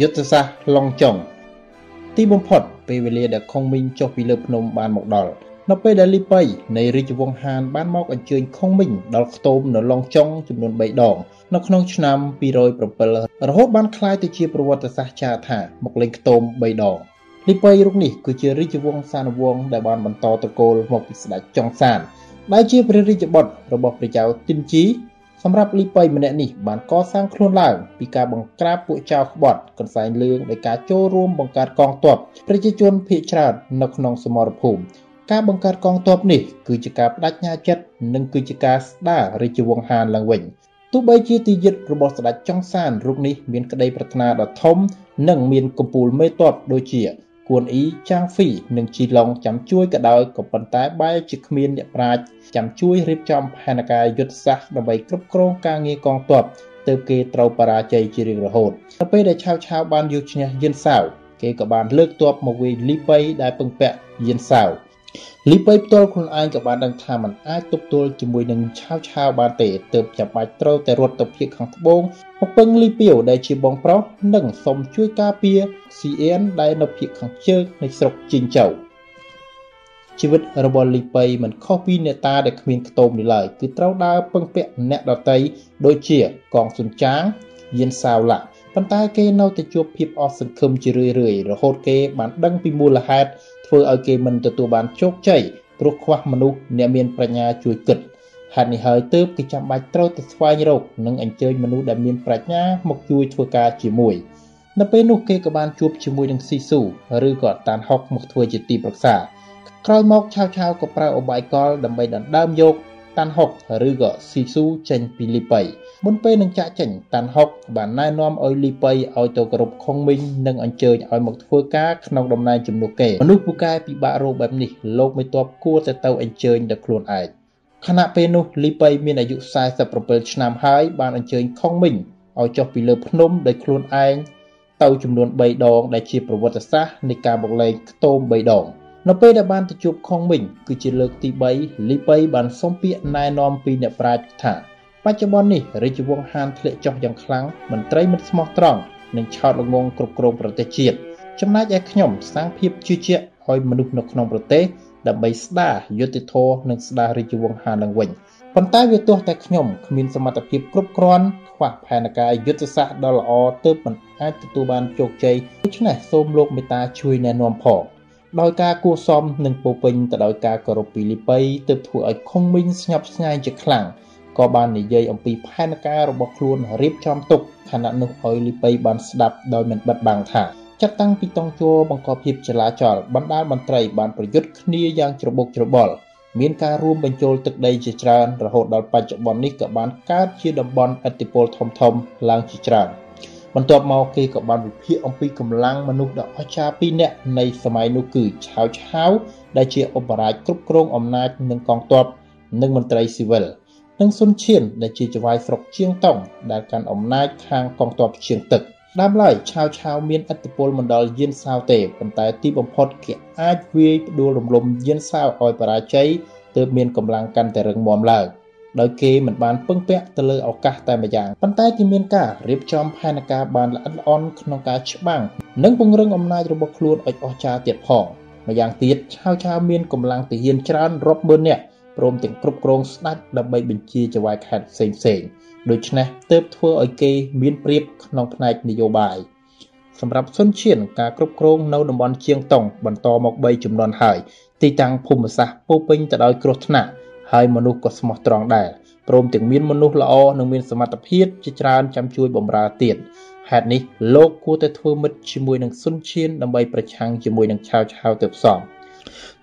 យុទ្ធសាស្ត្រឡុងចុងទីបំផុតពេលវេលាដែលខុងមីងចុះពីលើភ្នំបានមកដល់នៅពេលដែលលីប៉ៃនៃរាជវង្សហានបានមកអញ្ជើញខុងមីងដល់ខ្ទមនៅឡុងចុងចំនួន3ដងនៅក្នុងឆ្នាំ207រហូតបានក្លាយទៅជាប្រវត្តិសាស្ត្រចាថាមកលេងខ្ទម3ដងលីប៉ៃរុកនេះគឺជារាជវង្សសានវង្សដែលបានបន្តត្រកូលមកពីស្ដេចចុងសានដែលជាព្រះរាជបុត្ររបស់ព្រះចៅទីនជី សម្រាប់លីប៉ៃម្នាក់នេះបានកសាងខ្លួនឡើងពីការបង្ក្រាបពួកចៅក្បត់កន្សែងលឿងដោយការចូលរួមបង្កើតកងទ័ពប្រជាជនភៀសច្រើននៅក្នុងសមរភូមិការបង្កើតកងទ័ពនេះគឺជាការបដិញ្ញាចិត្តនិងគឺជាការស្ដាររាជវង្សហានឡើងវិញទោះបីជាទីយិត្តរបស់ស្ដេចចុងសានរូបនេះមានក្តីប្រាថ្នាដ៏ធំនិងមានកំពូលមេតបដូចជា គួនអ៊ីចាងហ្វី និងជីឡុងចាំជួយក៏ដោយក៏ប៉ុន្តែបែរជាគ្មានអ្នកប្រាជ្ញចាំជួយរៀបចំផែនការយុទ្ធសាស្ត្រដើម្បីគ្រប់គ្រងការងារកងទ័ពទើបគេត្រូវបរាជ័យជារៀងរហូតនៅពេលដែលឆាវឆាវបានយកឈ្នះយិនសាវគេក៏បានលើកទ័ពមកវាយលីប៉ៃដែលពឹងពាក់យិនសាវ លីប៉ៃផ្ទាល់ខ្លួនឯងក៏បានដឹងថាมันអាចទប់ទល់ជាមួយនឹងឆាវឆាវបានទេទើបចាំបាច់ត្រូវតែរត់ទៅភៀកខាងត្បូងមកពឹងលីពីវដែលជាបងប្រុសនិងសុំជួយការពារស៊ីអៀនដែលនៅភៀកខាងជើងនៃស្រុកជីងចៅជីវិតរបស់លីប៉ៃមិនខុសពីអ្នកតាដែលគ្មានខ្ទមនេះឡើយគឺត្រូវដើរពឹងពាក់អ្នកដតីដូចជាកងសុនចាងយៀនសាវឡាប៉ុន្តែគេនៅតែជួបភាពអស់សង្ឃឹមជារឿយៗរហូតគេបានដឹងពីមូលហេតុ ធ្វើឲ្យគេមិនទទួលបានជោគជ័យព្រោះខ្វះមនុស្សអ្នកមានប្រាជ្ញាជួយគិតហេតុនេះហើយទើបគេចាំបាច់ត្រូវទៅស្វែងរកនិងអញ្ជើញមនុស្សដែលមានប្រាជ្ញាមកជួយធ្វើការជាមួយនៅពេលនោះគេក៏បានជួបជាមួយនឹងស៊ីស៊ូឬក៏តានហុកមកធ្វើជាទីប្រឹក្សាក្រោយមកឆាវឆាវក៏ប្រើអបាយកលដើម្បីដណ្ដើមយកតាន់ហុកឬក៏ស៊ីស៊ូចេញពីលីប៉ៃ មុនពេលនឹងចាក់ចេញតាន់ហុកបានណែនាំឲ្យលីប៉ៃឲ្យទៅគោរពខុងមីងនិងអញ្ជើញឲ្យមកធ្វើការក្នុងតំណែងជំនួសគេមនុស្សពូកែពិបាករោបែបនេះលោកមេតបគួរតែទៅអញ្ជើញដល់ខ្លួនឯងខណៈពេលនោះលីប៉ៃមានអាយុ47ឆ្នាំហើយបានអញ្ជើញខុងមីងឲ្យចុះពីលើភ្នំដោយខ្លួនឯងទៅចំនួន3ដងដែលជាប្រវត្តិសាស្ត្រនៃការបង្លែងខ្ទម3ដងនៅពេលដែលបានទៅជួបខុងមីងគឺជាលើកទី3លីប៉ៃបានសុំពាក្យណែនាំពីអ្នកប្រាជ្ញថា បច្ចុប្បន្ននេះរាជវង្សហានធ្លាក់ចុះយ៉ាងខ្លាំងមន្ត្រីមិនស្មោះត្រង់និងឆោតល្ងងគ្រប់គ្រងប្រទេសជាតិចំណែកឯខ្ញុំសាងភាពជឿជាក់ឲ្យមនុស្សនៅក្នុងប្រទេសដើម្បីស្ដារយុត្តិធម៌និងស្ដាររាជវង្សហានឡើងវិញប៉ុន្តែវាទោះតែខ្ញុំគ្មានសមត្ថភាពគ្រប់គ្រាន់ខ្វះផែនការយុទ្ធសាស្ត្រដ៏ល្អទើបមិនអាចទទួលបានជោគជ័យដូច្នេះសូមលោកមេត្តាជួយណែនាំផងដោយការគួសមនិងពោពេញទៅដោយការគោរពពីលីប៉ៃទើបធ្វើឲ្យខុងមីងស្ញប់ស្ញែងជាខ្លាំង ក៏បាននិយាយអំពីផែនការរបស់ខ្លួនរៀបចំទុកខណៈនោះឲ្យលីប៉ៃបានស្ដាប់ដោយមិនបិទបាំងថាចាត់តាំងពីតង់ជួបង្កភាពចលាចលបណ្ដាលមន្ត្រីបានប្រយុទ្ធគ្នាយ៉ាងច្របូកច្របល់មានការរួមបញ្ចូលទឹកដីជាច្រើនរហូតដល់បច្ចុប្បន្ននេះក៏បានកើតជាតំបន់ឥទ្ធិពលធំធំឡើងជាច្រើន។បន្ទាប់មកគេក៏បានវិភាគអំពីកម្លាំងមនុស្សដ៏អស្ចារ្យពីរនាក់នៃសម័យនោះគឺឆាវឆាវដែលជាឧបរាជគ្រប់គ្រងអំណាចនឹងកងទ័ពនិងមន្ត្រីស៊ីវិល និងសុនឈៀនដែលជាចៅហ្វាយស្រុកជាងតុងដែលកាន់អំណាចខាងកងទ័ពជាងទឹកដើមឡើយឆាវឆាវមានឥទ្ធិពលមិនដល់យៀនសាវទេប៉ុន្តែទីបំផុតគេអាចវាយផ្ដួលរំលំយៀនសាវឲ្យបរាជ័យទើបមានកម្លាំងកាន់តែរឹងមាំឡើង។ដោយគេមិនបានពឹងពាក់ទៅលើឱកាសតែម្យ៉ាងប៉ុន្តែគេមានការរៀបចំផែនការបានល្អិតល្អន់ក្នុងការច្បាំងនិងពង្រឹងអំណាចរបស់ខ្លួនឲ្យអស្ចារ្យទៀតផងម្យ៉ាងទៀតឆាវឆាវមានកម្លាំងទាហានច្រើនរាប់ម៉ឺននាក់ ព្រមទាំងគ្រប់គ្រងស្ដេចដើម្បីបញ្ជាចៅហ្វាយខេត្តផ្សេងផ្សេងដូច្នេះទើបធ្វើឲ្យគេមានប្រៀបក្នុងផ្នែកនយោបាយសម្រាប់សុនឈៀនការគ្រប់គ្រងនៅតំបន់ជាងតុងបន្តមក3ចំនួនហើយទីតាំងភូមិសាស្ត្រពោពេញទៅដោយគ្រោះថ្នាក់ហើយមនុស្សក៏ស្មោះត្រង់ដែរព្រមទាំងមានមនុស្សល្អនិងមានសមត្ថភាពជាច្រើនចាំជួយបម្រើទៀតហេតុនេះលោកគួរតែធ្វើមិត្តជាមួយនឹងសុនឈៀនដើម្បីប្រឆាំងជាមួយនឹងឆាវឆាវទៅផ្សំ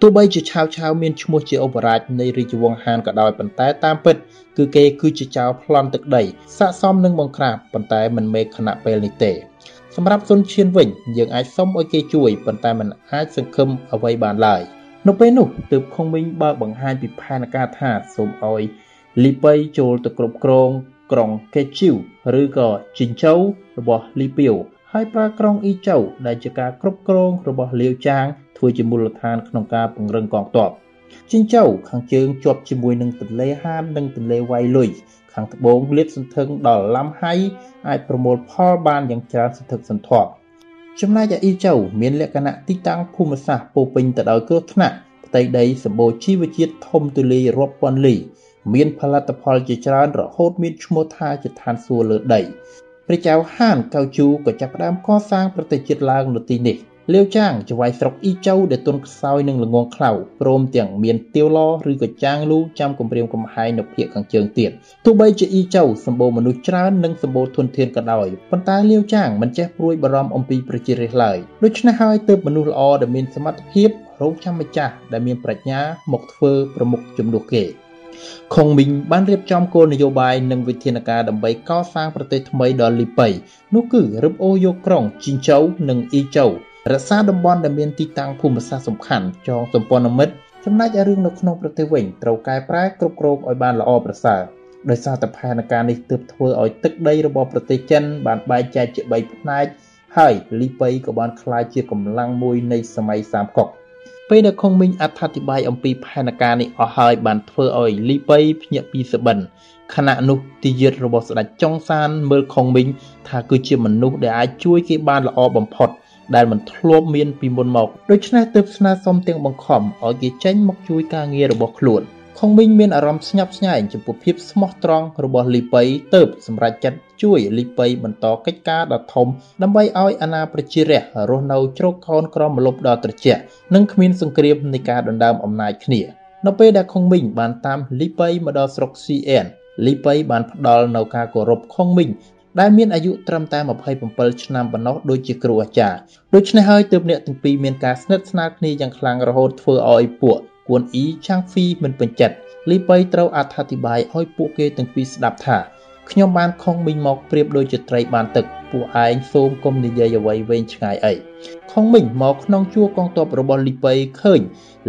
ទោះបីជាឆាវឆាវមានឈ្មោះជាឧបរាជនៃរាជវង្សហានក៏ដោយប៉ុន្តែតាមពិតគឺគេគឺជាចៅប្លន់ទឹកដីស័កសមនឹងបង្ក្រាបប៉ុន្តែមិនមេខណៈពេលនេះទេសម្រាប់សុនឈៀនវិញយើងអាចសុំឲ្យគេជួយប៉ុន្តែมันអាចសង្ឃឹមអ្វីបានឡើយនៅពេលនោះទើបខុងមីងបើកបង្ហាញពីផែនការថាសូមឲ្យលីប៉ៃចូលទៅគ្រប់គ្រងក្រុងកេជីវឬក៏ជីងជូវរបស់លីពីវហើយប្រើក្រុងអ៊ីជូវដែលជាការគ្រប់គ្រងរបស់លាវចាង ធ្វើជាមូលដ្ឋានក្នុងការពង្រឹងកងទ័ពជីងជូវខាងជើងជាប់ជាមួយនឹងទន្លេហាននិងទន្លេវៃលុយខាងត្បូងលាតសន្ធឹងដល់ឡាំហៃអាចប្រមូលផលបានយ៉ាងច្រើនសន្ធឹកសន្ធាប់ចំណែកឯអ៊ីចៅមានលក្ខណៈទីតាំងភូមិសាស្ត្រពោពេញទៅដោយគ្រោះថ្នាក់ផ្ទៃដីសម្បូរជីវជាតិធំទូលាយរាប់ពាន់លី មានផលិតផលជាច្រើនរហូតមានឈ្មោះថាជាឋានសួគ៌លើដីព្រះចៅហានកៅជូក៏ចាប់ផ្ដើមកសាងប្រទេសជាតិឡើងនៅទីនេះ លាវចាងចវាយស្រុកអ៊ីចៅដែលទុនខ្សោយនឹងល្ងងខ្លៅព្រមទាំងមានទៀវឡឬក៏ចាងលូចាំគម្រាមកំហែងនៅភាគខាងជើងទៀតទោះបីជាអ៊ីចៅសម្បូរមនុស្សច្រើននិងសម្បូរធនធានក៏ដោយប៉ុន្តែលាវចាងមិនចេះព្រួយបារម្ភអំពីប្រជារាស្ត្រឡើយដូច្នេះហើយទើបមនុស្សល្អដែលមានសមត្ថភាពរងចាំម្ចាស់ដែលមានប្រាជ្ញាមកធ្វើប្រមុខជំនួសគេខុងមីងបានរៀបចំគោលនយោបាយនិងវិធានការដើម្បីកសាងប្រទេសថ្មីដល់លីប៉ៃនោះគឺរឹបអូរយកក្រុងជីងជូវនិងអ៊ីជូវ រក្សាតំបន់ដែលមានទីតាំងភូមិសាស្ត្រសំខាន់ចងសម្ព័ន្ធមិត្តចំណែកឯរឿងនៅក្នុងប្រទេសវិញត្រូវកែប្រែគ្រប់គ្រងឲ្យបានល្អប្រសើរដោយសារតែផែនការនេះទើបធ្វើឲ្យទឹកដីរបស់ប្រទេសចិនបានបែងចែកជា3ផ្នែកហើយលីប៉ៃក៏បានក្លាយជាកម្លាំងមួយនៃសម័យសាមកុកពេលដែលខុងមីងអត្ថាធិប្បាយអំពីផែនការនេះអស់ហើយបានធ្វើឲ្យលីប៉ៃភ្ញាក់ពីសបិនខណៈនោះទីយាតរបស់ស្ដេចចុងសានមើលខុងមីងថាគឺជាមនុស្សដែលអាចជួយគេបានល្អបំផុត ដែលមិនធ្លាប់មានពីមុនមកដូច្នេះទើបស្នើសុំទាំងបង្ខំឲ្យគេចេញមកជួយការងាររបស់ខ្លួនខុងមីងមានអារម្មណ៍ស្ញប់ស្ញែងចំពោះភាពស្មោះត្រង់របស់លីប៉ៃទើបសម្រេចចិត្តជួយលីប៉ៃបន្តកិច្ចការដ៏ធំដើម្បីឲ្យអាណាប្រជារាស្ត្ររស់នៅជ្រកកោនក្រមលុបដ៏ត្រជាក់និងគ្មានសង្គ្រាមនៃការដណ្ដើមអំណាចគ្នានៅពេលដែលខុងមីងបានតាមលីប៉ៃមកដល់ស្រុក CN លីប៉ៃបានផ្ដល់នៅការគោរពខុងមីង ដែលមានអាយុត្រឹមតែ27ឆ្នាំប៉ុណ្ណោះដូចជាគ្រូអាចារ្យដូច្នេះហើយទើបអ្នកទាំងពីរមានការស្និទ្ធស្នាលគ្នាយ៉ាងខ្លាំងរហូតធ្វើឲ្យពួកគួនអ៊ីឆាងហ្វីមិនពេញចិត្តលីប៉ៃត្រូវអត្ថាធិប្បាយឲ្យពួកគេទាំងពីរស្ដាប់ថាខ្ញុំបានខំមីងមកប្រៀបដូចជាត្រីបានទឹកពួកឯងសូមកុំនិយាយអ្វីវែងឆ្ងាយអីខំមីងមកក្នុងជួរកងទ័ពរបស់លីប៉ៃឃើញ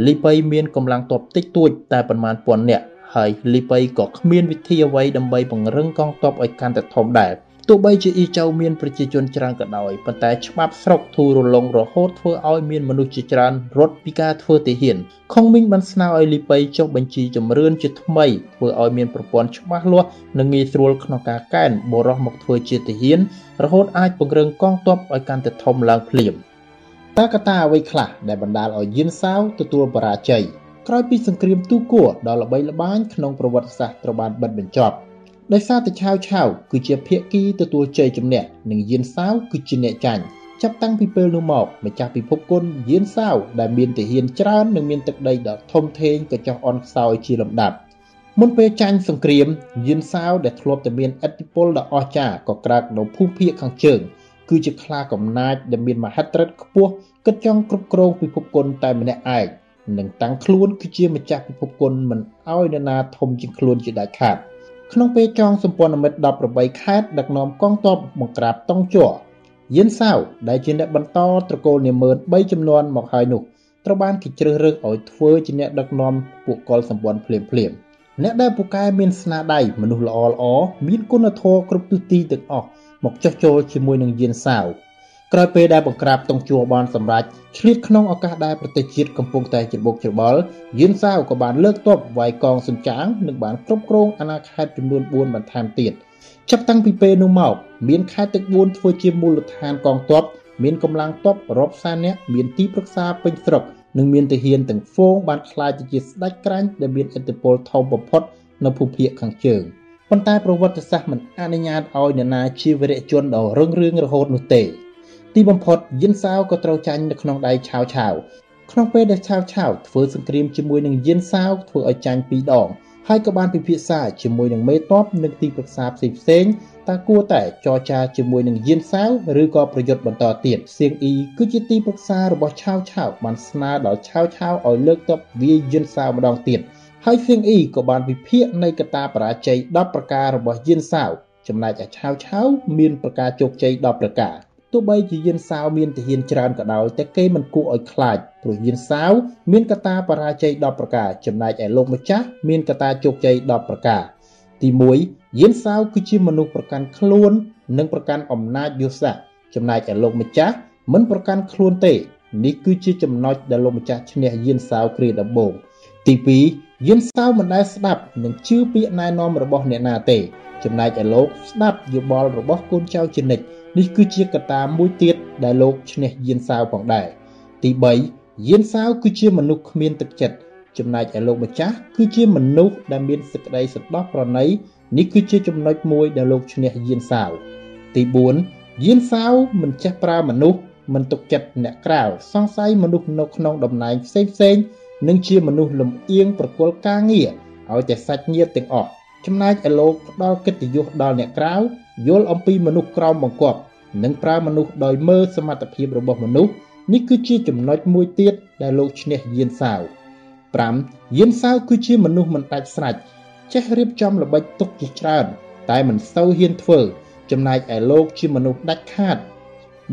លីប៉ៃមានកម្លាំងទ័ពតិចតួចតែប្រមាណពាន់នាក់ហើយលីប៉ៃក៏គ្មានវិធីអ្វីដើម្បីពង្រឹងកងទ័ពឲ្យកាន់តែធំដែរ ទោះបីជាអ៊ីចៅមានប្រជាជនច្រើនក៏ដោយប៉ុន្តែច្បាប់ស្រុកធូររលុងរហូតធ្វើឲ្យមានមនុស្សជាច្រើនរត់ពីការធ្វើទាហានខុងមីងបានស្នើឲ្យលីប៉ៃចុះបញ្ជីជំរឿនជាថ្មីធ្វើឲ្យមានប្រព័ន្ធច្បាស់លាស់និងងាយស្រួលក្នុងការកែនបរោះមកធ្វើជាទាហាន រហូតអាចពង្រឹងកងទ័ពឲ្យកាន់តែធំឡើងភ្លាមតើកត្តាអ្វីខ្លះដែលបណ្ដាលឲ្យយៀនសាវទទួលបរាជ័យក្រោយពីសង្គ្រាមទូគួរដ៏ល្បីល្បាញក្នុងប្រវត្តិសាស្ត្រត្រូវបានបិទបញ្ចប់ ដោយសារតែឆាវឆាវគឺជាភាគីទទួលជ័យជំនះនិងយានសាវគឺជាអ្នកចាញ់ចាប់តាំងពីពេលនោះមកម្ចាស់ពិភពគុណយានសាវដែលមានទាហានច្រើននិងមានទឹកដីដ៏ធំធេងក៏ចុះអន់ខ្សោយជាលំដាប់មុនពេលចាញ់សង្គ្រាមយានសាវដែលធ្លាប់តែមានឥទ្ធិពលដ៏អស្ចារ្យក៏ក្រើកនៅភូមិភាគខាងជើងគឺជាខ្លាកំណាចដែលមានមហិទ្ធិឫទ្ធិខ្ពស់គិតចង់គ្រប់គ្រងពិភពគុណតែម្នាក់ឯងនិងតាំងខ្លួនគឺជាម្ចាស់ពិភពគុណមិនឲ្យនរណាធំជាងខ្លួនជាដាច់ខាត។ ក្នុងពេលចងសម្ព័ន្ធមិត្ត18ខេត្តដឹកនាំកងទ័ពបង្ក្រាបតុងជ័រយិនសាវដែលជាអ្នកបន្តត្រកូលនាម៉ឺន3ចំនួនមកហើយនោះត្រូវបានគេជ្រើសរើសឲ្យធ្វើជាអ្នកដឹកនាំពួកកុលសម្ព័ន្ធភ្លាមភ្លាមអ្នកដែលពូកែមានស្នាដៃមនុស្សល្អល្អមានគុណធម៌គ្រប់ទិសទីទាំងអស់មកចុះចូលជាមួយនឹងយិនសាវ ក្រោយពេលដែលបង្ក្រាបតុងជួបានសម្រេចឆ្លៀតក្នុងឱកាសដែលប្រទេសជាតិកំពុងតែច្របូកច្របល់យៀនសាវក៏បានលើកទ័ពវាយកងសុនចាងនិងបានគ្រប់គ្រងអាណាខេត្តចំនួន4បន្ថែមទៀតចាប់តាំងពីពេលនោះមកមានខេត្តទាំង4ធ្វើជាមូលដ្ឋានកងទ័ពមានកម្លាំងទ័ពរាប់សែននាក់មានទីប្រឹក្សាពេញស្រុកនិងមានទាហានទាំងហ្វូងបានក្លាយទៅជាស្ដេចក្រាញ់ដែលមានឥទ្ធិពលធំបំផុតនៅភូមិភាគខាងជើងប៉ុន្តែប្រវត្តិសាស្ត្រមិនអនុញ្ញាតឲ្យនរណាជាវីរៈជនដ៏រឹងរឿងរហូតនោះទេ ទីបំផុតយិនសាវក៏ត្រូវចាញ់នៅក្នុងដៃឆាវឆាវក្នុងពេលដែលឆាវឆាវធ្វើសង្គ្រាមជាមួយនឹងយិនសាវធ្វើឲ្យចាញ់ពីរដងហើយក៏បានពិភាក្សាជាមួយនឹងមេតបនិងទីប្រឹក្សាផ្សេងផ្សេងតើគួរតែចរចាជាមួយនឹងយិនសាវឬក៏ប្រយុទ្ធបន្តទៀតសៀងអ៊ីគឺជាទីប្រឹក្សារបស់ឆាវឆាវបានស្នើដល់ឆាវឆាវឲ្យលើកទ័ពវាយយិនសាវម្ដងទៀតហើយសៀងអ៊ីក៏បានវិភាគនៃកត្តាបរាជ័យ10ប្រការរបស់យិនសាវចំណែកឯឆាវឆាវមានប្រការជោគជ័យ10ប្រការ ទោះបីជាយានសាវមានទាហានច្រើនក៏ដោយតែគេមិនគួរឲ្យខ្លាចព្រោះយានសាវមានកត្តាបរាជ័យ10ប្រការចំណែកឯលោកម្ចាស់មានកត្តាជោគជ័យ10ប្រការទី1យានសាវគឺជាមនុស្សប្រកាន់ខ្លួន និងប្រកាន់អំណាចយុទ្ធសាស្ត្រចំណែកឯលោកម្ចាស់មិនប្រកាន់ខ្លួនទេនេះគឺជាចំណុចដែលលោកម្ចាស់ឈ្នះយានសាវគ្រាដំបូងទី2យានសាវមិនដែលស្ដាប់និងជឿពាក្យណែនាំរបស់អ្នកណាទេ ចំណែកឯលោកស្ដាប់យោបល់របស់កូនចៅជានិច្ច នេះគឺជាកត្តាមួយទៀតដែលលោកឈ្នះយានសាវផងដែរទី3យានសាវគឺជាមនុស្សគ្មានទឹកចិត្តចំណែកឯលោកម្ចាស់គឺជាមនុស្សដែលមានសេចក្តីសន្តោសប្រណីនេះគឺជាចំណុចមួយដែលលោកឈ្នះយានសាវទី4យានសាវមិនចេះប្រើមនុស្សមិនទុកចិត្តអ្នកក្រៅសង្ស័យមនុស្សនៅក្នុងតំណែងផ្សេងផ្សេងនិងជាមនុស្សលំអៀងប្រគល់ការងារឲ្យតែសាច់ញាតិទាំងអស់ ចំណែកឯលោកផ្ដល់កិត្តិយសដល់អ្នកក្រៅយល់អំពីមនុស្សក្រោមបង្គាប់និងប្រើមនុស្សដោយមើលសមត្ថភាពរបស់មនុស្សនេះគឺជាចំណុចមួយទៀតដែលលោកឈ្នះយានសាវ5យានសាវគឺជាមនុស្សមិនដាច់ស្រេចចេះរៀបចំល្បិចទុកជាច្រើនតែមិនសូវហ៊ានធ្វើ ចំណែកឯលោកជាមនុស្សដាច់ខាត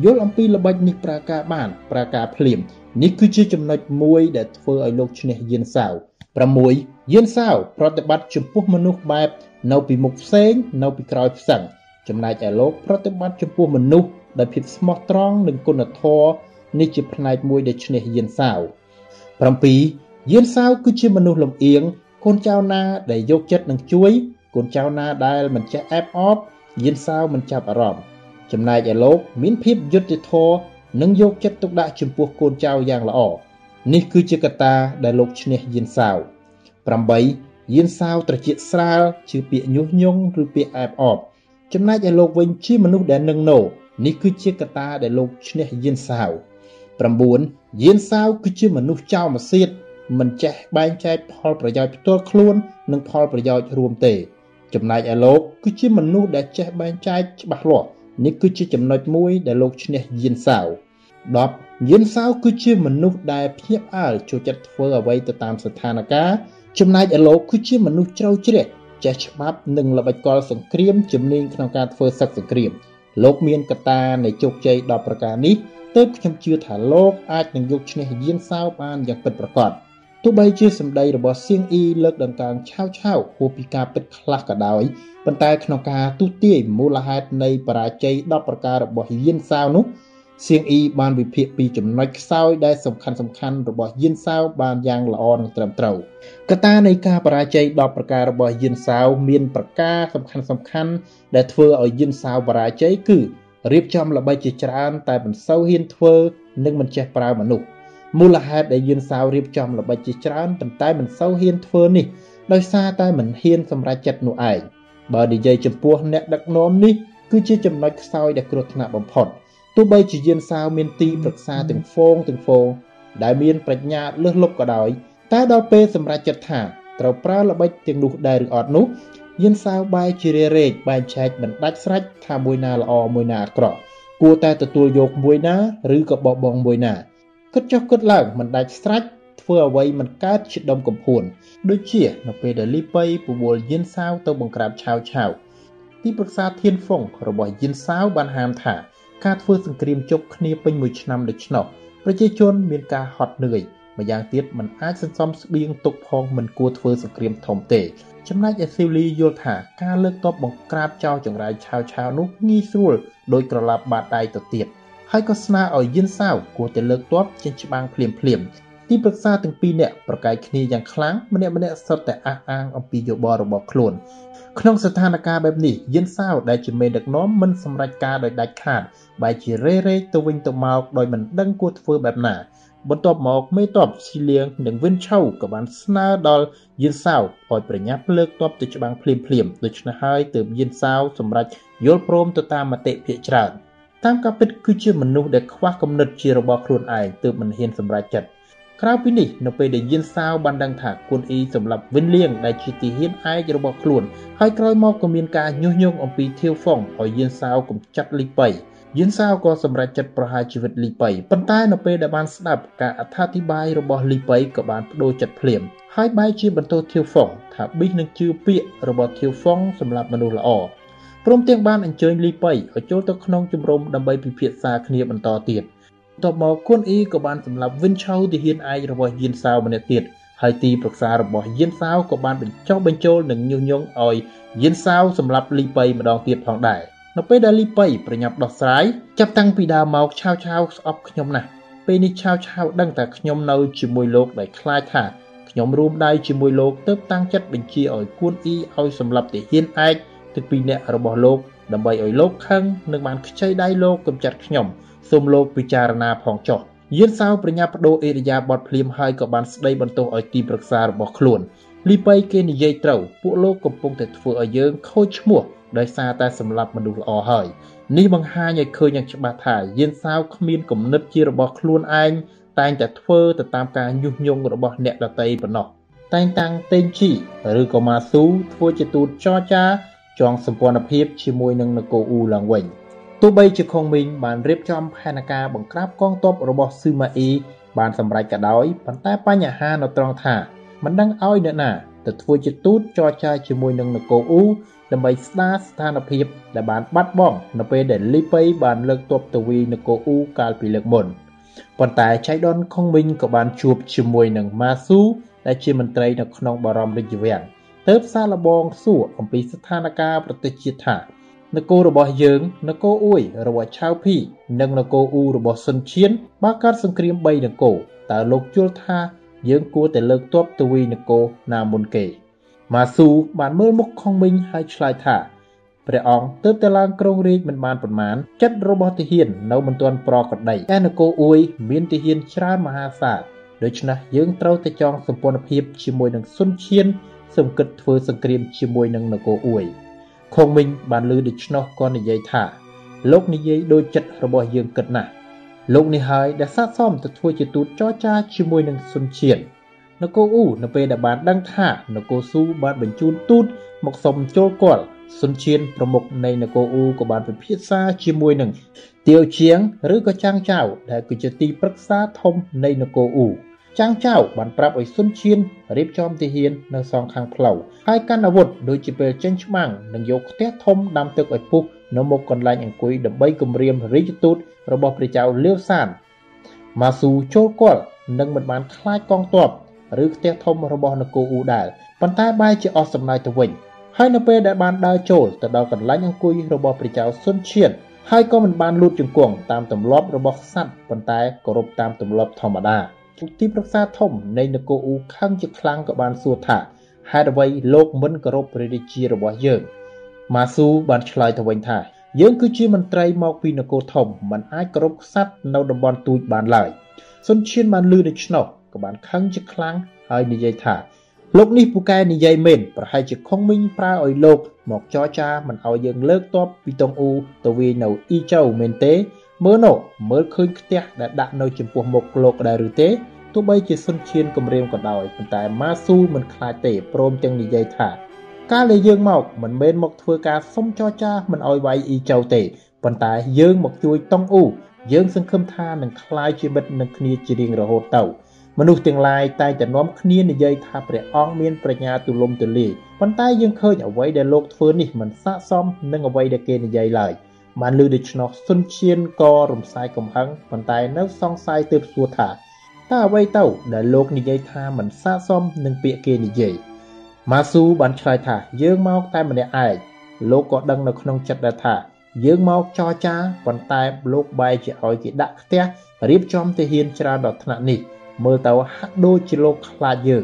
យល់អំពីល្បិចនេះប្រើការបានប្រើការភ្លាមនេះគឺជាចំណុចមួយដែលធ្វើឲ្យលោកឈ្នះយានសាវ 6យានសាវប្រតិបត្តិចំពោះមនុស្សបែបនៅពីមុខផ្សេងនៅពីក្រោយផ្សឹងចំណែកឯលោកប្រតិបត្តិចំពោះមនុស្សដោយភាពស្មោះត្រង់និងគុណធម៌នេះជាផ្នែកមួយដែលឈ្នះយានសាវ7យានសាវគឺជាមនុស្សលំអៀងកូនចៅណាដែលយកចិត្តនឹងជួយកូនចៅណាដែលមិនចេះអែបអបយានសាវមិនចាប់អារម្មណ៍ចំណែកឯលោកមានភាពយុត្តិធម៌និងយកចិត្តទុកដាក់ចំពោះកូនចៅយ៉ាងល្អ នេះគឺជាកត្តាដែលលោកឈ្នះយានសាវ8យានសាវត្រជាស្រាលជាពាក្យញុះញង់ឬពាក្យអែបអបចំណែកឯលោកវិញជាមនុស្សដែលនឹងណោនេះគឺជាកត្តាដែលលោកឈ្នះយានសាវ9យានសាវគឺជាមនុស្សចោលមកសៀតមិនចេះបែងចែកផលប្រយោជន៍ផ្ទាល់ខ្លួន និងផលប្រយោជន៍រួមទេ ចំណែកឯលោក គឺជាមនុស្សដែលចេះបែងចែកច្បាស់លាស់នេះគឺជាចំណុចមួយដែលលោកឈ្នះយានសាវ10 យានសាវគឺជាមនុស្សដែលភ្ញាក់ផ្អើលចូលចិត្តធ្វើអ្វីទៅតាមស្ថានភាពចំណែកឯលោកគឺជាមនុស្សជ្រៅជ្រះចេះច្បាប់និងល្បិចកលសង្គ្រាមជំនាញក្នុងការធ្វើសឹកសង្គ្រាមលោកមានកត្តានៃជោគជ័យ10ប្រការនេះទើបខ្ញុំជឿថាលោកអាចនឹងយកឈ្នះយានសាវបានយ៉ាងពិតប្រាកដទោះបីជាសម្ដីរបស់សៀងអ៊ីលើកដង្កើងឆាវឆាវហួសពីការពិតខ្លះក៏ដោយប៉ុន្តែក្នុងការទូទាយមូលហេតុនៃបរាជ័យ10ប្រការរបស់យានសាវនោះ សៀងអ៊ីបានវិភាគពីចំណុចខ្សោយដែលសំខាន់សំខាន់របស់យានសាវបានយ៉ាងល្អនិងត្រឹមត្រូវកត្តានៃការបរាជ័យ10ប្រការរបស់យានសាវមានប្រការសំខាន់សំខាន់ដែលធ្វើឲ្យយានសាវបរាជ័យគឺរៀបចំល្បិចជាច្រើនតែមិនសូវហ៊ានធ្វើនិងមិនចេះប្រើមនុស្សមូលហេតុដែលយានសាវរៀបចំល្បិចជាច្រើនប៉ុន្តែមិនសូវហ៊ានធ្វើនេះដោយសារតែមិនហ៊ានសម្រេចចិត្តនោះឯងបើនិយាយចំពោះអ្នកដឹកនាំនេះគឺជាចំណុចខ្សោយដែលគ្រោះថ្នាក់បំផុត ទោះបីជាយានសាវមានទីប្រឹក្សាទាំងហ្វូងទាំងហ្វូងដែលមានប្រាជ្ញាលើសលប់ក៏ដោយ តែដល់ពេលសម្រេចចិត្តថាត្រូវប្រើល្បិចទាំងនោះដែរឬអត់នោះយានសាវបែរជារេរែកបែងចែកមិនដាច់ស្រេចថាមួយណាល្អមួយណាអាក្រក់គួរតែទទួលយកមួយណាឬក៏បោះបង់មួយណាគិតចុះគិតឡើងមិនដាច់ស្រេចធ្វើអ្វីមិនកើតជាដុំកំភួនដូចជានៅពេលដែលលីប៉ៃពវល់យានសាវទៅបង្ក្រាបឆាវឆាវទីប្រឹក្សាធានហ្វុងរបស់យានសាវបានហាមថា ការធ្វើសង្គ្រាមជប់គ្នាពេញមួយឆ្នាំដូច្នោះប្រជាជនមានការហត់នឿយម្យ៉ាងទៀតมันអាចសន្សំស្បៀងទុកផងមិនគួរធ្វើសង្គ្រាមធំទេចំណែកឯស៊ីវលីយល់ថាការលើកតបបង្ក្រាបចោលចង្រៃឆាវឆាវនោះងាយស្រួលដោយក្រឡាប់បាតដៃទៅទៀតហើយក៏ស្នើឲ្យយិនសាវគួរតែលើកតបចេញច្បាំងភ្លាមភ្លាមទីប្រឹក្សាទាំងពីរនាក់ប្រកែកគ្នាយ៉ាងខ្លាំងម្នាក់ម្នាក់សុទ្ធតែអះអាងអំពីយោបល់របស់ខ្លួនក្នុងស្ថានភាពបែបនេះយិនសាវដែលជាមេដឹកនាំមិនសម្រេចការដោយដាច់ខាត បែរជារេរែកទៅវិញទៅមកដោយមិនដឹងគួរធ្វើបែបណាបន្ទាប់មកមេតបស៊ីលៀងនិងវិនឆៅក៏បានស្នើដល់យិនសាវឲ្យប្រញាប់លើកតបទៅច្បាំងភ្លាមភ្លាមដូច្នេះហើយទើបយិនសាវសម្រេចយល់ព្រមទៅតាមមតិភាគច្រើនតាមការពិតគឺជាមនុស្សដែលខ្វះគំនិតជារបស់ខ្លួនឯងទើបមិនហ៊ានសម្រេចចិត្តក្រៅពីនេះនៅពេលដែលយិនសាវបានដឹងថាគួនអ៊ីសម្រាប់វិនលៀងដែលជាទីហ៊ានឯករបស់ខ្លួនហើយក្រោយមកក៏មានការញុះញង់អំពីធាវហ្វុងឲ្យយិនសាវកំចាត់លីប៉ៃ យិនសាវក៏សម្រេចចិត្តប្រហារជីវិតលីប៉ៃប៉ុន្តែនៅពេលដែលបានស្ដាប់ការអត្ថាធិប្បាយរបស់លីប៉ៃក៏បានបដូរចិត្តភ្លាមហើយបែរជាបន្ទោធាវហ្វុងថាប៊ីសនឹងជឿពាក្យរបស់ធាវហ្វុងសម្រាប់មនុស្សល្អព្រមទាំងបានអញ្ជើញលីប៉ៃឲ្យចូលទៅក្នុងជំរំដើម្បីពិភាក្សាគ្នាបន្តទៀតបន្ទាប់មកគុនអ៊ីក៏បានសម្លាប់វិនឆៅទាហានឯករបស់យិនសាវម្នាក់ទៀតហើយទីប្រឹក្សារបស់យិនសាវក៏បានបញ្ចុះបញ្ចូលនិងញុះញង់ឲ្យយិនសាវសម្លាប់លីប៉ៃម្ដងទៀតផងដែរ នៅពេលដែលលីប៉ៃប្រញាប់ដោះស្រាយចាប់តាំងពីដើមមកឆាវឆាវស្អប់ខ្ញុំណាស់ពេលនេះឆាវឆាវដឹងតែខ្ញុំនៅជាមួយលោកដែលខ្លាចថាខ្ញុំរួមដៃជាមួយលោកទើបតាំងចិត្តបញ្ជាឲ្យគួនអ៊ីឲ្យសម្លាប់ទាហានឯកទាំងពីរនាក់របស់លោកដើម្បីឲ្យលោកខឹងនិងបានខ្ចីដៃលោកកំចាត់ខ្ញុំសូមលោកពិចារណាផងចុះយានសាវប្រញាប់បដូរអេរយាបតភ្លាមហើយក៏បានស្ដីបន្ទោសឲ្យទីប្រឹក្សារបស់ខ្លួនលីប៉ៃគេនិយាយត្រូវពួកលោកកំពុងតែធ្វើឲ្យយើងខូចឈ្មោះ ដោយសារតែសម្លាប់មនុស្សល្អហើយនេះបង្ហាញឲ្យឃើញយ៉ាងច្បាស់ថាយានសាវគ្មានគំនិតជារបស់ខ្លួនឯងតែងតែធ្វើទៅតាមការញុះញង់របស់អ្នកដតីប៉ុណ្ណោះតែងតាំងតេងជីឬក៏ម៉ាស៊ូធ្វើជាទូតចរចាចងសម្ព័ន្ធភាពជាមួយនឹងនគរអ៊ូឡើងវិញទោះបីជាខុងមីងបានរៀបចំផែនការបង្ក្រាបកងទ័ពរបស់ស៊ឺម៉ាអ៊ីបានសម្រេចក៏ដោយប៉ុន្តែបញ្ហានៅត្រង់ថាមិនដឹងឲ្យអ្នកណាទៅធ្វើជាទូតចរចាជាមួយនឹងនគរអ៊ូ ដើម្បីស្ដារស្ថានភាពដែលបានបាត់បង់នៅពេលដែលលីប៉ៃបានលើកទ័ពទៅវីនគរអ៊ូកាលពីលើកមុនប៉ុន្តែចៃដនខុងមីងក៏បានជួបជាមួយនឹងម៉ាស៊ូដែលជាមន្ត្រីនៅក្នុងបរមរាជវាំងទើបសាឡបងសួរអំពីស្ថានភាពប្រទេសជាតិថានគររបស់យើងនគរអ៊ុយរបស់ឆៅភីនិងនគរអ៊ូរបស់សុនឈៀនបានកើតសង្គ្រាម3នគរតើលោកជល់ថាយើងគួរតែលើកទ័ពទៅវីនគរណាមុនគេ ម៉ាស៊ូបានមើលមុខខុងមីងហើយឆ្លើយថាព្រះអង្គទើបតែឡើងក្រុងរាជមិនបានប្រមាណចិត្តរបស់ទាហាននៅមិនទាន់ប្រក្រតីតែនគរអ៊ុយមានទាហានច្រើនមហាសាលដូច្នេះយើងត្រូវតែចងសម្ព័ន្ធភាពជាមួយនឹងសុនឈៀនសូមគិតធ្វើសង្គ្រាមជាមួយនឹងនគរអ៊ុយខុងមីងបានលើដូច្នោះក៏និយាយថាលោកនិយាយដូចចិត្តរបស់យើងគិតណាស់លោកនេះហើយដែលស័ក្តិសមទៅធ្វើជាទូតចរចាជាមួយនឹងសុនឈៀន នគរអ៊ូនៅពេលដែលបានដឹងថានគរស៊ូបានបញ្ជូនទូតមកសុំចូលគាល់សុនឈៀនប្រមុខនៃនគរអ៊ូក៏បានពិភាក្សាជាមួយនឹងទាវជាងឬក៏ចាំងចៅដែលគឺជាទីប្រឹក្សាធំនៃនគរអ៊ូចាំងចៅបានប្រាប់ឲ្យសុនឈៀនរៀបចំទាហាននៅសងខាងផ្លូវហើយកាន់អាវុធដូចជាពេលចេញច្បាំងនិងយកផ្ទះធំដាំទឹកឲ្យពុះនៅមុខកន្លែងអង្គុយដើម្បីគម្រាមរាជទូតរបស់ព្រះចៅលាវសានម៉ាស៊ូចូលគាល់និងមិនបានខ្លាចកងទ័ព ឬផ្ទះធំរបស់នគរអ៊ូដែរប៉ុន្តែបែរជាអស់សំណើចទៅវិញហើយនៅពេលដែលបានដើរចូលទៅដល់កន្លែងអង្គុយរបស់ព្រះចៅសុនឈៀនហើយក៏មិនបានលូតជង្គង់តាមទម្លាប់របស់ក្សត្រប៉ុន្តែគោរពតាមទម្លាប់ធម្មតាទីប្រឹក្សាធំនៃនគរអ៊ូខឹងជាខ្លាំងក៏បានសួរថាហេតុអ្វីលោកមិនគោរពព្រះរាជារបស់យើងម៉ាស៊ូបានឆ្លើយទៅវិញថាយើងគឺជាមន្ត្រីមកពីនគរធំមិនអាចគោរពក្សត្រនៅតំបន់ទូចបានឡើយសុនឈៀនបានលឺដូច្នោះ ក៏បានខឹងជាខ្លាំងហើយនិយាយថាលោកនេះពូកែនិយាយមែនប្រហែលជាខុងមីងប្រើឲ្យលោកមកចរចាមិនឲ្យយើងលើកតបពីតុងអ៊ូទៅវាយនៅអ៊ីចៅមែនទេមើលនោះមើលឃើញផ្ទះដែលដាក់នៅចំពោះមុខលោកដែរឬទេទោះបីជាសុនឈៀនគម្រាមក៏ដោយប៉ុន្តែម៉ាស៊ូមិនខ្លាចទេព្រមទាំងនិយាយថាកាលដែលយើងមកមិនមែនមកធ្វើការសុំចរចាមិនឲ្យវាយអ៊ីចៅទេប៉ុន្តែយើងមកជួយតុងអ៊ូយើងសង្ឃឹមថានឹងคล้ายជាមិត្តនឹងគ្នាជារៀងរហូតទៅ មនុស្សទាំងឡាយតែងតែនាំគ្នានិយាយថាព្រះអង្គមានប្រាជ្ញាទូលំទូលាយប៉ុន្តែយើងឃើញអ្វីដែលលោកធ្វើនេះមិនស័ក្តិសមនឹងអ្វីដែលគេនិយាយឡើយបានលើដូច្នោះសុនឈៀនក៏រំសាយកំហឹងប៉ុន្តែនៅសង្ស័យទើបសួរថាតើអ្វីទៅដែលលោកនិយាយថាមិនស័ក្តិសមនឹងពាក្យគេនិយាយម៉ាស៊ូបានឆ្លើយថាយើងមកតែម្នាក់ឯងលោកក៏ដឹងនៅក្នុងចិត្តដែរថាយើងមកចរចាប៉ុន្តែលោកបែរជាឲ្យគេដាក់ផ្ទះរៀបចំទាហានច្រើនដល់ថ្នាក់នេះ មើលទៅហាក់ដូចជាលោកខ្លាចយើង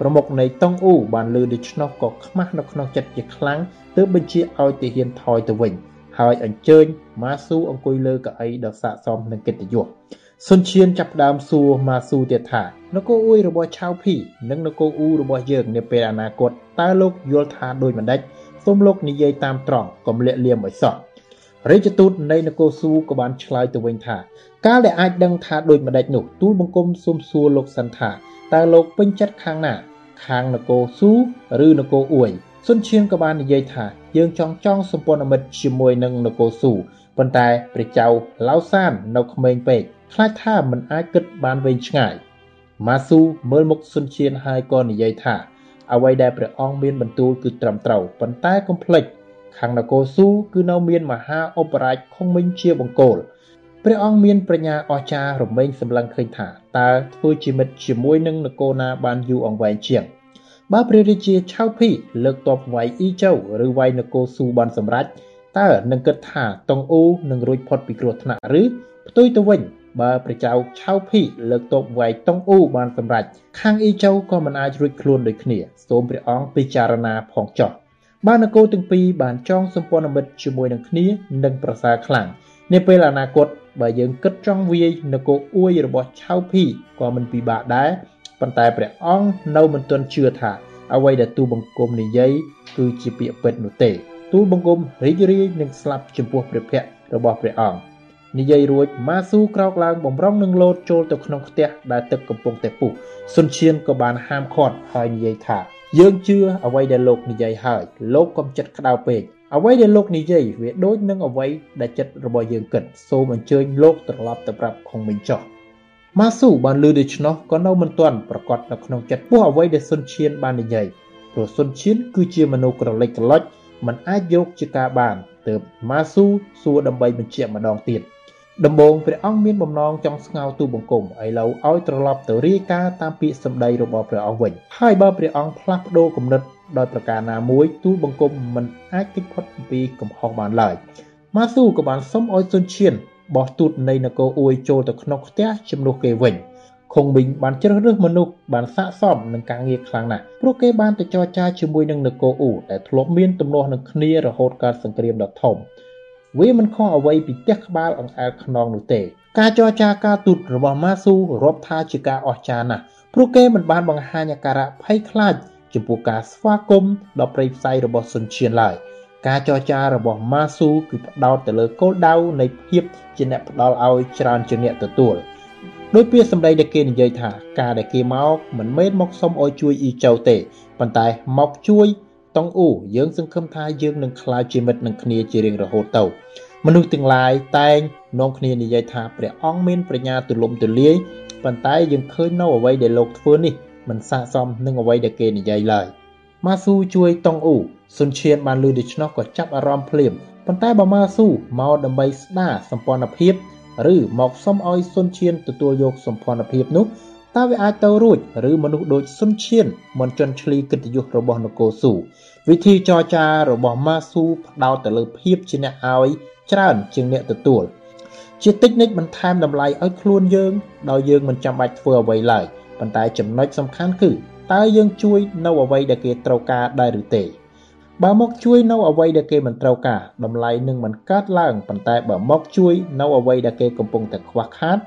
ប្រមុខនៃតុងអ៊ូបានលើដូច្នោះក៏ខ្មាស់នៅក្នុងចិត្តជាខ្លាំងទើបបញ្ជាឲ្យទាហានថយទៅវិញ ហើយអញ្ជើញម៉ាស៊ូអង្គុយលើកៅអីដ៏ស័ក្តិសមនឹងកិត្តិយសសុនឈៀនចាប់ផ្ដើមសួរម៉ាស៊ូទៀតថានគរអ៊ុយរបស់ឆៅភីនិងនគរអ៊ូរបស់យើងនាពេលអនាគតតើលោកយល់ថាដូចម្ដេចសូមលោកនិយាយតាមត្រង់កុំលាក់លៀមឲ្យសោះ រាជទូតនៃនគរស៊ូក៏បានឆ្លើយទៅវិញថាកាលដែលអាចដឹងថាដូចម្ដេចនោះទូលបង្គំសូមសួរលោកសិនថាតើលោកពេញចិត្តខាងណា ខាងនគរស៊ូឬនគរអ៊ួយសុនឈៀនក៏បាននិយាយថាយើងចង់ចង់សម្ព័ន្ធមិត្តជាមួយនឹងនគរស៊ូប៉ុន្តែព្រះចៅឡៅសាននៅក្មេងពេកខ្លាចថាមិនអាចគិតបានវែងឆ្ងាយម៉ាស៊ូមើលមុខសុនឈៀនហើយក៏និយាយថាអ្វីដែលព្រះអង្គមានបន្ទូលគឺត្រឹមត្រូវប៉ុន្តែកុំភ្លេច ខាងនគរស៊ូគឺនៅមានមហាឧបរាជខុងមិញជាបង្គោលព្រះអង្គមានប្រាជ្ញាអស្ចារ្យរមែងសម្លឹងឃើញថាតើធ្វើជាមិត្តជាមួយនឹងនគរណាបានយូរអង្វែងជាងបើព្រះរាជាឆៅភីលើកតបវាយអ៊ីចៅឬវាយនគរស៊ូបានសម្រេចតើនឹងគិតថាតុងអ៊ូនឹងរួចផុតពីគ្រោះថ្នាក់ឬផ្ទុយទៅវិញបើព្រះចៅឆៅភីលើកតបវាយតុងអ៊ូបានសម្រេចខាងអ៊ីចៅក៏មិនអាចរួចខ្លួនដូចគ្នាសូមព្រះអង្គពិចារណាផងចុះ បាននគរទាំងពីរបានចងសម្ព័ន្ធមិត្តជាមួយនឹងគ្នានិងប្រសើរខ្លាំងនាពេលអនាគតបើយើងគិតចង់វាយនគរអួយរបស់ឆៅភីក៏មិនពិបាកដែរប៉ុន្តែព្រះអង្គនៅមិនទាន់ជឿថាអ្វីដែលទូបង្គំនិយាយគឺជាពាក្យពិតនោះទេទូលបង្គំរីករាយនឹងស្លាប់ចំពោះព្រះភ័ក្ត្ររបស់ព្រះអង្គនិយាយរួចម៉ាស៊ូក្រោកឡើងបំរុងនឹងលោតចូលទៅក្នុងផ្ទះដែលទឹកកំពុងតែពុះសុនឈៀនក៏បានហាមឃាត់ហើយនិយាយថា យើងជឿអ្វីដែលលោកនិយាយហើយលោកកុំចិត្តក្តៅពេកអ្វីដែលលោកនិយាយវាដូចនឹងអ្វីដែលចិត្តរបស់យើងគិតសូមអញ្ជើញលោកត្រឡប់ទៅប្រាប់ខុងមិញចុះម៉ាស៊ូបានលើដូច្នោះក៏នៅមិនទាន់ប្រកាសនៅក្នុងចិត្តពោះអ្វីដែលសុនឈៀនបាននិយាយព្រោះសុនឈៀនគឺជាមនុស្សក្រឡិចក្រឡុចមិនអាចយកជាការបានទើបម៉ាស៊ូសួរដើម្បីបញ្ជាក់ម្ដងទៀត ដំបូងព្រះអង្គមានបំណងចង់ស្ងោទូបង្គំឥឡូវឲ្យត្រឡប់ទៅរាយការណ៍តាមពាក្យសម្ដីរបស់ព្រះអង្គវិញហើយបើព្រះអង្គផ្លាស់ប្ដូរគំនិតដោយប្រការណាមួយទូលបង្គំមិនអាចគេចផុតពីកំហុសបានឡើយម៉ាស៊ូក៏បានសុំឲ្យសុនឈៀនបោះទូតនៃនគរអួយចូលទៅក្នុងផ្ទះជំនួសគេវិញខុងមីងបានជ្រើសរើសមនុស្សបានស័ក្តិសមនឹងការងារខ្លាំងណាស់ព្រោះគេបានទៅចរចាជាមួយនឹងនគរអ៊ូដែលធ្លាប់មានទំនាស់នឹងគ្នារហូតកើតសង្គ្រាមដ៏ធំ វាមិនខុសអ្វីពីផ្ទះក្បាលអង្អែលខ្នងនោះទេការចរចាការទូតរបស់ម៉ាស៊ូរាប់ថាជាការអស្ចារ្យណាស់ព្រោះគេមិនបានបង្ហាញអាការៈភ័យខ្លាចចំពោះការស្វាគមន៍ដ៏ព្រៃផ្សៃរបស់សុនឈៀនឡើយការចរចារបស់ម៉ាស៊ូគឺផ្ដោតទៅលើគោលដៅនៃភាពជាអ្នកផ្ដល់ឲ្យច្រើនជាងអ្នកទទួលដោយពាក្យសម្ដីដែលគេនិយាយថាការដែលគេមកមិនមែនមកសុំឲ្យជួយអ៊ីចៅទេប៉ុន្តែមកជួយ តុងអ៊ូយើងសង្ឃឹមថាយើងនឹងក្លាយជាមិត្តនឹងគ្នាជារៀងរហូតទៅមនុស្សទាំងឡាយតែងនាំគ្នានិយាយថាព្រះអង្គមានប្រាជ្ញាទូលំទូលាយប៉ុន្តែយើងឃើញនៅអ្វីដែលលោកធ្វើនេះមិនស័ក្តិសមនឹងអ្វីដែលគេនិយាយឡើយម៉ាស៊ូជួយតុងអ៊ូសុនឈៀនបានលឺដូច្នោះក៏ចាប់អារម្មណ៍ភ្លាមប៉ុន្តែបើម៉ាស៊ូមកដើម្បីស្ដារសម្ព័ន្ធភាពឬមកសុំឲ្យសុនឈៀនទទួលយកសម្ព័ន្ធភាពនោះ តើវាអាចទៅរួចឬមនុស្សដូចសុនឈៀនមិនជន់ឈ្លីកិត្តិយសរបស់នគរស៊ូវិធីចរចារបស់ម៉ាស៊ូផ្ដោតទៅលើភាពជាអ្នកឲ្យច្រើនជាងអ្នកទទួលជាតិចនិចបន្ថែមតម្លៃឲ្យខ្លួនយើងដោយយើងមិនចាំបាច់ធ្វើអ្វីឡើយប៉ុន្តែចំណុចសំខាន់គឺតើយើងជួយនៅអ្វីដែលគេត្រូវការដែរឬទេបើមកជួយនៅអ្វីដែលគេមិនត្រូវការតម្លៃនឹងមិនកើតឡើងប៉ុន្តែបើមកជួយនៅអ្វីដែលគេកំពុងតែខ្វះខាត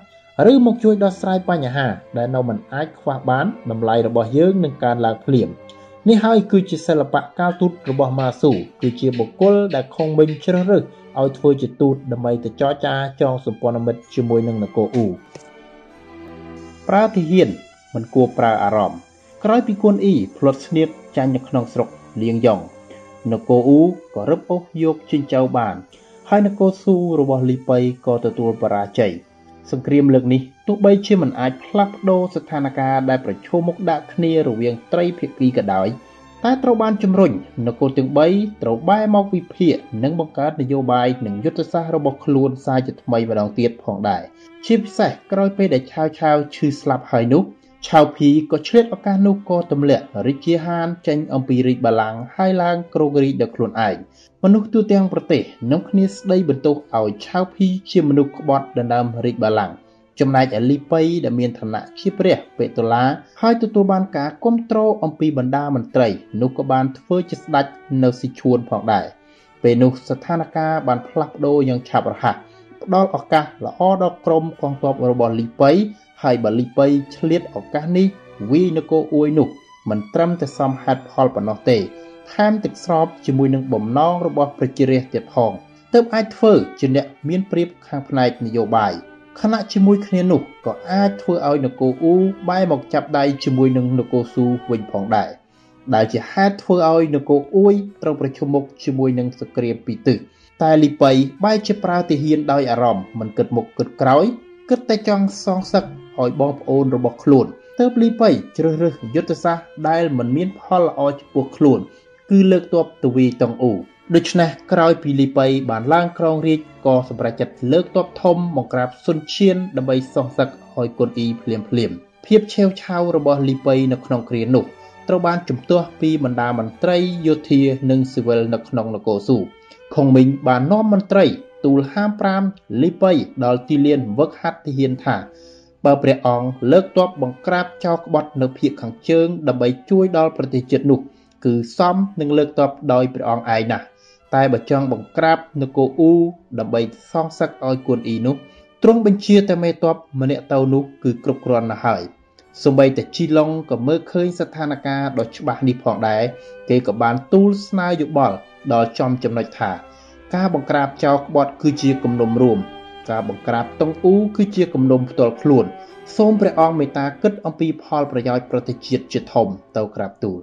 ឬមកជួយដោះស្រាយបញ្ហា ដែលនៅមិនអាចខ្វះបានតម្លៃរបស់យើងនឹងកើនឡើងភ្លាមនេះហើយគឺជាសិល្បៈកាលទូតរបស់ម៉ាស៊ូគឺជាបុគ្គលដែលខុងមិញជ្រើសរើសឲ្យធ្វើជាទូតដើម្បីទៅចរចាចងសម្ព័ន្ធមិត្តជាមួយនឹងនគរអ៊ូប្រើទាហានមិនគួរប្រើអារម្មណ៍ក្រោយពីគុនអ៊ីផ្លត់ស្នៀតចាញ់នៅក្នុងស្រុកលៀងយ៉ុងនគរអ៊ូក៏រឹបអូសយកជិញ្ចៅបាន ហើយនគរស៊ូរបស់លីប៉ៃក៏ទទួលបរាជ័យ សង្គ្រាមលើកនេះទោះបីជាមិនអាចផ្លាស់ប្ដូរស្ថានភាពដែលប្រឈមមុខដាក់គ្នារវាងត្រីភាគីក៏ដោយតែត្រូវបានជំរុញនគរទាំង3ត្រូវបែរមកវិភាគនិងបង្កើតនយោបាយនិងយុទ្ធសាស្ត្ររបស់ខ្លួនសាជាថ្មីម្ដងទៀតផងដែរជាពិសេសក្រោយពេលដែលឆាវឆាវឈឺស្លាប់ហើយនោះ ឆៅភីក៏ឆ្លៀតឱកាសនោះក៏ទម្លាក់រាជាហានចេញអំពីរាជបល្ល័ង្កហើយឡើងគ្រងរាជដោយខ្លួនឯងមនុស្សទូទាំងប្រទេសនាំគ្នាស្ដីបន្ទោសឲ្យឆៅភីជាមនុស្សក្បត់ដណ្ដើមរាជបល្ល័ង្កចំណែកអលីប៉ៃដែលមានឋានៈជាព្រះពេតុលាហើយទទួលបានការគ្រប់គ្រងអំពីបណ្ដាមន្ត្រីនោះក៏បានធ្វើជាស្ដេចនៅស៊ីឈួនផងដែរពេលនោះស្ថានភាពបានផ្លាស់ប្ដូរយ៉ាងឆាប់រហ័សផ្ដល់ឱកាសល្អដល់ក្រុមកងទ័ពរបស់លីប៉ៃ ហើយបើលីប៉ៃឆ្លៀតឱកាសនេះវាយនគរអួយនោះមិនត្រឹមតែសមហេតុផលប៉ុណ្ណោះទេថែមទឹកស្របជាមួយនឹងបំណងរបស់ប្រជារាស្ត្រទៀតផងទើបអាចធ្វើជាអ្នកមានព្រៀបខាងផ្នែកនយោបាយខណៈជាមួយគ្នានោះក៏អាចធ្វើឲ្យនគរអ៊ូបែរមកចាប់ដៃជាមួយនឹងនគរស៊ូវិញផងដែរដែលជាហេតុធ្វើឲ្យនគរអ៊ួយត្រូវប្រឈមមុខជាមួយនឹងសង្គ្រាមពីរទិសតែលីប៉ៃបែរជាប្រើទាហានដោយអារម្មណ៍មិនគិតមុខគិតក្រោយគិតតែចង់សងសឹក ឲ្យបងប្អូនរបស់ខ្លួនទើបលីប៉ៃជ្រើសរើសយុទ្ធសាស្ត្រដែលមិនមានផលល្អចំពោះខ្លួន គឺលើកទ័ពទៅវាយតង់អ៊ូដូច្នេះក្រោយពីលីប៉ៃបានឡើងក្រងរាជក៏សម្រេចចិត្តលើកទ័ពធំមកក្រាបសុនឈៀនដើម្បីសងសឹកឲ្យគុនអ៊ីភ្លាមភ្លាមភាពឆេវឆាវរបស់លីប៉ៃនៅក្នុងគ្រានោះត្រូវបានជំទាស់ពីបណ្ដាមន្ត្រីយោធានិងស៊ីវិលនៅក្នុងនគរស៊ូខុងមីងបាននាំមន្ត្រីទូលហាម5លីប៉ៃដល់ទីលានវឹកហាត់ទាហានថា បើព្រះអង្គលើកទ័ពបង្ក្រាបចោលក្បត់នៅភូមិខាងជើងដើម្បីជួយដល់ប្រទេសជាតិនោះ គឺសមនឹងលើកតបដោយព្រះអង្គឯងណាស់តែបើចង់បង្ក្រាបនគរអ៊ូដើម្បីសងសឹកឲ្យគួនអ៊ីនោះទ្រង់បញ្ជាតែមេតបម្នាក់ទៅនោះគឺគ្រប់គ្រាន់ណាស់ហើយសម្បីតែជីឡុងក៏មើលឃើញស្ថានភាពដ៏ច្បាស់នេះផងដែរគេក៏បានទូលស្នើយោបល់ដល់ចំចំណុចថា ការបង្ក្រាបចោលក្បត់គឺជាគំនុំរួម ការបង្ក្រាបតុងអ៊ូគឺជាគំនុំផ្ទាល់ខ្លួន សូមព្រះអង្គមេត្តាគិតអំពីផលប្រយោជន៍ប្រទេសជាតិជាធំទៅក្រាបទូល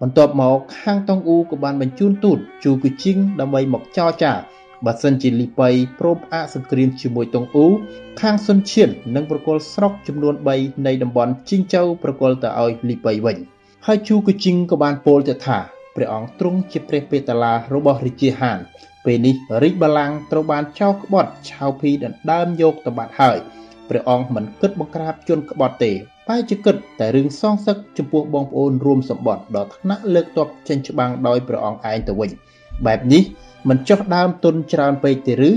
បន្ទាប់មកខាងតុងអ៊ូក៏បានបញ្ជូនទូតជូគូជីងដើម្បីមកចរចាបើសិនជាលីប៉ៃព្រមផ្អាកសង្គ្រាមជាមួយតុងអ៊ូខាងសុនឈៀននឹងប្រគល់ស្រុកចំនួន3នៃតំបន់ជីងជូវប្រគល់ទៅឲ្យលីប៉ៃវិញហើយជូគូជីងក៏បានពោលទៅថាព្រះអង្គទ្រង់ជាព្រះពេតាឡារបស់រាជាហាន ពេលនេះរាជបល្ល័ង្កត្រូវបានចោលក្បត់ឆៅភីដណ្ដើមយកទៅបាត់ហើយព្រះអង្គមិនគិតបង្ក្រាបជនក្បត់ទេតែជាគិតតែរឿងសងសឹកចំពោះបងប្អូនរួមសម្បត្តិដល់ថ្នាក់លើកទ័ពចេញច្បាំងដោយព្រះអង្គឯងទៅវិញបែបនេះមិនចុះដើមទុនច្រើនពេកទេឬ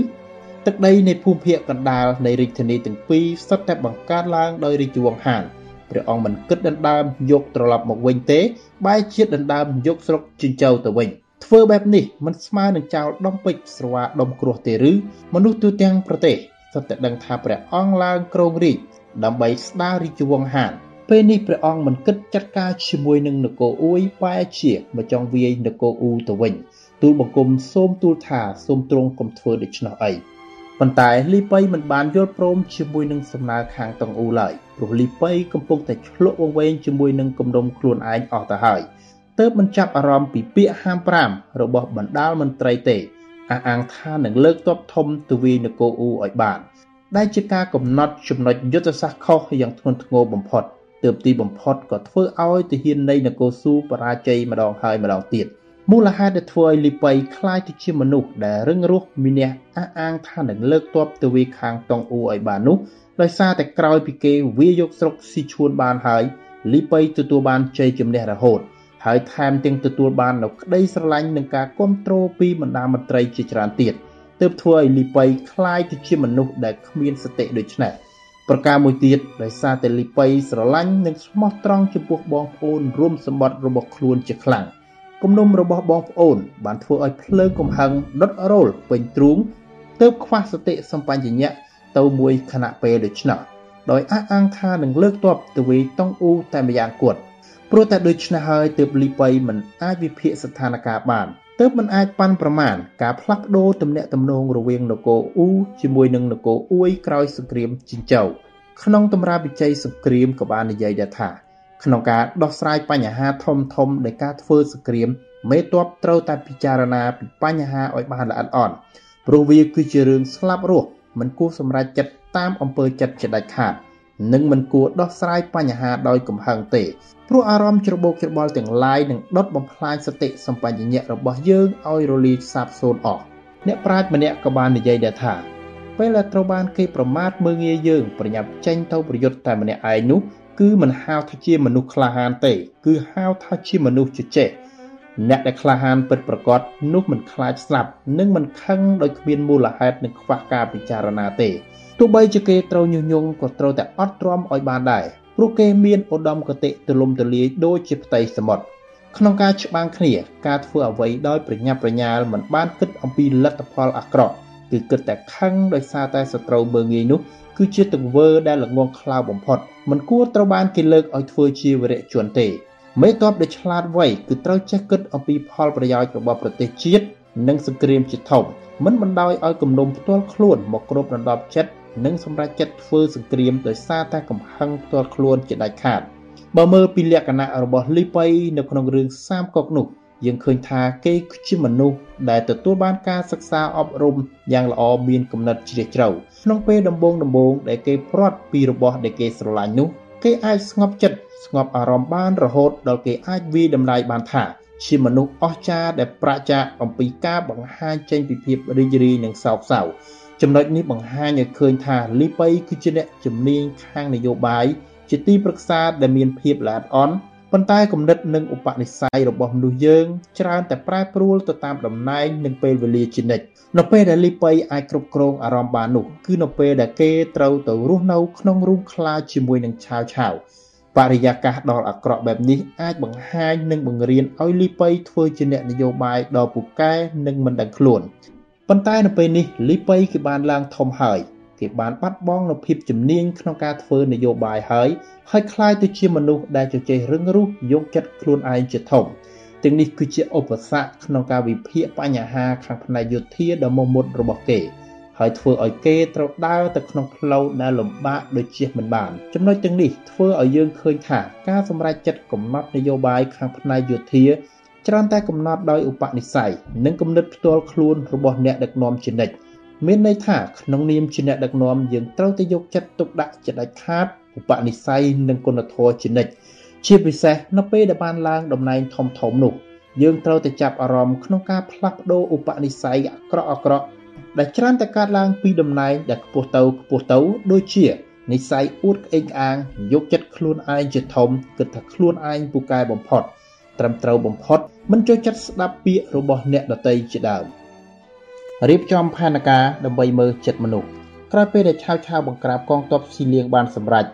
ទឹកដីនៃភូមិភាគកណ្ដាលនៃរាជធានីទាំងពីរសុទ្ធតែបង្កើតឡើងដោយរាជវង្សហានព្រះអង្គមិនគិតដណ្ដើមយកត្រឡប់មកវិញទេបែរជាដណ្ដើមយកស្រុកចិញ្ចៅទៅវិញ ធ្វើបែបនេះមិនស្មើនឹងចោលដុំពេជ្រស្រវាដុំគ្រោះទេឬមនុស្សទូទាំងប្រទេសសុទ្ធតែដឹងថាព្រះអង្គឡើងគ្រងរាជដើម្បីស្ដាររាជវង្សហានពេលនេះព្រះអង្គមិនគិតចាត់ការជាមួយនឹងនគរអ៊ួយបែរជាមកចង់វាយនគរអ៊ូទៅវិញទូលបង្គំសូមទូលថាសូមទ្រង់កុំធ្វើដូច្នោះអីប៉ុន្តែលីប៉ៃមិនបានយល់ព្រមជាមួយនឹងសំណើខាងតុងអ៊ូឡើយព្រោះលីប៉ៃកំពុងតែឆ្លក់វង្វេងជាមួយនឹងគម្រោងខ្លួនឯងអស់ទៅហើយ ទើបមិនចាប់អារម្មណ៍ពីពាក្យហាម5របស់បណ្ដាលមន្ត្រីទេអះអាងថានឹងលើកទ័ពធំទៅវាយនគរអ៊ូឲ្យបានដែលជាការកំណត់ចំណុចយុទ្ធសាស្ត្រខុសយ៉ាងធ្ងន់ធ្ងរបំផុតទើបទីបំផុតក៏ធ្វើឲ្យទាហាននៃនគរស៊ូបរាជ័យម្ដងហើយម្ដងទៀត។មូលហេតុដែលធ្វើឲ្យលីប៉ៃคล้ายទៅជាមនុស្សដែលរឹងរូសមានះអះអាងថានឹងលើកទ័ពទៅវាខាងតុងអ៊ូឲ្យបាននោះដោយសារតែក្រោយពីគេវាយកស្រុកស៊ីឈួនបានហើយលីប៉ៃទទួលបានជ័យជំនះរហូត ហើយថែមទាំងទទួលបាននូវក្តីស្រឡាញ់និងការគ្រប់គ្រងពីបណ្ដាមន្ត្រីជាច្រើនទៀតទើបធ្វើឲ្យលីប៉ៃคล้ายទៅជាមនុស្សដែលគ្មានសតិដូចនេះប្រការមួយទៀតដោយសារតែលីប៉ៃស្រឡាញ់និងស្មោះត្រង់ចំពោះបងប្អូនរួមសម្បត្តិរបស់ខ្លួនជាខ្លាំង។គំនុំរបស់បងប្អូនបានធ្វើឲ្យភ្លើងកំហឹងដុតរោលពេញទ្រូងទើបខ្វះសតិសម្បញ្ញៈទៅមួយខណៈពេលដូច្នោះដោយអះអាងថានឹងលើកទ័ពទៅវាយតុងអ៊ូតែម្យ៉ាងគត់ ព្រោះតែដូច្នេះហើយទើបលីប៉ៃមិនអាចវិភាគស្ថានភាពបានទើបមិនអាចប៉ាន់ប្រមាណការផ្លាស់ប្ដូរទំនាក់ទំនងរវាងនគរអ៊ូជាមួយនឹងនគរអ៊ួយក្រោយសង្គ្រាមជីងចៅក្នុងតម្រាវិជ័យសង្គ្រាមក៏បាននិយាយដែរថាក្នុងការដោះស្រាយបញ្ហាធំធំនៃការធ្វើសង្គ្រាមមេតបត្រូវតែពិចារណាពីបញ្ហាឲ្យបានល្អិតល្អន់ព្រោះវាគឺជារឿងស្លាប់រស់មិនគួរសម្រេចចិត្តតាមអំពើចិត្តជាដាច់ខាត និងមិនគួរដោះស្រាយបញ្ហាដោយកំហឹងទេព្រោះអារម្មណ៍ច្របូកច្របល់ទាំងឡាយនឹងដុតបំផ្លាញសតិសម្បញ្ញៈរបស់យើងឲ្យរលាយសាបសូន្យអស់អ្នកប្រាជ្ញម្នាក់ក៏បាននិយាយដែរថាពេលដែលត្រូវបានគេប្រមាថមើងងាយយើងប្រញាប់ចេញទៅប្រយុទ្ធតែម្នាក់ឯងនោះគឺមិនហៅថាជាមនុស្សក្លាហានទេ គឺហៅថាជាមនុស្សជជែកអ្នកដែលក្លាហានពិតប្រាកដនោះមិនខ្លាចស្លាប់និងមិនខឹងដោយគ្មានមូលហេតុនិងខ្វះការពិចារណាទេ ទោះបីជាគេត្រូវញុះញង់ក៏ត្រូវតែអត់ទ្រាំឲ្យបានដែរព្រោះគេមានឧត្តមគតិទូលំទូលាយដូចជាផ្ទៃសមុទ្រក្នុងការច្បាំងគ្នាការធ្វើអ្វីដោយប្រញាប់ប្រញាល់មិនបានគិតអំពីលទ្ធផលអាក្រក់គឺគិតតែខឹងដោយសារតែសត្រូវមើងងាយនោះគឺជាទង្វើដែលល្ងងខ្លៅបំផុតមិនគួរត្រូវបានគេលើកឲ្យធ្វើជាវរៈជនទេមេតបដែលឆ្លាតវៃគឺត្រូវចេះគិតអំពីផលប្រយោជន៍របស់ប្រទេសជាតិនិងសង្គ្រាមជាធំមិនបណ្ដោយឲ្យគំនុំផ្ទាល់ខ្លួនមកគ្របដណ្ដប់ចិត្ត និងសម្រេចចិត្តធ្វើសង្គ្រាមដោយសារតែកំហឹងផ្ទាល់ខ្លួនជាដាច់ខាតបើមើលពីលក្ខណៈរបស់លីប៉ៃនៅក្នុងរឿងសាមកុកនោះយើងឃើញថាគេជាមនុស្សដែលទទួលបានការសិក្សាអប់រំយ៉ាងល្អមានគំនិតជ្រាលជ្រៅក្នុងពេលដំបូងដំបូងដែលគេព្រាត់ពីរបស់ដែលគេស្រឡាញ់នោះគេអាចស្ងប់ចិត្តស្ងប់អារម្មណ៍បានរហូតដល់គេអាចវាតម្លៃបានថាជាមនុស្សអស្ចារ្យដែលប្រាជ្ញាអំពីការបង្ហាញចេញពីភាពរីករាយនិងសោកសៅ ចំណុចនេះបង្ហាញឲ្យឃើញថាលីប៉ៃគឺជាអ្នកជំនាញខាងនយោបាយជាទីប្រឹក្សាដែលមានភាពល្អិតអន់ប៉ុន្តែគំនិតនិងឧបនិស្ស័យរបស់មនុស្សយើងច្រើនតែប្រែប្រួលទៅតាមតំណែងនិងពេលវេលាជានិច្ចនៅពេលដែលលីប៉ៃអាចគ្រប់គ្រងអារម្មណ៍បាននោះគឺនៅពេលដែលគេត្រូវទៅរស់នៅក្នុងរូងខ្លាជាមួយនឹងឆាវឆាវបរិយាកាសដ៏អាក្រក់បែបនេះអាចបង្ហាញនិងបង្រៀនឲ្យលីប៉ៃធ្វើជាអ្នកនយោបាយដ៏ពូកែនិងមិនដឹងខ្លួន ប៉ុន្តែនៅពេលនេះលីប៉ៃគេបានឡើងធំហើយគេបានបាត់បង់នូវភាពជំនាញក្នុងការធ្វើនយោបាយហើយហើយคล้ายទៅជាមនុស្សដែលជជែករឹងរូសយកចិត្តខ្លួនឯងជាធំទាំងនេះគឺជាឧបសគ្គក្នុងការវិភាគបញ្ហាខាងផ្នែកយោធាដ៏មមុតរបស់គេហើយធ្វើឲ្យគេត្រូវដើរទៅក្នុងផ្លូវដែលលំបាកដូចជាមិនបានចំណុចទាំងនេះធ្វើឲ្យយើងឃើញថាការសម្រេចចិត្តកំណត់នយោបាយខាងផ្នែកយោធា ច្រើនតែកំណត់ដោយឧបនិស្ស័យនិងគំនិតផ្ទាល់ខ្លួនរបស់អ្នកដឹកនាំជានិច្ចមានន័យថាក្នុងនាមជាអ្នកដឹកនាំយើងត្រូវតែយកចិត្តទុកដាក់ជាដាច់ខាតឧបនិស្ស័យនិងគុណធម៌ជានិច្ចជាពិសេសនៅពេលដែលបានឡើងតំណែងធំធំនោះយើងត្រូវតែចាប់អារម្មណ៍ក្នុងការផ្លាស់ប្ដូរឧបនិស្ស័យអាក្រក់អាក្រក់ដែលច្រើនតែកើតឡើងពីតំណែងដែលខ្ពស់ទៅខ្ពស់ទៅដូចជានិស្ស័យអួតក្អេងអាងយកចិត្តខ្លួនឯងជាធំគិតថាខ្លួនឯងពូកែបំផុត ត្រឹមត្រូវបំផុតមិនចូលចិត្តស្ដាប់ពាក្យរបស់អ្នកដតីជាដើមរៀបចំផែនការដើម្បីមើលចិត្តមនុស្សក្រោយពេលដែលឆាវឆាវបង្ក្រាបកងទ័ពស៊ីលៀងបានសម្រេច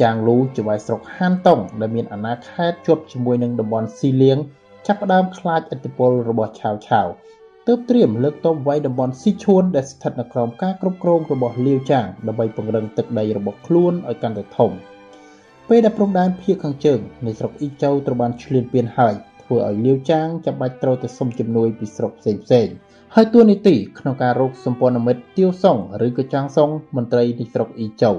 ចាងលូជាវាយស្រុកហានតុងដែលមានអាណាខេត្តជាប់ជាមួយនឹងតំបន់ស៊ីលៀងចាប់ផ្ដើមខ្លាចឥទ្ធិពលរបស់ឆាវឆាវទើបត្រៀមលើកទ័ពវាយតំបន់ស៊ីឈួនដែលស្ថិតនៅក្រោមការគ្រប់គ្រងរបស់លាវចាងដើម្បីពង្រឹងទឹកដីរបស់ខ្លួនឲ្យកាន់តែធំ ពេលដែលព្រំដែនភៀកខាងជើងនៃស្រុកអ៊ីចៅត្រូវបានឈ្លានពានហើយធ្វើឲ្យលាវចាងចាំបាច់ត្រូវទៅសុំជំនួយពីស្រុកផ្សេងផ្សេងហើយតួនាទីក្នុងការរកសម្ព័ន្ធមិត្តទៀវសុងឬក៏ចាងសុងមន្ត្រីនៃស្រុកអ៊ីចៅ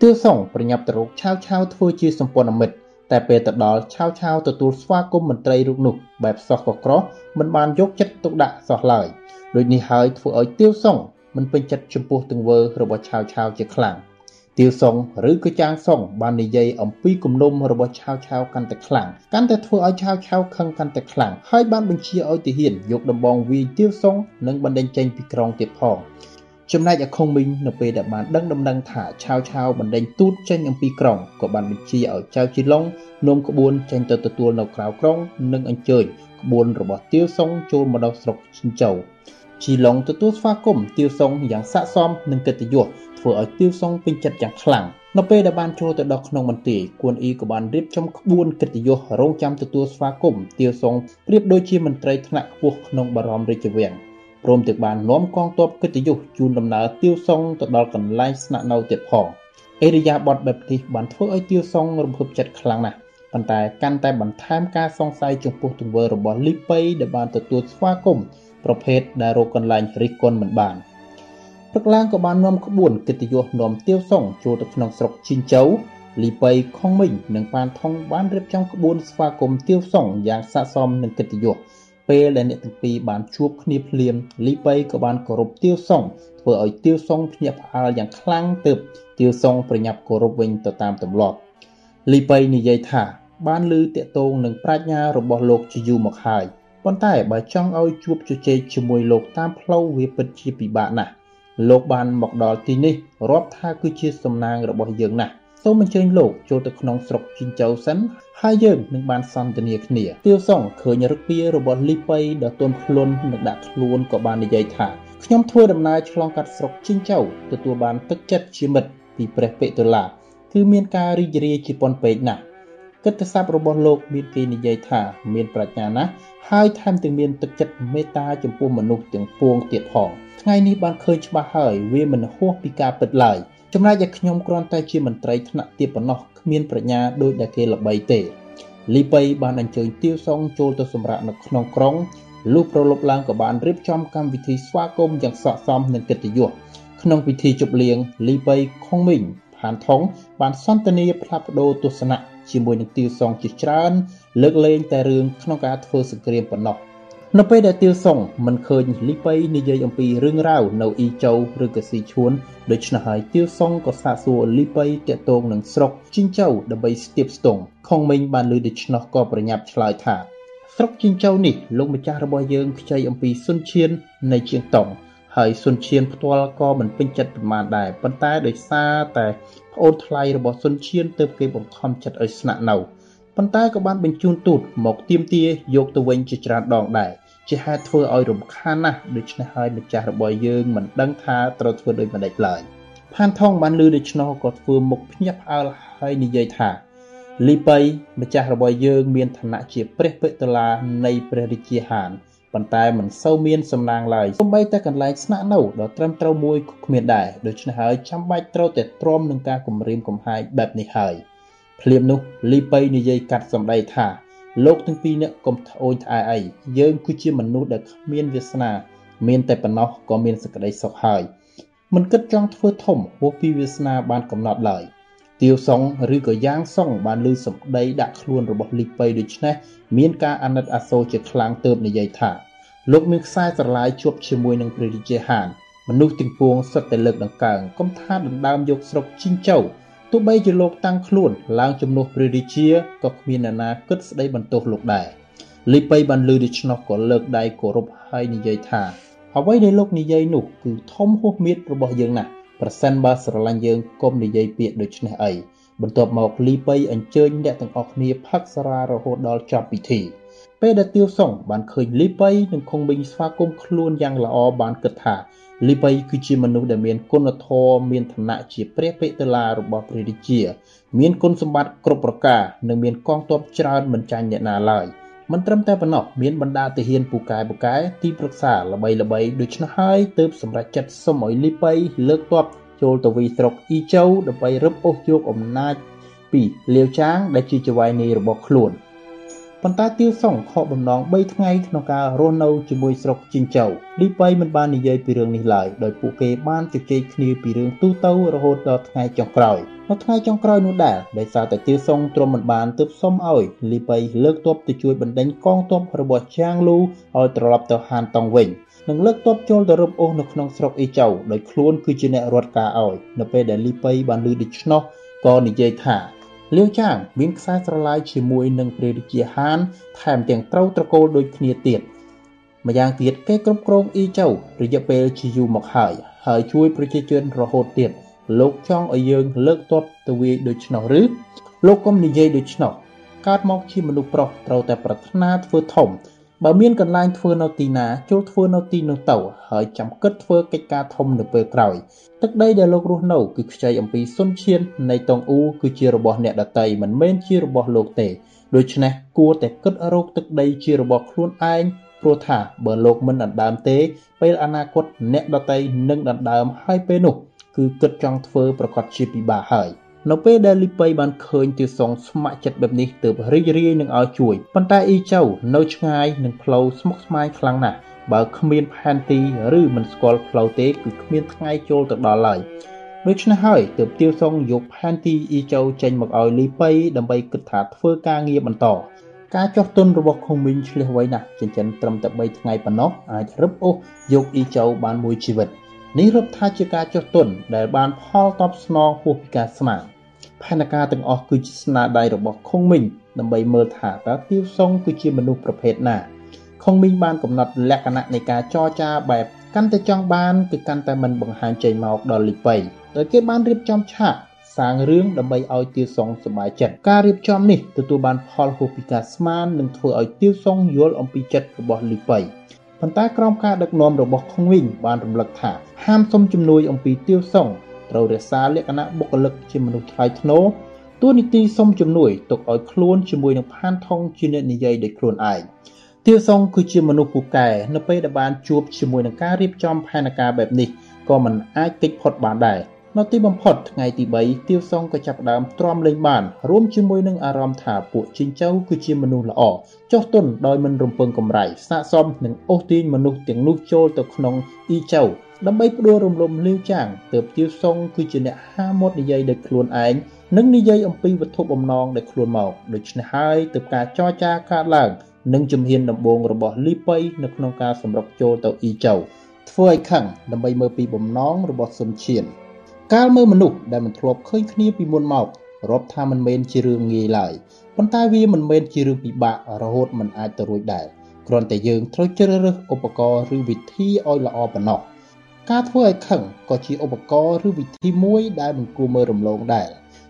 ទៀវសុងប្រញាប់ទៅរកឆាវឆាវធ្វើជាសម្ព័ន្ធមិត្តតែពេលទៅដល់ឆាវឆាវទទួលស្វាគមន៍មន្ត្រីរូបនោះបែបសោះក៏ក្រោះមិនបានយកចិត្តទុកដាក់សោះឡើយដូចនេះហើយធ្វើឲ្យទៀវសុងមិនពេញចិត្តចំពោះទង្វើរបស់ឆាវឆាវជាខ្លាំង ទៀវសុងឬក៏ចាងសុងបាននិយាយអំពីគំនុំរបស់ឆាវឆាវកាន់តែខ្លាំងកាន់តែធ្វើឲ្យឆាវឆាវខឹងកាន់តែខ្លាំងហើយបានបញ្ជាឲ្យទាហានយកដំបងវាយទៀវសុងនិងបណ្ដេញចេញពីក្រុងទៀតផងចំណែកអខុងមីងនៅពេលដែលបានដឹងដំណឹងថាឆាវឆាវបណ្ដេញទូតចេញអំពីក្រុងក៏បានបញ្ជាឲ្យចៅជីឡុងនាំក្បួនចេញទៅទទួលនៅក្រៅក្រុងនិងអញ្ជើញក្បួនរបស់ទាវសុងចូលមកដល់ស្រុកឈិនជូជីឡុងទទួលស្វាគមន៍ទាវសុងយ៉ាងស័ក្តិសមនឹងកិត្តិយស ធ្វើឲ្យទាវសុងពេញចិត្តយ៉ាងខ្លាំងនៅពេលដែលបានចូលទៅដល់ក្នុងមន្ទីរគួនអ៊ីក៏បានរៀបចំក្បួនកិត្តិយសរងចាំទទួលស្វាគមន៍ទាវសុងប្រៀបដូចជាមន្ត្រីថ្នាក់ខ្ពស់ក្នុងបរមរាជវាំងព្រមទាំងបាននាំកងទ័ពកិត្តិយសជូនដំណើរទាវសុងទៅដល់កន្លែងស្នាក់នៅទៀតផងអេរិយាបថបែបនេះបានធ្វើឲ្យទាវសុងរំភើបចិត្តខ្លាំងណាស់ប៉ុន្តែកាន់តែបន្ថែមការសង្ស័យចំពោះទង្វើរបស់លីប៉ៃដែលបានទទួលស្វាគមន៍ប្រភេទដែលរកកន្លែងរិះគន់មិនបាន ព្រឹកឡើងក៏បាននាំក្បួនកិត្តិយសនាំទាវសុងចូលទៅក្នុងស្រុកជីនជូលីប៉ៃខុងមីងនិងប៉ានថងបានរៀបចំក្បួនស្វាគមន៍ទាវសុងយ៉ាងស័ក្តិសមនឹងកិត្តិយសពេលដែលអ្នកទាំងពីរបានជួបគ្នាភ្លាមលីប៉ៃក៏បានគោរពទាវសុងធ្វើឲ្យទាវសុងភ្ញាក់ផ្អើលយ៉ាងខ្លាំងទើបទាវសុងប្រញាប់គោរពវិញទៅតាមទម្លាប់លីប៉ៃនិយាយថាបានឮតាកតងនឹងប្រាជ្ញារបស់លោកជាយូរមកហើយប៉ុន្តែបើចង់ឲ្យជួបជជែកជាមួយលោកតាមផ្លូវវាពិតជាពិបាកណាស់ លោកបានមកដល់ទីនេះរាប់ថាគឺជាសំណាងរបស់យើងណាស់សូមអញ្ជើញលោកចូលទៅក្នុងស្រុកជីងជូសិនហើយយើងនឹងបានសន្ទនាគ្នាទាវសុងឃើញរឹកពីរបស់លីប៉ៃដ៏ទន់ភ្លន់និងដាក់ខ្លួនក៏បាននិយាយថាខ្ញុំធ្វើដំណើរឆ្លងកាត់ស្រុកជីងជូទទួលបានទឹកចិត្តជាមិត្តពីព្រះពេតុលាគឺមានការរីករាយជាពន់ពេកណាស់កិត្តិស័ព្ទរបស់លោកមានគេនិយាយថាមានប្រាជ្ញាណាស់ហើយថែមទាំងមានទឹកចិត្តមេត្តាចំពោះមនុស្សទាំងពួងទៀតផង ថ្ងៃនេះបានឃើញច្បាស់ហើយវាមិនហួសពីការពិតឡើយចំណែកឯខ្ញុំគ្រាន់តែជាមន្ត្រីថ្នាក់ទាបប៉ុណ្ណោះគ្មានប្រាជ្ញាដូចដែលគេល្បីទេលីប៉ៃបានអញ្ជើញទាវសុងចូលទៅសម្រាប់នៅក្នុងក្រុងលុះប្រលប់ឡើងក៏បានរៀបចំកម្មវិធីស្វាគមន៍យ៉ាងស័ក្តិសមនឹងកិត្តិយសក្នុងពិធីជប់លៀងលីប៉ៃខុងមីងផានថងបានសន្ទនាផ្លាស់ប្ដូរទស្សនៈជាមួយនឹងទាវសុងជាច្រើនលើកលែងតែរឿងក្នុងការធ្វើសង្គ្រាមប៉ុណ្ណោះ នៅពេលដែលទាវសុងមិនឃើញលីប៉ៃនិយាយអំពីរឿងរ៉ាវនៅអ៊ីជូឬក៏ស៊ីឈួនដូច្នេះហើយទាវសុងក៏សាកសួរលីប៉ៃតាក់ទងនឹងស្រុកជីងជូដើម្បីស្ទាបស្ទង់ខុងមីងបានលើដូច្នោះក៏ប្រញាប់ឆ្លើយថាស្រុកជីងជូនេះលោកម្ចាស់របស់យើងខ្ចីអំពីសុនឈៀននៃជាងតុងហើយសុនឈៀនផ្ទាល់ក៏មិនពេញចិត្តប្រមាណដែរប៉ុន្តែដោយសារតែប្អូនថ្លៃរបស់សុនឈៀនទើបគេបង្ខំចិត្តឲ្យស្នាក់នៅ ប៉ុន្តែក៏បានបញ្ជូនទូតមកទៀមទាយកទៅវិញជាច្រើនដងដែរជាហេតុធ្វើឲ្យរំខានណាស់ដូច្នេះហើយម្ចាស់របស់យើងមិនដឹងថាត្រូវធ្វើដូចម្តេចឡើយផានថងបានលឺដូច្នោះក៏ធ្វើមុខភ្ញាក់ផ្អើលហើយនិយាយថាលីប៉ៃម្ចាស់របស់យើងមានឋានៈជាព្រះពិតុលានៃព្រះរាជាហានប៉ុន្តែមិនសូវមានសំណាងឡើយសូម្បីតែកន្លែងស្នាក់នៅដ៏ត្រឹមត្រូវមួយក៏គ្មានដែរដូច្នេះហើយចាំបាច់ត្រូវតែទ្រាំនឹងការគំរាមកំហែងបែបនេះហើយ ភ្លាមនោះលីប៉ៃនិយាយកាត់សម្ដីថា លោកទាំងពីរនាក់កុំត្អូញត្អែអីយើងគឺជាមនុស្សដែលគ្មានវាសនា មានតែប៉ុណ្ណោះក៏មានសេចក្តីសុខហើយមិនគិតចង់ធ្វើធំហួសពីវាសនាបានកំណត់ឡើយទាវសុងឬក៏យ៉ាងសុងបានលើសម្ដីដាក់ខ្លួនរបស់លីប៉ៃដូច្នេះមានការអាណិតអាសូរជាខ្លាំងទើបនិយាយថាលោកមានខ្សែស្រឡាយជាប់ជាមួយនឹងព្រះរាជាហានមនុស្សទាំងពួងសុទ្ធតែលើកដង្កើងកុំថាដណ្ដើមយកស្រុកជីងចៅ ទោះបីជាលោកតាំងខ្លួនឡើងជំនួសព្រះរាជាក៏គ្មានអ្នកណាគិតស្ដីបន្ទោសលោកដែរលីប៉ៃបានលើដូច្នោះក៏លើកដៃគោរពហើយនិយាយថាអ្វីដែលលោកនិយាយនោះគឺធំហួសមៀតរបស់យើងណាស់ប្រសិនបើស្រឡាញ់យើងកុំនិយាយពាក្យដូចនេះអីបន្ទាប់មកលីប៉ៃអញ្ជើញអ្នកទាំងអស់គ្នាផឹកសារារហូតដល់ចប់ពិធីពេលដែលទាវសុងបានឃើញលីប៉ៃនិងខុងប៊ីងស្វាគមន៍ខ្លួនយ៉ាងល្អបានគិតថា លីប៉ៃគឺជាមនុស្សដែលមានគុណធម៌មានឋានៈជាព្រះពេតុលារបស់ព្រះរាជា មានគុណសម្បត្តិគ្រប់ប្រការនិងមានកងទ័ពច្រើនមិនចាញ់អ្នកណាឡើយមិនត្រឹមតែប៉ុណ្ណោះមានបណ្ដាទាហានពូកែពូកែទីប្រឹក្សាល្បីល្បីដូច្នោះហើយទើបសម្រេចចិត្តសុំឲ្យលីប៉ៃលើកទ័ពចូលទៅវីស្រុកអ៊ីជូដើម្បីរឹបអូសយកអំណាចពីលាវចាងដែលជាចៅហ្វាយនាយរបស់ខ្លួន។ ប៉ុន្តែទាវសុងខកបំណង3ថ្ងៃក្នុងការរស់នៅជាមួយស្រុកជីងចៅលីប៉ៃមិនបាននិយាយពីរឿងនេះឡើយដោយពួកគេបានជជែកគ្នាពីរឿងទូទៅរហូតដល់ថ្ងៃចុងក្រោយនៅថ្ងៃចុងក្រោយនោះដែរដោយសារតែទាវសុងទ្រាំមិនបានទើបសុំឲ្យលីប៉ៃលើកទ័ពទៅជួយបណ្ដេញកងទ័ពរបស់ចាងលូឲ្យត្រឡប់ទៅហានតង់វិញនឹងលើកទ័ពចូលទៅរឹបអូសនៅក្នុងស្រុកអ៊ីចៅដោយខ្លួនគឺជាអ្នករត់ការឲ្យនៅពេលដែលលីប៉ៃបានឮដូច្នោះក៏និយាយថា លាវចាងមានខ្សែស្រឡាយជាមួយនឹងព្រះរាជាហាន ថែមទាំងត្រូវត្រកូលដូចគ្នាទៀតម្យ៉ាងទៀតគេគ្រប់គ្រងអ៊ីចៅរយៈពេលជាយូរមកហើយហើយជួយប្រជាជនរហូតទៀតលោកចង់ឲ្យយើងលើកទ័ពទៅវាយដូច្នោះឬលោកកុំនិយាយដូច្នោះកើតមកជាមនុស្សប្រុសត្រូវតែប្រាថ្នាធ្វើធំ បើមានកន្លែងធ្វើនៅទីណាចូលធ្វើនៅទីនោះទៅហើយចាំគិតធ្វើកិច្ចការធំនៅពេលក្រោយទឹកដីដែលលោករស់នៅគឺខ្ចីអំពីសុនឈាននៃតងអ៊ូគឺជារបស់អ្នកដតីមិនមែនជារបស់លោកទេដូច្នេះគួរតែគិតរកទឹកដីជារបស់ខ្លួនឯងព្រោះថាបើលោកមិនដណ្ដើមទេ ពេលអនាគតអ្នកដតីនឹងដណ្ដើមហើយពេលនោះគឺគិតចង់ធ្វើប្រកាសជាពិបាកហើយ។ នៅពេលដែលលីប៉ៃបានឃើញទាសុងស្ម័គ្រចិត្តបែបនេះទើបរីករាយនឹងឲ្យជួយប៉ុន្តែអ៊ីចៅនៅឆ្ងាយនឹងផ្លូវស្មុគស្មាញខ្លាំងណាស់បើគ្មានផែនទីឬមិនស្គាល់ផ្លូវទេគឺគ្មានថ្ងៃចូលទៅដល់ឡើយដូច្នេះហើយទើបទាវសុងយកផែនទីអ៊ីចៅចេញមកឲ្យលីប៉ៃដើម្បីគិតថាធ្វើការងារបន្តការចោះទុនរបស់ខុងមីងឆ្លៀសវៃណាស់ចិញ្ចឹមត្រឹមតែ3ថ្ងៃប៉ុណ្ណោះអាចរឹបអូសយកអ៊ីចៅបានមួយជីវិតនេះរាប់ថាជាការចោះទុនដែលបានផលតបស្នងហួសពីការស្មាន ផែនការទាំងអស់គឺជាស្នាដៃរបស់ខុងមីងដើម្បីមើលថាតើទាវសុងគឺជាមនុស្សប្រភេទណាខុងមីងបានកំណត់លក្ខណៈនៃការចរចាបែបកាន់តែចង់បានគឺកាន់តែមិនបង្ហាញចេញមកដល់លីប៉ៃដោយគេបានរៀបចំឆាកសាងរឿងដើម្បីឲ្យទាវសុងសប្បាយចិត្តការរៀបចំនេះទទួលបានផលហួសពីការស្មាននិងធ្វើឲ្យទាវសុងយល់អំពីចិត្តរបស់លីប៉ៃប៉ុន្តែក្រោមការដឹកនាំរបស់ខុងវិញបានរំលឹកថាហាមសុំជំនួយអំពីទាវសុង ត្រូវរក្សាលក្ខណៈបុគ្គលិកជាមនុស្សថ្លៃថ្នូរទួលនីតិសុំជំនួយទុកឲ្យខ្លួនជាមួយនឹងផានថងជាអ្នកនិយាយដោយខ្លួនឯងទាវសុងគឺជាមនុស្សពូកែនៅពេលដែលបានជួបជាមួយនឹងការរៀបចំផែនការបែបនេះក៏មិនអាចគេចផុតបានដែរនៅទីបំផុតថ្ងៃទី3ទាវសុងក៏ចាប់ផ្ដើមទ្រាំលេងបានរួមជាមួយនឹងអារម្មណ៍ថាពួកជីងចៅគឺជាមនុស្សល្អចុះទុនដោយមិនរំពឹងកម្រៃស័កសមនឹងអូសទាញមនុស្សទាំងនោះចូលទៅក្នុងអ៊ីចៅ ដើម្បីផ្ដួលរំលំលាវចាងទើបទាវសុងគឺជាអ្នកហាមាត់និយាយដោយខ្លួនឯងនិងនិយាយអំពីវត្ថុបំណងដែលខ្លួនមកដូច្នេះហើយទើបការចរចាកើតឡើងនិងជំហានដំបូងរបស់លីប៉ៃនៅក្នុងការសម្រុកចូលទៅអ៊ីចៅធ្វើឲ្យខឹងដើម្បីមើលពីបំណងរបស់សុនឈៀនកាលមើលមនុស្សដែលមិនធ្លាប់ឃើញគ្នាពីមុនមករាប់ថាមិនមែនជារឿងងាយឡើយប៉ុន្តែវាមិនមែនជារឿងពិបាករហូតមិនអាចទៅរួចដែរគ្រាន់តែយើងត្រូវជ្រើសរើសឧបករណ៍ឬវិធីឲ្យល្អប៉ុណ្ណោះ ការធ្វើឲ្យខឹងក៏ជាឧបករណ៍ឬវិធីមួយដែលមិនគួរមើលរំលងដែរ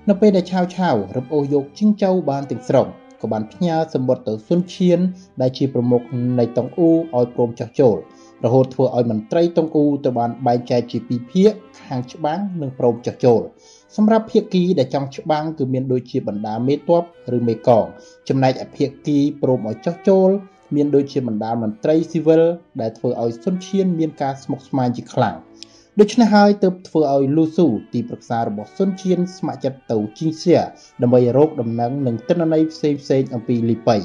នៅពេលដែលឆាវឆាវរឹបអូសយកជីងចៅបានទាំងស្រុងក៏បានផ្ញើសម្បត្តិទៅស៊ុនឈៀនដែលជាប្រមុខនៃតុងអ៊ូឲ្យព្រមចោះចូលរហូតធ្វើឲ្យមន្ត្រីតុងអ៊ូទៅបានបែងចែកជាពីរភាគខាងច្បាំងនិងព្រមចោះចូលសម្រាប់ភាគីដែលចង់ច្បាំងគឺមានដូចជាបណ្ដាមេតបឬមេកងចំណែកឯភាគីព្រមឲ្យចោះចូល មានដូចជាបណ្ដាមន្ត្រីស៊ីវិលដែលធ្វើឲ្យសុនឈៀនមានការស្មុគស្មាញជាខ្លាំងដូច្នេះហើយទើបធ្វើឲ្យលូស៊ូទីប្រឹក្សារបស់សុនឈៀនស្ម័គ្រចិត្តទៅជីងសៀដើម្បីរកដំណឹងនិងទិន្នន័យផ្សេងផ្សេងអំពីលីប៉ៃ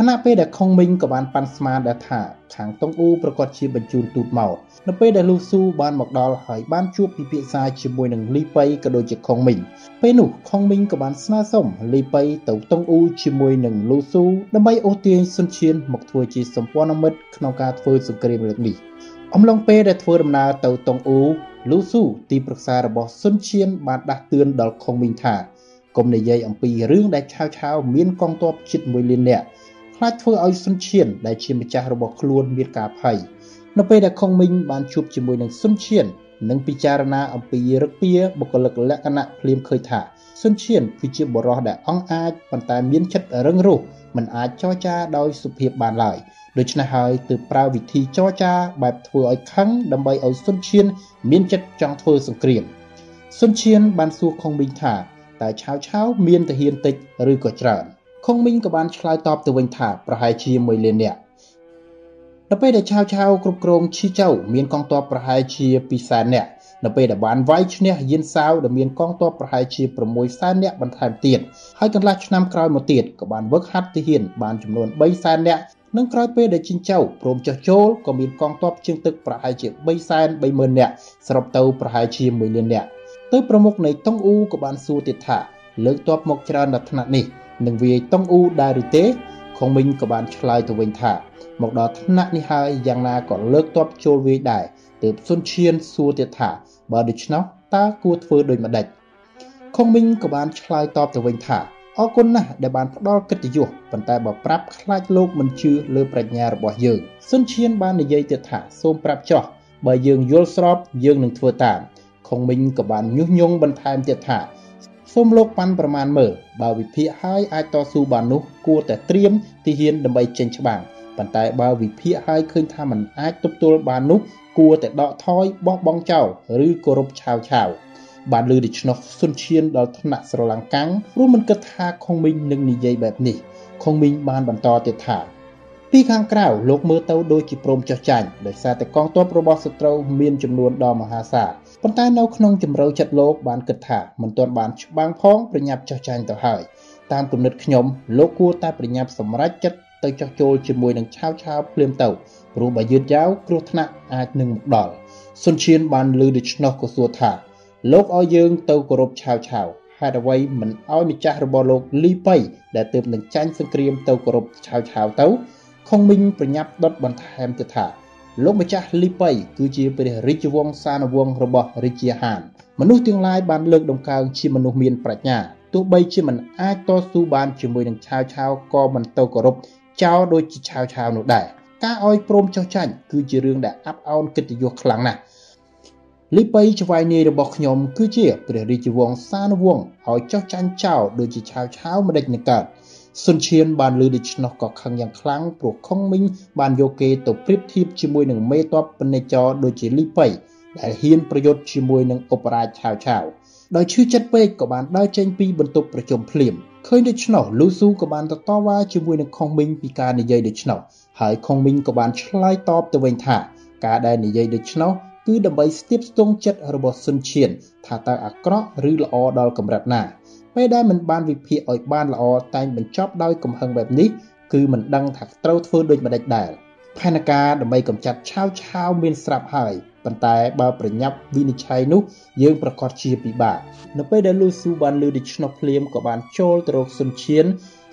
ខណៈពេលដែលខុងមីងក៏បានប៉ាន់ស្មានដែរថាខាងតុងអ៊ូប្រកាសជាបញ្ជូនទូតមកនៅពេលដែលលូស៊ូបានមកដល់ហើយបានជួបពិភាក្សាជាមួយនឹងលីប៉ៃក៏ដូចជាខុងមីងពេលនោះខុងមីងក៏បានស្នើសុំលីប៉ៃទៅតុងអ៊ូជាមួយនឹងលូស៊ូដើម្បីអូសទាញសុនឈៀនមកធ្វើជាសម្ព័ន្ធមិត្តក្នុងការធ្វើសង្គ្រាមលើកនេះអំឡុងពេលដែលធ្វើដំណើរទៅតុងអ៊ូលូស៊ូទីប្រឹក្សារបស់សុនឈៀនបានដាស់តឿនដល់ខុងមីងថាកុំនិយាយអំពីរឿងដែលឆាវឆាវមានកងទ័ពជិត1លាននាក់ ខ្លាចធ្វើឲ្យសុនឈៀនដែលជាម្ចាស់របស់ខ្លួនមានការភ័យនៅពេលដែលខុងមីងបានជួបជាមួយនឹងសុនឈៀននិងពិចារណាអំពីរឹកពីបុគ្គលិកលក្ខណៈភ្លាមឃើញថាសុនឈៀនគឺជាបរិះដែលអង់អាចប៉ុន្តែមានចិត្តរឹងរូសមិនអាចចរចាដោយសុភាពបានឡើយដូច្នេះហើយទើបប្រើវិធីចរចាបែបធ្វើឲ្យខឹងដើម្បីឲ្យសុនឈៀនមានចិត្តចង់ធ្វើសង្គ្រាមសុនឈៀនបានសួរខុងមីងថាតើឆាវឆាវមានទាហានតិចឬក៏ច្រើន ខុងមីងក៏បានឆ្លើយតបទៅវិញថាប្រហែលជា1លាននាក់នៅពេលដែលឆាវឆាវគ្រប់គ្រងឈីចៅមានកងទ័ពប្រហែលជា2សែននាក់នៅពេលដែលបានវាយឈ្នះយានសាវដែលមានកងទ័ពប្រហែលជា6សែននាក់បន្ថែមទៀតហើយកន្លះឆ្នាំក្រោយមកទៀតក៏បានវឹកហាត់ទាហានបានចំនួន3សែននាក់និងក្រោយពេលដែលជីងចៅព្រមចុះចូលក៏មានកងទ័ពជើងទឹកប្រហែលជា3សែន30000នាក់សរុបទៅប្រហែលជា1លាននាក់ទៅប្រមុខនៃតុងអ៊ូក៏បានសួរទៀតថាលើកទ័ពមកច្រើនដល់ថ្នាក់នេះ នឹងវាយតុងអ៊ូដែរឬទេខុងមីងក៏បានឆ្លើយទៅវិញថាមកដល់ថ្នាក់នេះហើយយ៉ាងណាក៏លើកទ័ពចូលវាយដែរទើបសុនឈៀនសួរទៀតថាបើដូច្នោះតើគួរធ្វើដូចម្ដេចខុងមីងក៏បានឆ្លើយតបទៅវិញថាអរគុណណាស់ដែលបានផ្ដល់កិត្តិយសប៉ុន្តែបើប្រាប់ខ្លាចលោកមិនជឿលើប្រាជ្ញារបស់យើងសុនឈៀនបាននិយាយទៀតថាសូមប្រាប់ចោះបើយើងយល់ស្របយើងនឹងធ្វើតាមខុងមីងក៏បានញុះញង់បន្ថែមទៀតថា សូមលោកប៉ាន់ប្រមាណមើលបើវិភាគហើយអាចតស៊ូបាននោះគួរតែត្រៀមទីហ៊ានដើម្បីចេញច្បាំងប៉ុន្តែបើវិភាគហើយឃើញថាมันអាចទប់ទល់បាននោះគួរតែដកថយបោះបង់ចោលឬគោរពឆាវឆាវបានលើដូច្នោះសុនឈៀនដល់ថ្នាក់ស្រឡាំងកាំងព្រោះមិនគិតថាខុងមីងនឹងនិយាយបែបនេះខុងមីងបានបន្តទៀតថា ពីខាងក្រៅលោកមើលទៅដូចជាព្រមចោះចាញ់ដោយសារតែកងទ័ពរបស់សត្រូវមានចំនួនដ៏មហាសាលប៉ុន្តែនៅក្នុងជំរឿចិត្តលោកបានគិតថាមិនទាន់បានច្បាំងផងប្រញាប់ចោះចាញ់ទៅហើយតាមគំនិតខ្ញុំលោកគួរតែប្រញាប់សម្រេចចិត្តទៅចោះចូលជាមួយនឹងឆាវឆាវភ្លាមទៅព្រោះបើយឺតយ៉ាវគ្រោះថ្នាក់អាចនឹងមកដល់សុនឈៀនបានលើដូច្នោះក៏សួរថាលោកឲ្យយើងទៅគោរពឆាវឆាវហេតុអ្វីមិនឲ្យម្ចាស់របស់លោកលីប៉ៃដែលទើបនឹងចាញ់សង្គ្រាមទៅគោរពឆាវឆាវទៅ ខុងមីងប្រញាប់ដុតបន្ថែមទៀតថាលោកម្ចាស់លីប៉ៃគឺជាព្រះរាជវង្សានុវង្សរបស់រាជាហានមនុស្សទាំងឡាយបានលើកដំកើងជាមនុស្សមានប្រាជ្ញាទោះបីជាមិនអាចតស៊ូបានជាមួយនឹងឆាវឆាវក៏មិនទៅគោរពចោលដូចជាឆាវឆាវនោះដែរការឲ្យព្រមចោះចាញ់គឺជារឿងដែលអាប់អោនកិត្តិយសខ្លាំងណាស់លីប៉ៃច្វាយនាយរបស់ខ្ញុំគឺជាព្រះរាជវង្សានុវង្សឲ្យចោះចាញ់ចោលដូចជាឆាវឆាវមិនដេចនឹងកើត សុនឈៀនបានលើដូច្នោះក៏ខឹងយ៉ាងខ្លាំងព្រោះខុងមីងបានយកគេទៅប្រៀបធៀបជាមួយនឹងមេតបពាណិជ្ជរដូចជាលីប៉ៃដែលហ៊ានប្រយុទ្ធជាមួយនឹងឧបរាជឆាវឆាវដោយឈឺចិត្តពេកក៏បានដើរចេញពីបន្ទប់ប្រជុំភ្លាមឃើញដូច្នោះលូស៊ូក៏បានទៅតវ៉ាជាមួយនឹងខុងមីងពីការនិយាយដូច្នោះហើយខុងមីងក៏បានឆ្លើយតបទៅវិញថាការដែលនិយាយដូច្នោះគឺដើម្បីស្ទាបស្ទង់ចិត្តរបស់សុនឈៀនថាតើអាក្រក់ឬល្អដល់កម្រិតណា ពេលដែលមិនបានវិភាគឲ្យបានល្អតែងបញ្ចប់ដោយកំហឹងបែបនេះគឺមិនដឹងថាត្រូវធ្វើដូចម្ដេចដែរផែនការដើម្បីកម្ចាត់ឆាវឆាវមានស្រាប់ហើយប៉ុន្តែបើប្រញាប់វិនិច្ឆ័យនោះយើងប្រកាសជាពិបាកនៅពេលដែលលូស៊ូបានលើដូច្នោះភ្លាមក៏បានចូលទៅរកសុនឈៀន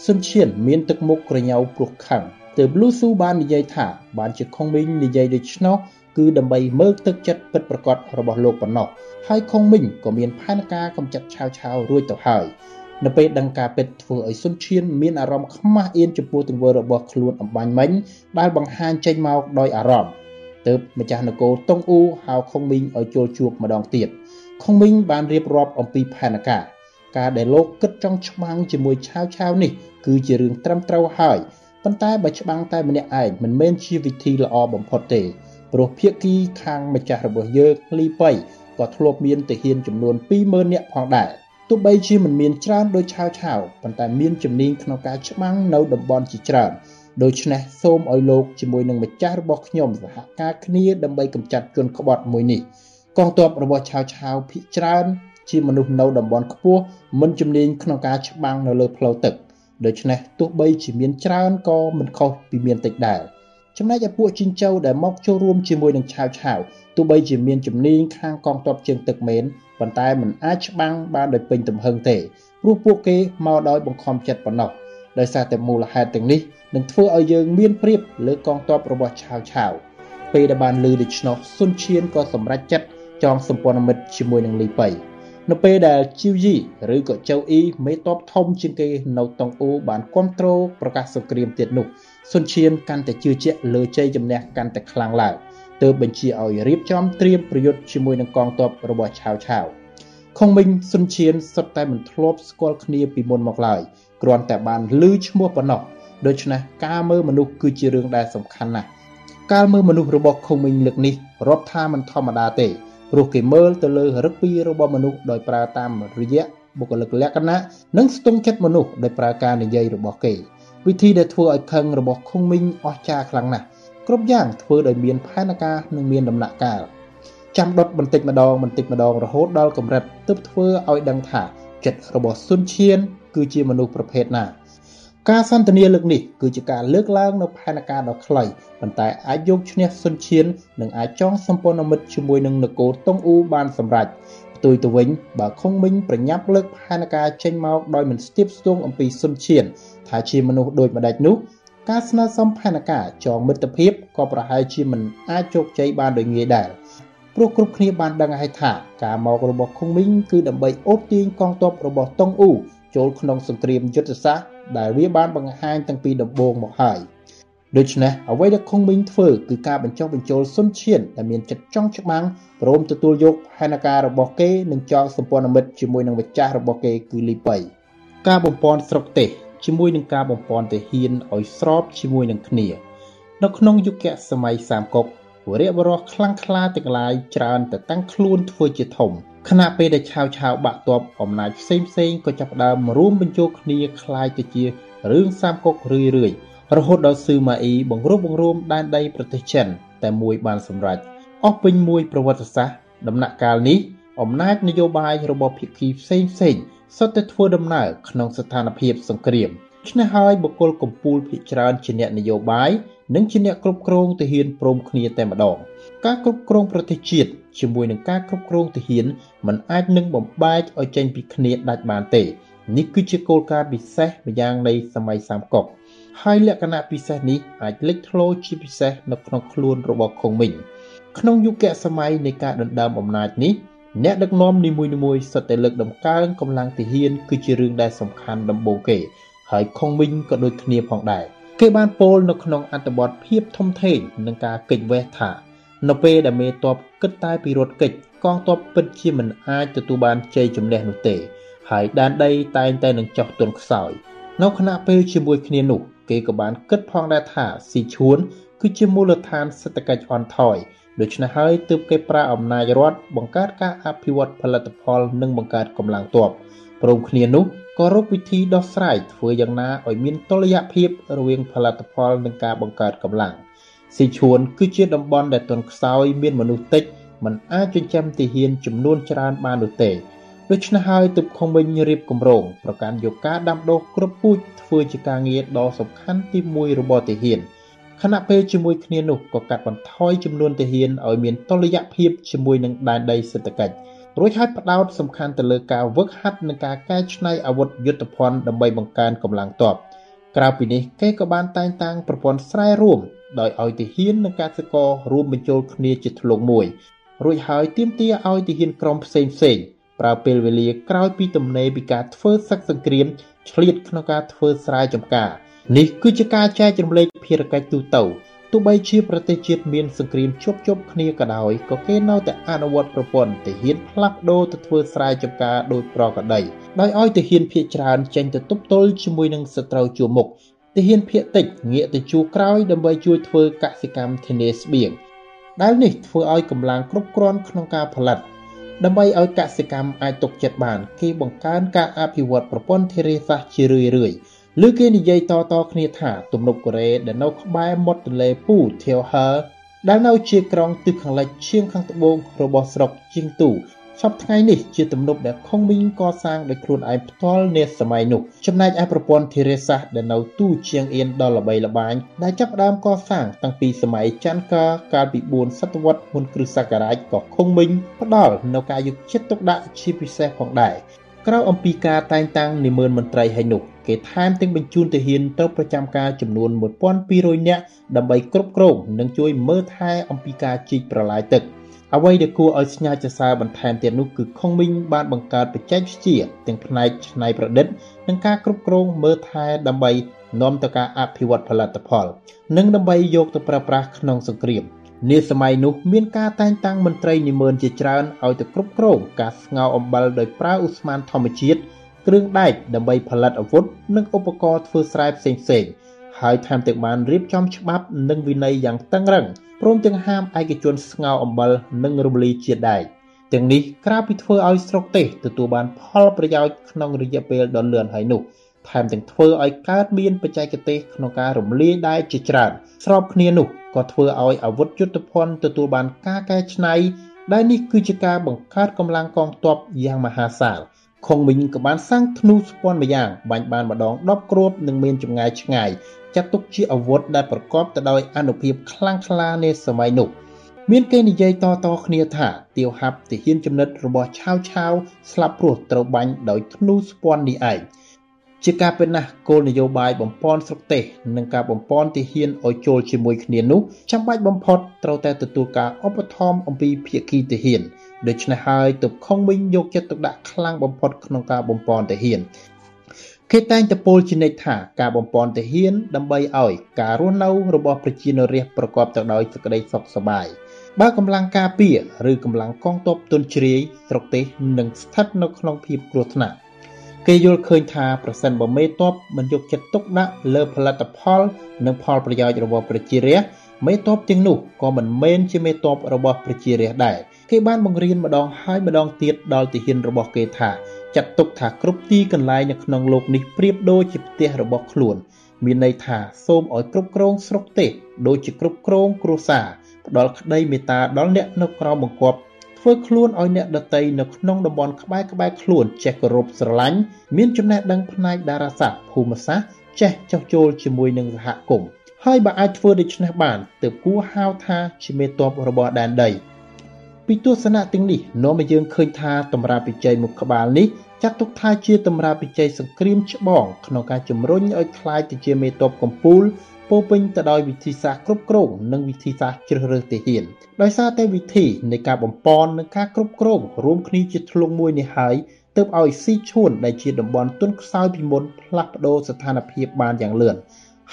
សុនឈៀនមានទឹកមុខក្រញ៉ៅព្រោះខឹងទើបលូស៊ូបាននិយាយថាបានជាខុងមីងនិយាយដូច្នោះគឺដើម្បីមើលទឹកចិត្តពិតប្រាកដរបស់លោកប៉ុណ្ណោះ ហើយខុងមីងក៏មានផែនការកម្ចាត់ឆាវឆាវរួចទៅហើយនៅពេលដឹងការពិតធ្វើឲ្យសុនឈៀនមានអារម្មណ៍ខ្មាស់អៀនចំពោះទង្វើរបស់ខ្លួនអំបញ្ញមិញដែលបង្ហាញចេញមកដោយអារម្មណ៍ទើបម្ចាស់នគរតុងអ៊ូហៅខុងមីងឲ្យចូលជួបម្ដងទៀតខុងមីងបានរៀបរាប់អំពីផែនការការដែលលោកគិតចង់ច្បាំងជាមួយឆាវឆាវនេះគឺជារឿងត្រឹមត្រូវហើយប៉ុន្តែបើច្បាំងតែម្នាក់ឯងមិនមែនជាវិធីល្អបំផុតទេព្រោះភាគីខាងម្ចាស់របស់យើងលីប៉ៃ ក៏ធ្លាប់មានទាហានចំនួន20000នាក់ផងដែរទោះបីជាមិនមានច្រើនដូចឆាវឆាវប៉ុន្តែមានជំនាញក្នុងការច្បាំងនៅតំបន់ជាច្រើនដូច្នេះសូមឲ្យលោកជាមួយនឹងម្ចាស់របស់ខ្ញុំសហការគ្នាដើម្បីកម្ចាត់ជនក្បត់មួយនេះកងទ័ពរបស់ឆាវឆាវភ ieck ច្រើនជាមនុស្សនៅតំបន់ខ្ពស់មិនជំនាញក្នុងការច្បាំងនៅលើផ្លូវទឹកដូច្នេះទោះបីជាមានច្រើនក៏មិនខុសពីមានតិចដែរចំណែកឯពួកជីងចៅដែលមកចូលរួមជាមួយនឹងឆាវឆាវ ទោះបីជាមានជំនាញខាងកងទ័ពជើងទឹកមែនប៉ុន្តែមិនអាចច្បាំងបានដោយពេញទំហឹងទេព្រោះពួកគេមកដោយបង្ខំចិត្តប៉ុណ្ណោះដោយសារតែមូលហេតុទាំងនេះនឹងធ្វើឲ្យយើងមានព្រៀបលើកងទ័ពរបស់ឆាវឆាវពេលដែលបានលើដូច្នោះស៊ុនឈៀនក៏សម្រេចចិត្តចងសម្ព័ន្ធមិត្តជាមួយនឹងលីប៉ៃនៅពេលដែលជីវយីឬក៏ចៅអ៊ីមេតបធំជាងគេនៅតុងអ៊ូបានគ្រប់គ្រងប្រកាសសង្គ្រាមទៀតនោះស៊ុនឈៀនកាន់តែជឿជាក់លើជ័យជំនះកាន់តែខ្លាំងឡើង ទើបបញ្ជាឲ្យរៀបចំត្រៀមប្រយុទ្ធជាមួយនឹងកងទ័ពរបស់ឆាវឆាវខុងមីងស៊ុនឈៀនសុទ្ធតែមិនធ្លាប់ស្គាល់គ្នាពីមុនមកឡើយគ្រាន់តែបានឮឈ្មោះប៉ុណ្ណោះដូច្នេះការមើលមនុស្សគឺជារឿងដែលសំខាន់ណាស់ការមើលមនុស្សរបស់ខុងមីងលើកនេះរាប់ថាមិនធម្មតាទេព្រោះគេមើលទៅលើរឹកពីរបស់មនុស្សដោយប្រើតាមរយៈបុគ្គលិកលក្ខណៈនិងស្ទង់ចិត្តមនុស្សដោយប្រើការនិយាយរបស់គេវិធីដែលធ្វើឲ្យខឹងរបស់ខុងមីងអស្ចារ្យខ្លាំងណាស់ គ្រប់យ៉ាងធ្វើដោយមានផែនការនិងមានដំណាក់កាលចាំដុតបន្តិចម្ដងបន្តិចម្ដងរហូតដល់កម្រិតទើបធ្វើឲ្យដឹងថាចិត្តរបស់ស៊ុនឈៀនគឺជាមនុស្សប្រភេទណាការសន្ទនាលើកនេះគឺជាការលើកឡើងនៅផែនការដ៏ខ្លីប៉ុន្តែអាចយកឈ្នះស៊ុនឈៀននិងអាចចងសម្ព័ន្ធមិត្តជាមួយនឹងនគរតុងអ៊ូបានសម្រេចផ្ទុយទៅវិញបើខុងមីងប្រញាប់លើកផែនការចេញមកដោយមិនស្ទាបស្ទង់អំពីស៊ុនឈៀនថាជាមនុស្សដូចម្ដេចនោះ ការស្នើសុំផែនការចងមិត្តភាពក៏ប្រហែលជាមិនអាចជោគជ័យបានដោយងាយដែរព្រោះគ្រប់គ្នាបានដឹងហើយថាការមករបស់ខុងមីងគឺដើម្បីអូសទាញកងទ័ពរបស់តុងអ៊ូចូលក្នុងសង្គ្រាមយុទ្ធសាស្ត្រដែលវាបានបង្ហាញតាំងពីដំបូងមកហើយដូច្នេះអ្វីដែលខុងមីងធ្វើគឺការបញ្ចុះបញ្ចូលសុនឈៀនដែលមានចិត្តចង់ច្បាំងព្រមទទួលយកផែនការរបស់គេនិងចងសម្ព័ន្ធមិត្តជាមួយនឹងម្ចាស់របស់គេគឺលីប៉ៃការបំពន់ស្រុកទេស ជាមួយនឹងការបំពន់ទាហានឲ្យស្របជាមួយនឹងគ្នានៅក្នុងយុគសម័យសាមកុកវរៈវរោះខ្លាំងក្លាទាំងឡាយច្រើនតែតាំងខ្លួនធ្វើជាធំខណៈពេលដែលឆាវឆាវបាក់ទ័ពអំណាចផ្សេងផ្សេងក៏ចាប់ផ្ដើមរួមបញ្ចូលគ្នាคล้ายទៅជារឿងសាមកុករឿយរឿយរហូតដល់ស៊ឺម៉ាអ៊ីបង្រួបបង្រួមដែនដីប្រទេសចិនតែមួយបានសម្រេចអស់ពេញមួយប្រវត្តិសាស្ត្រដំណាក់កាលនេះអំណាចនយោបាយរបស់ភាគីផ្សេងផ្សេង សុទ្ធតែធ្វើដំណើរក្នុងស្ថានភាពសង្គ្រាមឆ្នេះហើយបុគ្គលកម្ពុជាភាគច្រើនជាអ្នកនយោបាយនិងជាអ្នកគ្រប់គ្រងទាហានព្រមគ្នាតែម្ដងការគ្រប់គ្រងប្រទេសជាតិជាមួយនឹងការគ្រប់គ្រងទាហានมันអាចនឹងបំបែកឲ្យចេញពីគ្នាដាច់បានទេនេះគឺជាគោលការណ៍ពិសេសម្យ៉ាងនៃសម័យសាមកុកហើយលក្ខណៈពិសេសនេះអាចលេចធ្លោជាពិសេសនៅក្នុងខ្លួនរបស់ខុងមីងក្នុងយុគសម័យនៃការដណ្ដើមអំណាចនេះ អ្នកដឹកនាំនីមួយៗសុទ្ធតែលើកដំកើងកម្លាំងទាហានគឺជារឿងដែលសំខាន់ដំបូងគេ ហើយខុងមីងក៏ដូចគ្នាផងដែរគេបានពោលនៅក្នុងអត្ថបទភាពធំធេងនឹងការកិច្ចវេះថា នៅពេលដែលមេតបគិតតែពីរត់កិច្ចកងទ័ពពិតជាមិនអាចទទួលបានជ័យជំនះនោះទេ ហើយដែនដីតែងតែនឹងចោះទន់ខ្សោយនៅខណៈពេលជាមួយគ្នានោះ គេក៏បានគិតផងដែរថាស៊ីឈួនគឺជាមូលដ្ឋានសេដ្ឋកិច្ចអន់ថយ ដូច្នេះហើយទើបគេប្រើអំណាចរដ្ឋបង្កើតការអភិវឌ្ឍផលិតផលនិងបង្កើតកម្លាំងទ័ពព្រមគ្នានោះក៏រកវិធីដោះស្រាយធ្វើយ៉ាងណាឲ្យមានតុល្យភាពរវាងផលិតផលនិងការបង្កើតកម្លាំងស៊ីឈួនគឺជាតំបន់ដែលទន់ខ្សោយមានមនុស្សតិចមិនអាចចិញ្ចឹមទាហានចំនួនច្រើនបាននោះទេដូច្នេះហើយទើបខុងវិញរៀបគម្រោងប្រកាន់យកការដាំដុះគ្រប់ពូជធ្វើជាការងារដ៏សំខាន់ទី1របស់ទាហាន ខណៈពេលជាមួយគ្នានោះក៏កាត់បន្ថយចំនួនទាហានឲ្យមានតុល្យភាពជាមួយនឹងដែនដីសេដ្ឋកិច្ចរួចហើយផ្ដោតសំខាន់ទៅលើការវឹកហាត់និងការកែច្នៃអាវុធយុទ្ធភ័ណ្ឌដើម្បីបង្កើនកម្លាំងទ័ពក្រៅពីនេះគេក៏បានតែងតាំងប្រព័ន្ធស្រែរួមដោយឲ្យទាហាននិងកសិកររួមបញ្ចូលគ្នាជាធ្លុងមួយរួចហើយទាមទារឲ្យទាហានក្រុមផ្សេងផ្សេងប្រើពេលវេលាក្រោយពីទំនេរពីការធ្វើសឹកសង្គ្រាមឆ្លៀតក្នុងការធ្វើស្រែចម្ការ នេះគឺជាការចែករំលែកភារកិច្ចទូទៅទោះបីជាប្រទេសជាតិមានសង្គ្រាមជប់ជប់គ្នាក៏ដោយក៏គេនៅតែអនុវត្តប្រព័ន្ធទាហានផ្លាស់ប្ដូរទៅធ្វើស្រែចម្ការដោយប្រក្រតីដោយឲ្យទាហានភៀសច្រើនចេញទៅទប់ទល់ជាមួយនឹងសត្រូវជួរមុខទាហានភៀសតិចងាកទៅជួរក្រោយដើម្បីជួយធ្វើកសិកម្មធានាស្បៀងដែលនេះធ្វើឲ្យកម្លាំងគ្រប់គ្រាន់ក្នុងការផលិតដើម្បីឲ្យកសិកម្មអាចទុកចិត្តបាន គេបង្កើនការអភិវឌ្ឍប្រព័ន្ធធារាសាស្ត្រជារឿយរឿយ ឬគេនិយាយតៗគ្នាថាទំនប់កូរ៉េដែលនៅក្បែរមាត់ទន្លេពូធាវហឺដែលនៅជាក្រុងទិសខាងលិចឈៀងខាងត្បូងរបស់ស្រុកជាងទូសពថ្ងៃនេះជាទំនប់ដែលខុងមីងកសាងដោយខ្លួនឯងផ្ទាល់នាសម័យនោះចំណែកឯប្រព័ន្ធធារាសាស្ត្រដែលនៅទូជាងអៀនដល់ល្បីល្បាញដែលចាប់ផ្ដើមកសាងតាំងពីសម័យច័ន្ទកាកាលពី4សតវត្សមុនគ្រិស្តសករាជក៏ខុងមីងផ្ដល់នូវការយកចិត្តទុកដាក់ជាពិសេសផងដែរ ក្រៅអំពីការតែងតាំងនិមឺនមន្ត្រីហើយនោះគេថែមទាំងបញ្ជូនទាហានទៅប្រចាំការចំនួន1200នាក់ដើម្បីគ្រប់គ្រងនិងជួយមើលថែអំពីការជីកប្រឡាយទឹកអ្វីដែលគួរឲ្យស្ញាចសើបន្ថែមទៀតនោះគឺខុងមីងបានបង្កើតបច្ចេកវិទ្យាទាំងផ្នែកច្នៃប្រឌិត និងការគ្រប់គ្រងមើលថែដើម្បីនាំទៅការអភិវឌ្ឍផលិតផល និងដើម្បីយកទៅប្រើប្រាស់ក្នុងសង្គ្រាម នាសម័យនោះមានការតែងតាំងមន្ត្រីនិមឺនជាច្រើនឲ្យទៅគ្រប់គ្រងការស្ងោរអំបិលដោយប្រើឧស្ម័នធម្មជាតិគ្រឿងដែកដើម្បីផលិតអាវុធនិងឧបករណ៍ធ្វើស្រែផ្សេងៗហើយថែមទាំងបានរៀបចំច្បាប់និងវិន័យយ៉ាងតឹងរ៉ឹងព្រមទាំងហាមឯកជនស្ងោរអំបិលនិងរំលាយជាតិដែកទាំងនេះក្រៅពីធ្វើឲ្យស្រុកទេសទទួលបានផលប្រយោជន៍ក្នុងរយៈពេលដ៏លឿនហើយនោះថែមទាំងធ្វើឲ្យកើតមានបច្ចេកទេសក្នុងការរំលាយដែកជាច្រើនស្របគ្នានោះ ក៏ធ្វើឲ្យអាវុធយុទ្ធភ័ណ្ឌទទួលបានការកែច្នៃដែលនេះគឺជាការបង្កើតកម្លាំងកងទ័ពយ៉ាងមហាសាលខុងមីងក៏បានសាងធ្នូស្ពាន់ម្យ៉ាងបាញ់បានម្ដង10គ្រាប់និងមានចម្ងាយឆ្ងាយចាត់ទុកជាអាវុធដែលប្រកបទៅដោយអនុភាពខ្លាំងក្លានាសម័យនោះមានគេនិយាយតៗគ្នាថាទាវហាប់ទាហានចំណិតរបស់ឆាវឆាវស្លាប់ព្រោះត្រូវបាញ់ដោយធ្នូស្ពាន់នេះឯង ជាការពិតណាស់គោលនយោបាយបំពន់ស្រុកទេសនិងការបំពន់ទាហានឲ្យចូលជាមួយគ្នានោះចាំបាច់បំផុតត្រូវតែទទួលការឧបត្ថម្ភអំពីភាគីទាហានដូច្នេះហើយទើបខុងវិញយកចិត្តទុកដាក់ខ្លាំងបំផុតក្នុងការបំពន់ទាហានគេតែងតែពោលជានិច្ចថាការបំពន់ទាហានដើម្បីឲ្យការរស់នៅរបស់ប្រជាជនរាស្ត្រប្រកបទៅដោយសេចក្តីសុខសប្បាយបើកម្លាំងការពារឬកម្លាំងកងទ័ពទុនជ្រាយស្រុកទេសនឹងស្ថិតនៅក្នុងភាពគ្រោះថ្នាក់ គេយល់ឃើញថាប្រសិនបើមេតបមិនយកចិត្តទុកដាក់លើផលិតផលនិងផលប្រយោជន៍របស់ប្រជារាស្ត្រមេតបទាំងនោះក៏មិនមែនជាមេតបរបស់ប្រជារាស្ត្រដែរគេបានបង្រៀនម្ដងហើយម្ដងទៀតដល់ទាហានរបស់គេថាចាត់ទុកថាគ្រប់ទីកន្លែងនៅក្នុងโลกនេះប្រៀបដូចជាផ្ទះរបស់ខ្លួន មានន័យថាសូមឲ្យគ្រប់គ្រងស្រុកទេសដូចជាគ្រប់គ្រងគ្រួសារផ្ដល់ក្តីមេត្តាដល់អ្នកនៅក្រោមបង្គាប់ ធ្វើខ្លួនឲ្យអ្នកដតីនៅក្នុងតំបន់ក្បែរក្បែរខ្លួនចេះគោរពស្រឡាញ់មានចំណេះដឹងផ្នែកតារាសាស្ត្រភូមិសាស្ត្រចេះចោះចូលជាមួយនឹងសហគមន៍ហើយបើអាចធ្វើដូច្នេះបានទើបគួរហៅថាជាមេតបរបស់ដែនដីពីទស្សនៈទាំងនេះនាំឲ្យយើងឃើញថាតម្រាបិជ័យមុខក្បាលនេះចាត់ទុកថាជាតម្រាបិជ័យសង្គ្រាមច្បងក្នុងការជំរុញឲ្យคล้ายទៅជាមេតបកំពូល ពោពេញទៅដោយវិធីសាស្ត្រគ្រប់គ្រងនិងវិធីសាស្ត្រជ្រើសរើសទាហានដោយសារតែវិធីនៃការបំពន់និងការគ្រប់គ្រងរួមគ្នាជាធ្លុងមួយនេះហើយទើបឲ្យស៊ីឈួនដែលជាតំបន់ទុនខ្សោយពីមុនផ្លាស់ប្ដូរស្ថានភាពបានយ៉ាងលឿន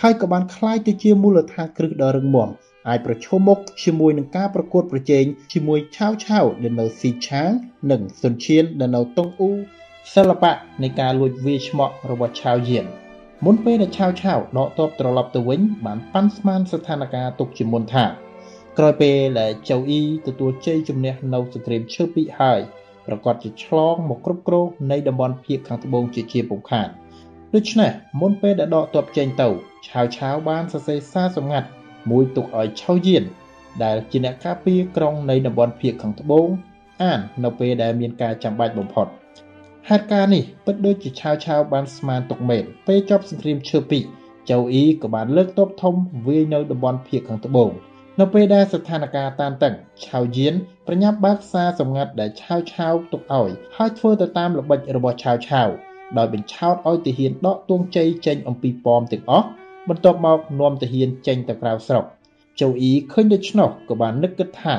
ហើយក៏បានคล้ายទៅជាមូលដ្ឋានគ្រឹះដ៏រឹងមាំអាចប្រឈមមុខជាមួយនឹងការប្រកួតប្រជែងជាមួយឆាវឆាវដែលនៅស៊ីឆាងនិងសុនឈៀនដែលនៅតុងអ៊ូសិល្បៈនៃការលួចវាយឆ្មក់របស់ឆាវយៀន មុនពេលដែលឆាវឆាវដកទ័ពត្រឡប់ទៅវិញ បានប៉ាន់ស្មានស្ថានភាពទុកជាមុនថាក្រោយពេលដែលចៅអ៊ីទទួលជ័យជំនះនៅសង្គ្រាមឈើពីហើយប្រកាសជាឆ្លងមកគ្រប់គ្រងនៃតំបន់ភៀកខាងត្បូងជាជាពុំខានដូច្នេះមុនពេលដែលដកទ័ពចេញទៅឆាវឆាវបានសរសេរសារសម្ងាត់មួយទុកឲ្យឆៅយៀនដែលជាអ្នកការពារក្រុងនៃតំបន់ភៀកខាងត្បូងអាននៅពេលដែលមានការចាំបាច់បំផុត ហេតុការណ៍នេះពិតដូចជាឆាវឆាវបានស្មានទុកមែនពេលចប់សង្គ្រាមឈើពីរចៅអ៊ីក៏បានលើកទ័ពធំវាយនៅតំបន់ភៀកខាងត្បូងនៅពេលដែលស្ថានភាពតានតឹងឆាវយៀនប្រញាប់បើកសារសម្ងាត់ដែលឆាវឆាវទុកឲ្យហើយធ្វើទៅតាមល្បិចរបស់ឆាវឆាវដោយបញ្ឆោតឲ្យទាហានដកទួងជ័យចេញអំពីប៉មទាំងអស់បន្ទាប់មកនាំទាហានចេញទៅក្រៅស្រុកចៅអ៊ីឃើញដូច្នោះក៏បាននឹកគិតថា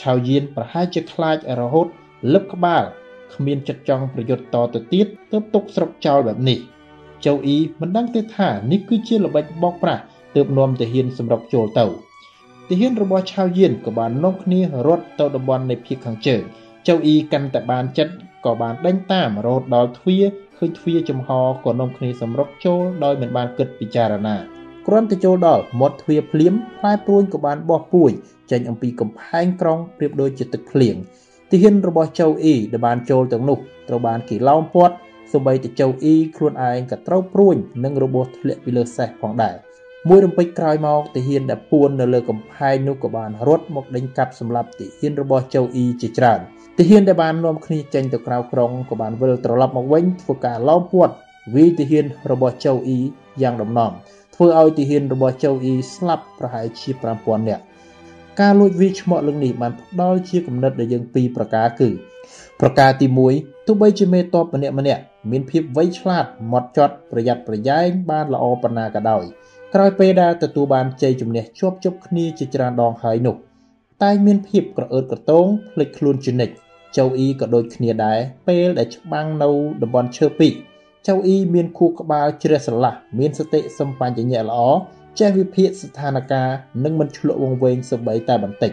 ឆៅយៀនប្រហែលជាខ្លាចរហូតលឹបក្បាល គ្មានចិត្តចង់ប្រយុទ្ធតទៅទៀតទើបទុកស្រុកចោលបែបនេះចៅអ៊ីមិនដឹងទេថានេះគឺជាល្បិចបោកប្រាស់ទើបនាំទាហានសម្រុកចូលទៅទាហានរបស់ឆៅយៀនក៏បាននាំគ្នារត់ទៅតំបន់នៃភៀកខាងជើងចៅអ៊ីកាន់តែបានចិត្តក៏បានដេញតាមរហូតដល់ទ្វារឃើញទ្វារចំហក៏នាំគ្នាសម្រុកចូលដោយមិនបានគិតពិចារណាគ្រាន់តែចូលដល់មាត់ទ្វារភ្លាមផ្លែព្រួញក៏បានបោះពួយចេញអំពីកំផែងក្រុងប្រៀបដូចជាទឹកភ្លៀង ទាហានរបស់ចៅអ៊ីដែលបានចូលទាំងនោះត្រូវបានគេឡោមព័ទ្ធសូម្បីតែចៅអ៊ីខ្លួនឯងក៏ត្រូវព្រួញនិងរបួសធ្លាក់ពីលើសេះផងដែរមួយរំពេចក្រោយមកទាហានដែលពួននៅលើកំផែងនោះក៏បានរត់មកដេញកាប់សម្លាប់ទាហានរបស់ចៅអ៊ីជាច្រើនទាហានដែលបាននាំគ្នាចេញទៅក្រៅក្រុងក៏បានវិលត្រឡប់មកវិញធ្វើការឡោមព័ទ្ធវាយទាហានរបស់ចៅអ៊ីយ៉ាងដំណំធ្វើឲ្យទាហានរបស់ចៅអ៊ីស្លាប់ប្រហែលជា5000នាក់ ការលួចវាយឆ្មក់លើនេះបានផ្ដល់ជាគំនិតដល់យើងពីរប្រការគឺ ប្រការទី1ទោះបីជាមេតបម្នាក់ម្នាក់មានភាពវៃឆ្លាតម៉ត់ចត់ប្រយ័ត្នប្រយែងបានល្អប៉ុណ្ណាក៏ដោយក្រោយពេលដែលទទួលបានជ័យជំនះជាប់ជប់គ្នាជាច្រើនដងហើយនោះតែមានភាពក្រអឺតក្រទងភ្លេចខ្លួនជានិច្ចចៅអ៊ីក៏ដូចគ្នាដែរពេលដែលច្បាំងនៅតំបន់ឈើពីកចៅអ៊ីមានខួរក្បាលជ្រះស្រឡះមានសតិសម្បញ្ញៈល្អ ចេះវិភាគស្ថានភាពនិងមិនឆ្លក់វង្វេងសម្បីតែបន្តិច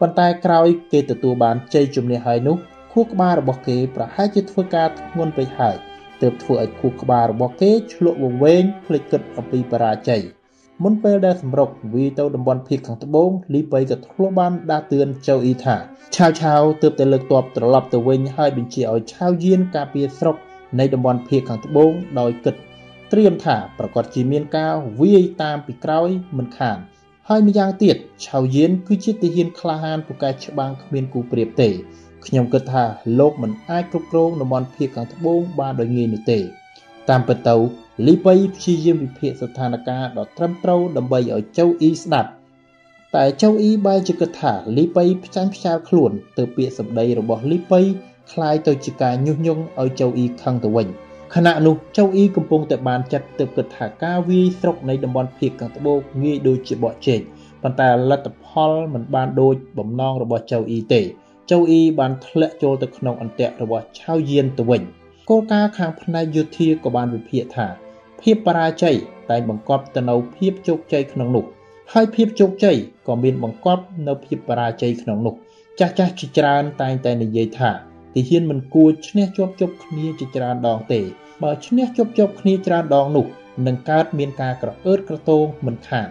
ប៉ុន្តែក្រោយគេទទួលបានជ័យជំនះហើយនោះខួរក្បាលរបស់គេប្រហែលជាធ្វើការធ្ងន់ពេកហើយទើបធ្វើឲ្យខួរក្បាលរបស់គេឆ្លក់វង្វេងភ្លេចគិតអំពីបរាជ័យមុនពេលដែលសម្រុកវាទៅតំបន់ភៀកខាងត្បូងលីប៉ៃក៏ធ្លាប់បានដាស់តឿនចៅអ៊ីថាឆាវឆាវទើបតែលើកទ័ពត្រឡប់ទៅវិញហើយបញ្ជាឲ្យឆាវយានការពារស្រុកនៃតំបន់ភៀកខាងត្បូងដោយគិត ត្រៀមថាប្រកាសជាមានការវាយតាមពីក្រោយមិនខានហើយម្យ៉ាងទៀតឆៅយានគឺជាទាហានក្លាហានពូកែច្បាំងគ្មានគូប្រៀបទេខ្ញុំគិតថាលោកមិនអាចគ្រប់គ្រងតំបន់ភៀកខាងត្បូងបានដោយងាយនោះទេតាមពិតទៅលីប៉ៃព្យាយាមវិភាគស្ថានភាពដ៏ត្រឹមត្រូវដើម្បីឲ្យចៅអ៊ីស្ដាប់តែចៅអ៊ីបែរជាគិតថាលីប៉ៃផ្ចាញ់ផ្ចាលខ្លួនទៅពាក្យសម្ដីរបស់លីប៉ៃคล้ายទៅជាការញុះញង់ឲ្យចៅអ៊ីខឹងទៅវិញ ខណៈនោះចៅអ៊ីកំពុងតែបានចាត់ទើបគិតថាការវាយស្រុកនៃតំបន់ភៀកខាងត្បូងងាយដូចជាបកជែកប៉ុន្តែលទ្ធផលមិនបានដូចបំណងរបស់ចៅអ៊ីទេចៅអ៊ីបានធ្លាក់ចូលទៅក្នុងអន្ទាក់របស់ឆៅយានទៅវិញគោលការណ៍ខាងផ្នែកយោធាក៏បានវិភាគថាភាពបរាជ័យតែបង្កប់ទៅនៅភាពជោគជ័យក្នុងនោះហើយភាពជោគជ័យក៏មានបង្កប់នៅភាពបរាជ័យក្នុងនោះ ចាស់ចាស់ជាច្រើនតែងតែនិយាយថា ទាហានមិនគួរឈ្នះជាប់ជប់គ្នាជាច្រើនដងទេ បើឈ្នះជាប់ជប់គ្នាច្រើនដងនោះនឹងកើតមានការក្រអឺតក្រទងមិនខាន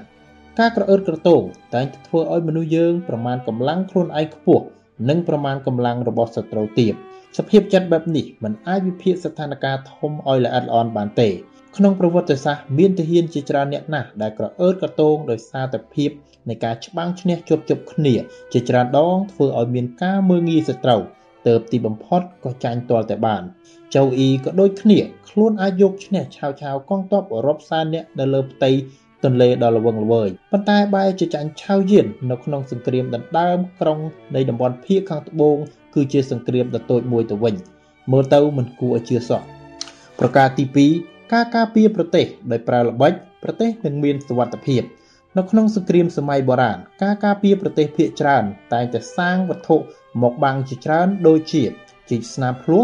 ការក្រអឺតក្រទងតែងតែធ្វើឲ្យមនុស្សយើងប្រមាណកម្លាំងខ្លួនឯងខ្ពស់និងប្រមាណកម្លាំងរបស់សត្រូវទាបសភាពចិត្តបែបនេះមិនអាចវិភាគស្ថានភាពធំឲ្យល្អិតល្អន់បានទេក្នុងប្រវត្តិសាស្ត្រមានទាហានជាច្រើនអ្នកណាស់ដែលក្រអឺតក្រទងដោយសារតែភាពនៃការច្បាំងឈ្នះជាប់ជប់គ្នា ជាច្រើនដងធ្វើឲ្យមានការមើងងាយសត្រូវ ទៅទីបំផុតក៏ចាញ់ទាល់តែបានចៅអ៊ីក៏ដូចគ្នាខ្លួនអាចយកឈ្នះឆាវឆាវកងទ័ពរាប់សែនអ្នកនៅលើផ្ទៃទន្លេដ៏ល្វឹងល្វើយប៉ុន្តែបែរជាចាញ់ឆាវយាននៅក្នុងសង្គ្រាមដណ្ដើមក្រុងនៃតំបន់ភៀកខាងត្បូងគឺជាសង្គ្រាមដ៏តូចមួយទៅវិញមើលទៅមិនគួរឲ្យជឿសោះប្រការទី2ការការពារប្រទេសដោយប្រើល្បិចប្រទេសនឹងមានសុវត្ថិភាពនៅក្នុងសង្គ្រាមសម័យបុរាណការការពារប្រទេសភាគច្រើនតែងតែសាងវត្ថុ មកបាំងជាច្រើនដូចជាជីកស្នាមភ្លោះ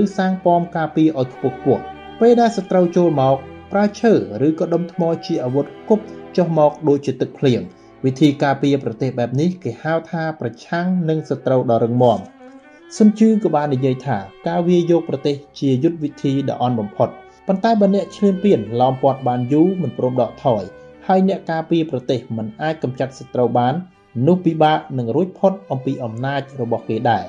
ឬសាងប៉មការពារឲ្យខ្ពស់ខ្ពស់ពេលដែលសត្រូវចូលមកប្រើឈើឬក៏ដុំថ្មជាអាវុធគប់ចុះមកដូចជាទឹកភ្លៀងវិធីការពារប្រទេសបែបនេះគេហៅថាប្រឆាំងនឹងសត្រូវដ៏រឹងមាំសុនជឺក៏បាននិយាយថាការវាយយកប្រទេសជាយុទ្ធវិធីដ៏អន់បំផុតប៉ុន្តែបើអ្នកឈ្លានពានឡោមព័ទ្ធបានយូរមិនព្រមដកថយហើយអ្នកការពារប្រទេសមិនអាចកម្ចាត់សត្រូវបាន នោះពិបាកនឹងរួចផុតអំពីអំណាចរបស់គេដែរ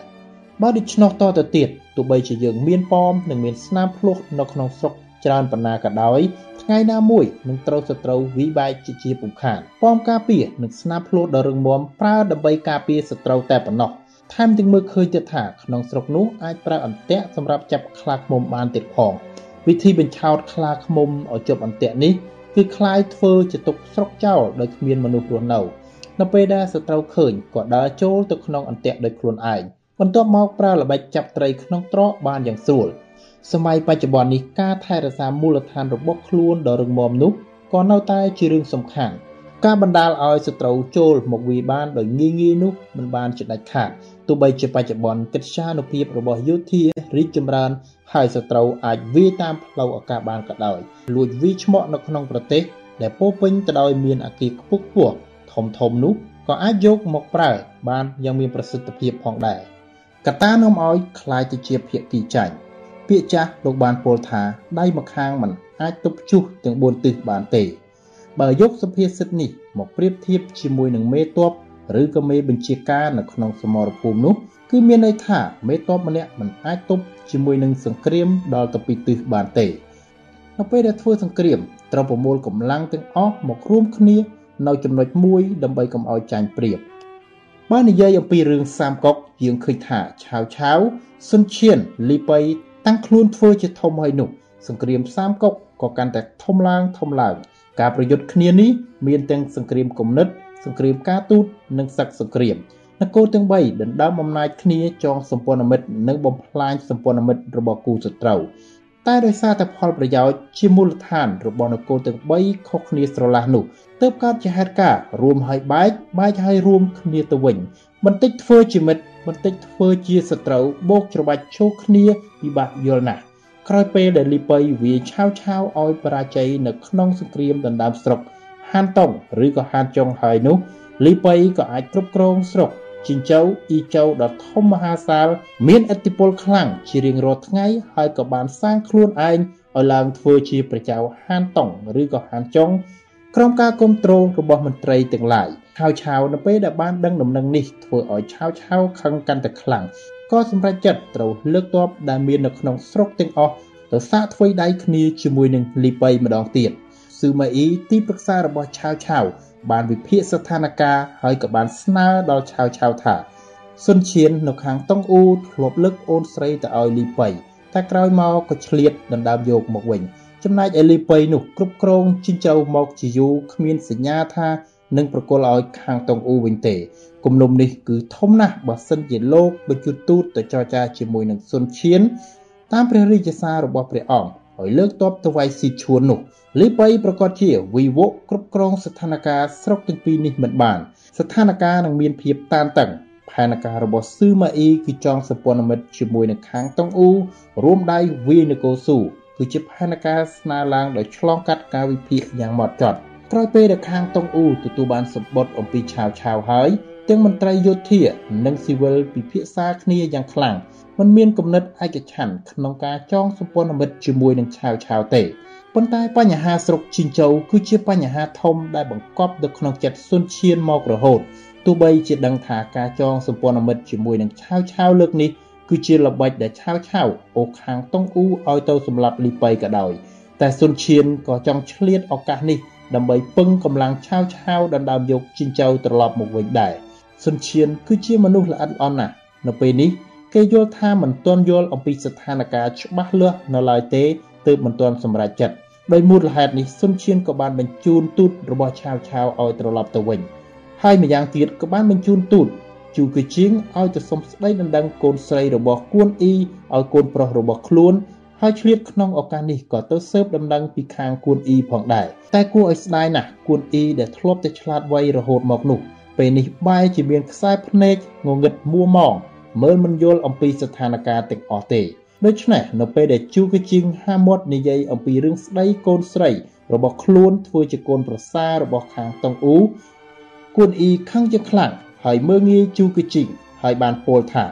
បើដូច្នោះតទៅទៀតទោះបីជាយើងមានប៉មនិងមានស្នាមភ្លោះនៅក្នុងស្រុកច្រើនប៉ុណ្ណាក៏ដោយថ្ងៃណាមួយនឹងត្រូវសត្រូវវិបែកជាជាពុំខានប៉មការពារនិងស្នាមភ្លោះដ៏រឹងមាំប្រើដើម្បីការពារសត្រូវតែប៉ុណ្ណោះថែមទាំងមើលឃើញទៀតថាក្នុងស្រុកនោះអាចប្រើអន្ទាក់សម្រាប់ចាប់ខ្លាឃ្មុំបានទៀតផងវិធីបញ្ឆោតខ្លាឃ្មុំឲ្យជាប់អន្ទាក់នេះគឺคล้ายធ្វើជាទុកស្រុកចោលដោយគ្មានមនុស្សរស់នៅ នៅពេលដែលសត្រូវឃើញក៏ដើរចូលទៅក្នុងអន្ទាក់ដោយខ្លួនឯងបន្ទាប់មកប្រើល្បិចចាប់ត្រីក្នុងត្រកបានយ៉ាងស្រួលសម័យបច្ចុប្បន្ននេះការថែរក្សាមូលដ្ឋានរបស់ខ្លួនដ៏រឹងមាំនោះក៏នៅតែជារឿងសំខាន់ការបណ្ដាលឲ្យសត្រូវចូលមកវាយបានដោយងាយងាយនោះមិនបានជាដាច់ខាតទោះបីជាបច្ចុប្បន្នកិត្យានុភាពរបស់យោធារីកចម្រើនហើយសត្រូវអាចវាយតាមផ្លូវអាកាសបានក៏ដោយលួចវាយឆ្មក់នៅក្នុងប្រទេសដែលពោពេញទៅដោយមានអគារខ្ពស់ខ្ពស់ ធំធំនោះក៏អាចយកមកប្រើបានយ៉ាងមានប្រសិទ្ធភាពផងដែរកត្តានាំឲ្យคล้ายទៅជាភាគីចាញ់ពាក្យចាស់លោកបានពោលថាដៃម្ខាងមិនអាចទប់ជុះទាំង4ទិសបានទេបើយកសុភាសិតនេះមកប្រៀបធៀបជាមួយនឹងមេតបឬក៏មេបញ្ជាការនៅក្នុងសមរភូមិនោះ គឺមានន័យថាមេតបម្នាក់មិនអាចទប់ជាមួយនឹងសង្គ្រាមដល់ទៅពីទិសបានទេនៅពេលដែលធ្វើសង្គ្រាមត្រូវប្រមូលកម្លាំងទាំងអស់មករួមគ្នា នៅចំណុចមួយដើម្បីកុំឲ្យចាញ់ប្រៀបបើនិយាយអំពីរឿងសាមកុកយើងឃើញថាឆាវឆាវសុនឈៀនលីប៉ៃតាំងខ្លួនធ្វើជាធំហើយនោះ សង្គ្រាមសាមកុកក៏កាន់តែធំឡើងធំឡើងការប្រយុទ្ធគ្នានេះមានទាំងសង្គ្រាមគំនិត សង្គ្រាមការទូតនិងសឹកសង្គ្រាមនគរទាំង3ដណ្ដើមអំណាចគ្នាចងសម្ព័ន្ធមិត្តនិងបំផ្លាញសម្ព័ន្ធមិត្តរបស់គូសត្រូវតែដោយសារតែផលប្រយោជន៍ជាមូលដ្ឋានរបស់នគរទាំង3ខុសគ្នាស្រឡះនោះ ទើបកើតជាហេតុការណ៍រួមហើយបែកបែកហើយរួមគ្នាទៅវិញបន្តិចធ្វើជាមិត្តបន្តិចធ្វើជាសត្រូវបោកច្របាច់ឈោកគ្នាពិបាកយល់ណាស់ក្រោយពេលដែលលីប៉ៃវាឆាវឆាវឲ្យបរាជ័យនៅក្នុងសង្គ្រាមដណ្ដើមស្រុកហានតុងឬក៏ហានចុងហើយនោះលីប៉ៃក៏អាចគ្រប់គ្រងស្រុកជីងចៅអ៊ីចៅដ៏ធំមហាសាល មានឥទ្ធិពលខ្លាំងជារៀងរាល់ថ្ងៃហើយក៏បានសាងខ្លួនឯងឲ្យឡើងធ្វើជាប្រជាហានតុងឬក៏ហានចុង ក្រុមការគ្រប់គ្រងរបស់មន្ត្រីទាំងឡាយឆាវឆាវនៅពេលដែលបានដឹងដំណឹងនេះធ្វើឲ្យឆាវឆាវខឹងកាន់តែខ្លាំងក៏សម្រេចចិត្តត្រូវលើកទ័ពដែលមាននៅក្នុងស្រុកទាំងអស់ទៅសាកធ្វើដៃគ្នាជាមួយនឹងលីប៉ៃម្ដងទៀតស៊ឺម៉ាអ៊ីទីប្រឹក្សារបស់ឆាវឆាវបានវិភាគស្ថានភាពហើយក៏បានស្នើដល់ឆាវឆាវថាសុនឈៀននៅខាងតុងអ៊ូធ្លាប់លើកអូនស្រីទៅឲ្យលីប៉ៃតែក្រោយមកក៏ឆ្លៀតដណ្ដើមយកមកវិញ ចំណែកឯលីប៉ៃនោះគ្រប់គ្រងជិញ្ជៅមកជាយូរគ្មានសញ្ញាថានឹងប្រគល់ឲ្យខាងតុងអ៊ូវិញទេគំនុំនេះគឺធំណាស់បើសិនជាលោកបញ្ជូនទូតទៅចរចាជាមួយនឹងសុនឈៀនតាមព្រះរាជសាររបស់ព្រះអង្គឲ្យលើកតបទៅវាយស៊ីឈួននោះលីប៉ៃប្រកាសជាវិវកគ្រប់គ្រងស្ថានភាពស្រុកទាំងពីរនេះមិនបាន ស្ថានភាពនឹងមានភាពតានតឹងផែនការរបស់ស៊ឺម៉ាអ៊ីគឺចងសម្ព័ន្ធមិត្តជាមួយនឹងខាងតុងអ៊ូរួមដៃវាយនគរស៊ូ គឺជាផែនការស្នើឡើងដោយឆ្លងកាត់ការវិភាគយ៉ាងម៉ត់ចត់ក្រោយពេលដែលខាងតុងអ៊ូទទួលបានសម្បត្តិអំពីឆាវឆាវហើយទាំងមន្ត្រីយោធានិងស៊ីវិលពិភាក្សាគ្នាយ៉ាងខ្លាំងមិនមានគំនិតឯកច្ឆ័ន្ទក្នុងការចងសម្ព័ន្ធមិត្តជាមួយនឹងឆាវឆាវទេប៉ុន្តែបញ្ហាស្រុកជីងជូគឺជាបញ្ហាធំដែលបង្កប់នៅក្នុងចិត្តសុនឈៀនមករហូតទោះបីជាដឹងថាការចងសម្ព័ន្ធមិត្តជាមួយនឹងឆាវឆាវលើកនេះ គឺជាល្បិចដែលឆាវឆាវអូខាងតុងអ៊ូឲ្យទៅសម្លាប់លីប៉ៃក៏ដោយ តែសុនឈៀនក៏ចង់ឆ្លៀតឱកាសនេះដើម្បីពឹងកម្លាំងឆាវឆាវដណ្ដើមយកជីងជូត្រឡប់មកវិញដែរសុនឈៀនគឺជាមនុស្សល្អិតល្អន់ណាស់នៅពេលនេះគេយល់ថាមិនទាន់យល់អំពីស្ថានភាពច្បាស់លាស់នៅឡើយទេទើបមិនទាន់សម្រេចចិត្តដោយមូលហេតុនេះសុនឈៀនក៏បានបញ្ជូនទូតរបស់ឆាវឆាវឲ្យត្រឡប់ទៅវិញហើយម្យ៉ាងទៀតក៏បានបញ្ជូនទូត ជូគឺជាងឲ្យទៅសុំស្ដីដណ្ដឹងកូនស្រីរបស់គួនអ៊ីឲ្យកូនប្រុសរបស់ខ្លួនហើយឆ្លៀតក្នុងឱកាសនេះក៏ទៅស៊ើបដំណឹងពីខាងគួនអ៊ីផងដែរតែគួរឲ្យស្ដាយណាស់គួនអ៊ីដែលធ្លាប់តែឆ្លាតវៃរហូតមកនោះពេលនេះបែរជាមានខ្សែភ្នែកងងឹតមួម៉ងមើលមិនយល់អំពីស្ថានភាពទាំងអស់ទេដូច្នេះនៅពេលដែលជូកជាងហាមាត់និយាយអំពីរឿងស្ដីកូនស្រីរបស់ខ្លួនធ្វើជាកូនប្រសាររបស់ខាងតុងអ៊ូគួនអ៊ីខឹងជាខ្លាំង ហើយមើងងាយជូកជីងហើយបានពោលថា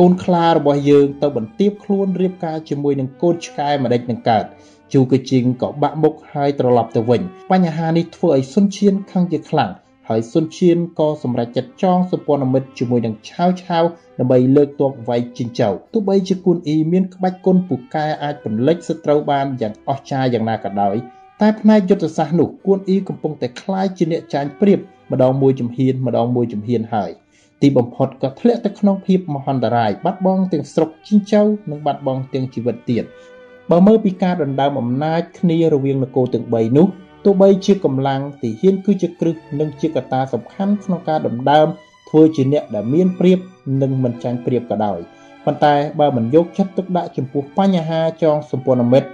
កូនខ្លារបស់យើងទៅបន្ទាបខ្លួនរៀបការជាមួយនឹងកូនឆ្កែម្ដេចនឹងកើតជូកជីងក៏បាក់មុខហើយត្រឡប់ទៅវិញបញ្ហានេះធ្វើឲ្យសុនឈៀនខឹងជាខ្លាំងហើយសុនឈៀនក៏សម្រេចចិត្តចងសម្ព័ន្ធមិត្តជាមួយនឹងឆាវឆាវដើម្បីលើកទ័ពវាយជិញ្ចៅទោះបីជាគូនអ៊ីមានក្បាច់គុណពូកែអាចបន្លិចសត្រូវបានយ៉ាងអស្ចារ្យយ៉ាងណាក៏ដោយតែផ្នែកយុទ្ធសាស្ត្រនោះគួនអ៊ីកំពុងតែคล้ายជាអ្នកចាញ់ព្រៀប ម្ដងមួយជំហានម្ដងមួយជំហានហើយទីបំផុតក៏ធ្លាក់ទៅក្នុងភាពមហន្តរាយបាត់បង់ទាំងស្រុកជីងចៅនិងបាត់បង់ទាំងជីវិតទៀតបើមើលពីការដណ្ដើមអំណាចគ្នារវាងនគរទាំង3នោះទោះបីជាកម្លាំងទីហ៊ានគឺជាគ្រឹះនិងជាកត្តាសំខាន់ក្នុងការដណ្ដើមធ្វើជាអ្នកដែលមានព្រៀបនិងមិនចាញ់ព្រៀបក៏ដោយប៉ុន្តែបើមិនយកចិត្តទុកដាក់ចំពោះបញ្ហាចងសម្ព័ន្ធមិត្ត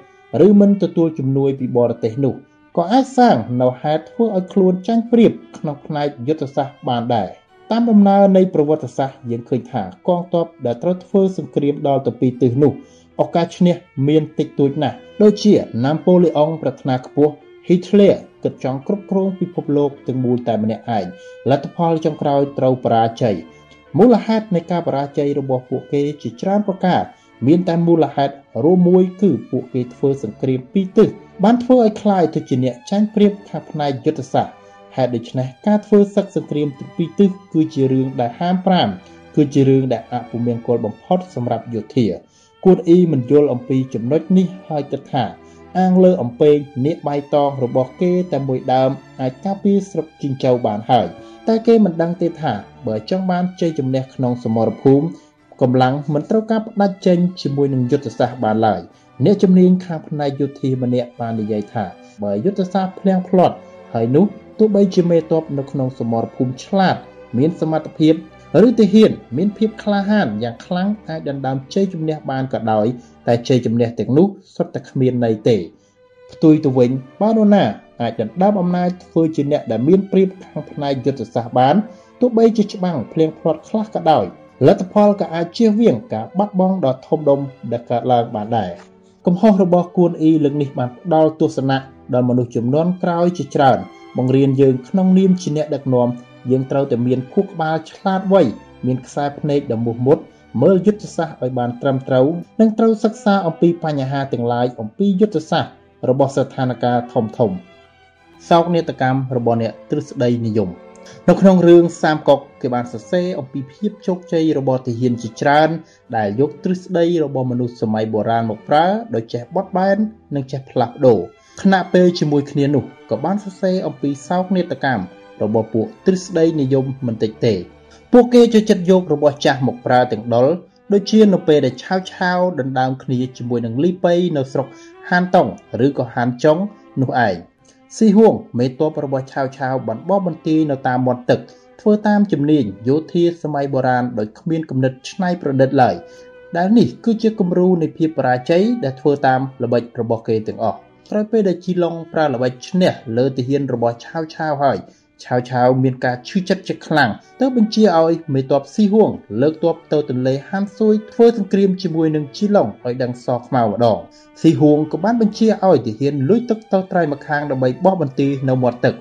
ឬមិនទទួលជំនួយពីបរទេសនោះ ក៏អាចសាងនៅហេតុធ្វើឲ្យខ្លួនចាញ់ព្រៀបក្នុងផ្នែកយុទ្ធសាស្ត្របានដែរតាមដំណើរនៃប្រវត្តិសាស្ត្រយើងឃើញថាកងទ័ពដែលត្រូវធ្វើសង្គ្រាមដល់ទៅពីរទិសនោះឱកាសឈ្នះមានតិចតួចណាស់ដូចជាណាប៉ូឡេអុងប្រាថ្នាខ្ពស់ Hitler គិតចង់គ្រប់គ្រងពិភពលោកទាំងមូលតែម្នាក់ឯងលទ្ធផលចុងក្រោយត្រូវបរាជ័យមូលហេតុនៃការបរាជ័យរបស់ពួកគេជាច្រើនប្រការ មានតែមូលហេតុរួមមួយគឺពួកគេធ្វើសង្គ្រាមពីរទិស បានធ្វើឲ្យคล้ายទៅជាអ្នកចាញ់ប្រៀបខាងផ្នែកយុទ្ធសាស្ត្រហេតុដូច្នេះការធ្វើសឹកសង្គ្រាមពីរទិសគឺជារឿងដែលហាមប្រាម គឺជារឿងដែលអពុមានគោលបំផុតសម្រាប់យោធាគួនអ៊ីមិនយល់អំពីចំណុចនេះហើយគិតថាអាងលើអំពែងនាគបៃតងរបស់គេតែមួយដើមអាចការពារស្រុកជីងចៅបានហើយតែគេមិនដឹងទេថាបើចង់បានជ័យជំនះក្នុងសមរភូមិកម្លាំងមិនត្រូវការផ្ដាច់ចេញជាមួយនឹងយុទ្ធសាស្ត្របានឡើយ អ្នកជំនាញខាងផ្នែកយោធាម្នាក់បាននិយាយថាបើយុទ្ធសាស្ត្រភ្លៀងផ្្លាត់ហើយនោះទោះបីជាមេតបនៅក្នុងសមរភូមិឆ្លាត មានសមត្ថភាពឬទាហាន មានភាពក្លាហានយ៉ាងខ្លាំងអាចដណ្ដើមជ័យជំនះបានក៏ដោយតែជ័យជំនះទាំងនោះសុទ្ធតែគ្មានន័យទេផ្ទុយទៅវិញបើនរណាអាចដណ្ដើមអំណាចធ្វើជាអ្នកដែលមានព្រៀបខាងផ្នែកយុទ្ធសាស្ត្របានទោះបីជាច្បាំងភ្លៀងផ្្លាត់ខ្លះក៏ដោយលទ្ធផលក៏អាចជៀសវាងការបាត់បង់ដ៏ធំដុំដែលកើតឡើងបានដែរ កំហុសរបស់គួនអ៊ីលើកនេះបានផ្ដល់ទស្សនៈដល់មនុស្សចំនួនក្រោយជាច្រើន បង្រៀនយើងក្នុងនាមជាអ្នកដឹកនាំយើងត្រូវតែមានខួរក្បាលឆ្លាតវៃមានខ្សែភ្នែកដ៏មោះមុតមើលយុទ្ធសាស្ត្រឲ្យបានត្រឹមត្រូវនិងត្រូវសិក្សាអំពីបញ្ហាទាំងឡាយអំពីយុទ្ធសាស្ត្ររបស់ស្ថានភាពធំធំសោកនាដកម្មរបស់អ្នកទ្រឹស្ដីនិយម នៅក្នុងរឿងសាមកុកគេបានសរសេរអំពីភាពជោគជ័យរបស់ទាហានជាច្រើន ដែលយកទ្រឹស្ដីរបស់មនុស្សសម័យបុរាណមកប្រើដោយចេះបត់បែននិងចេះផ្លាស់ប្ដូរខណៈពេលជាមួយគ្នានោះក៏បានសរសេរអំពីសោកនាដកម្មរបស់ពួកទ្រឹស្ដីនិយមមិនតិចទេ ពួកគេចូលចិត្តយករបស់ចាស់មកប្រើទាំងដុលដូចជានៅពេលដែលឆាវឆាវដណ្ដើមគ្នាជាមួយនឹងលីប៉ៃនៅស្រុកហានតុងឬក៏ហានចុងនោះឯង ស៊ីហួងមេតបរបស់ឆាវឆាវបានបបបន្ទាយនៅតាមមាត់ទឹកធ្វើតាមជំនាញយោធាសម័យបុរាណដោយគ្មានគំនិតច្នៃប្រឌិតឡើយដែលនេះគឺជាគំរូនៃភាពបរាជ័យដែលធ្វើតាមល្បិចរបស់គេទាំងអស់ក្រោយពេលដែលជីឡុងប្រើល្បិចឈ្នះលើទាហានរបស់ឆាវឆាវហើយ ឆាវឆាវមានការឈឺចិត្តជាខ្លាំងទៅបញ្ជាឲ្យមេតបស៊ីហួងលើកទ័ពទៅទន្លេហានស៊ុយធ្វើសង្គ្រាមជាមួយនឹងជីឡុងឲ្យដឹងសខ្មៅម្ដងស៊ីហួងក៏បានបញ្ជាឲ្យទាហានលួចទឹកទៅត្រៃម្ខាងដើម្បីបោះបន្ទាយនៅមាត់ទឹក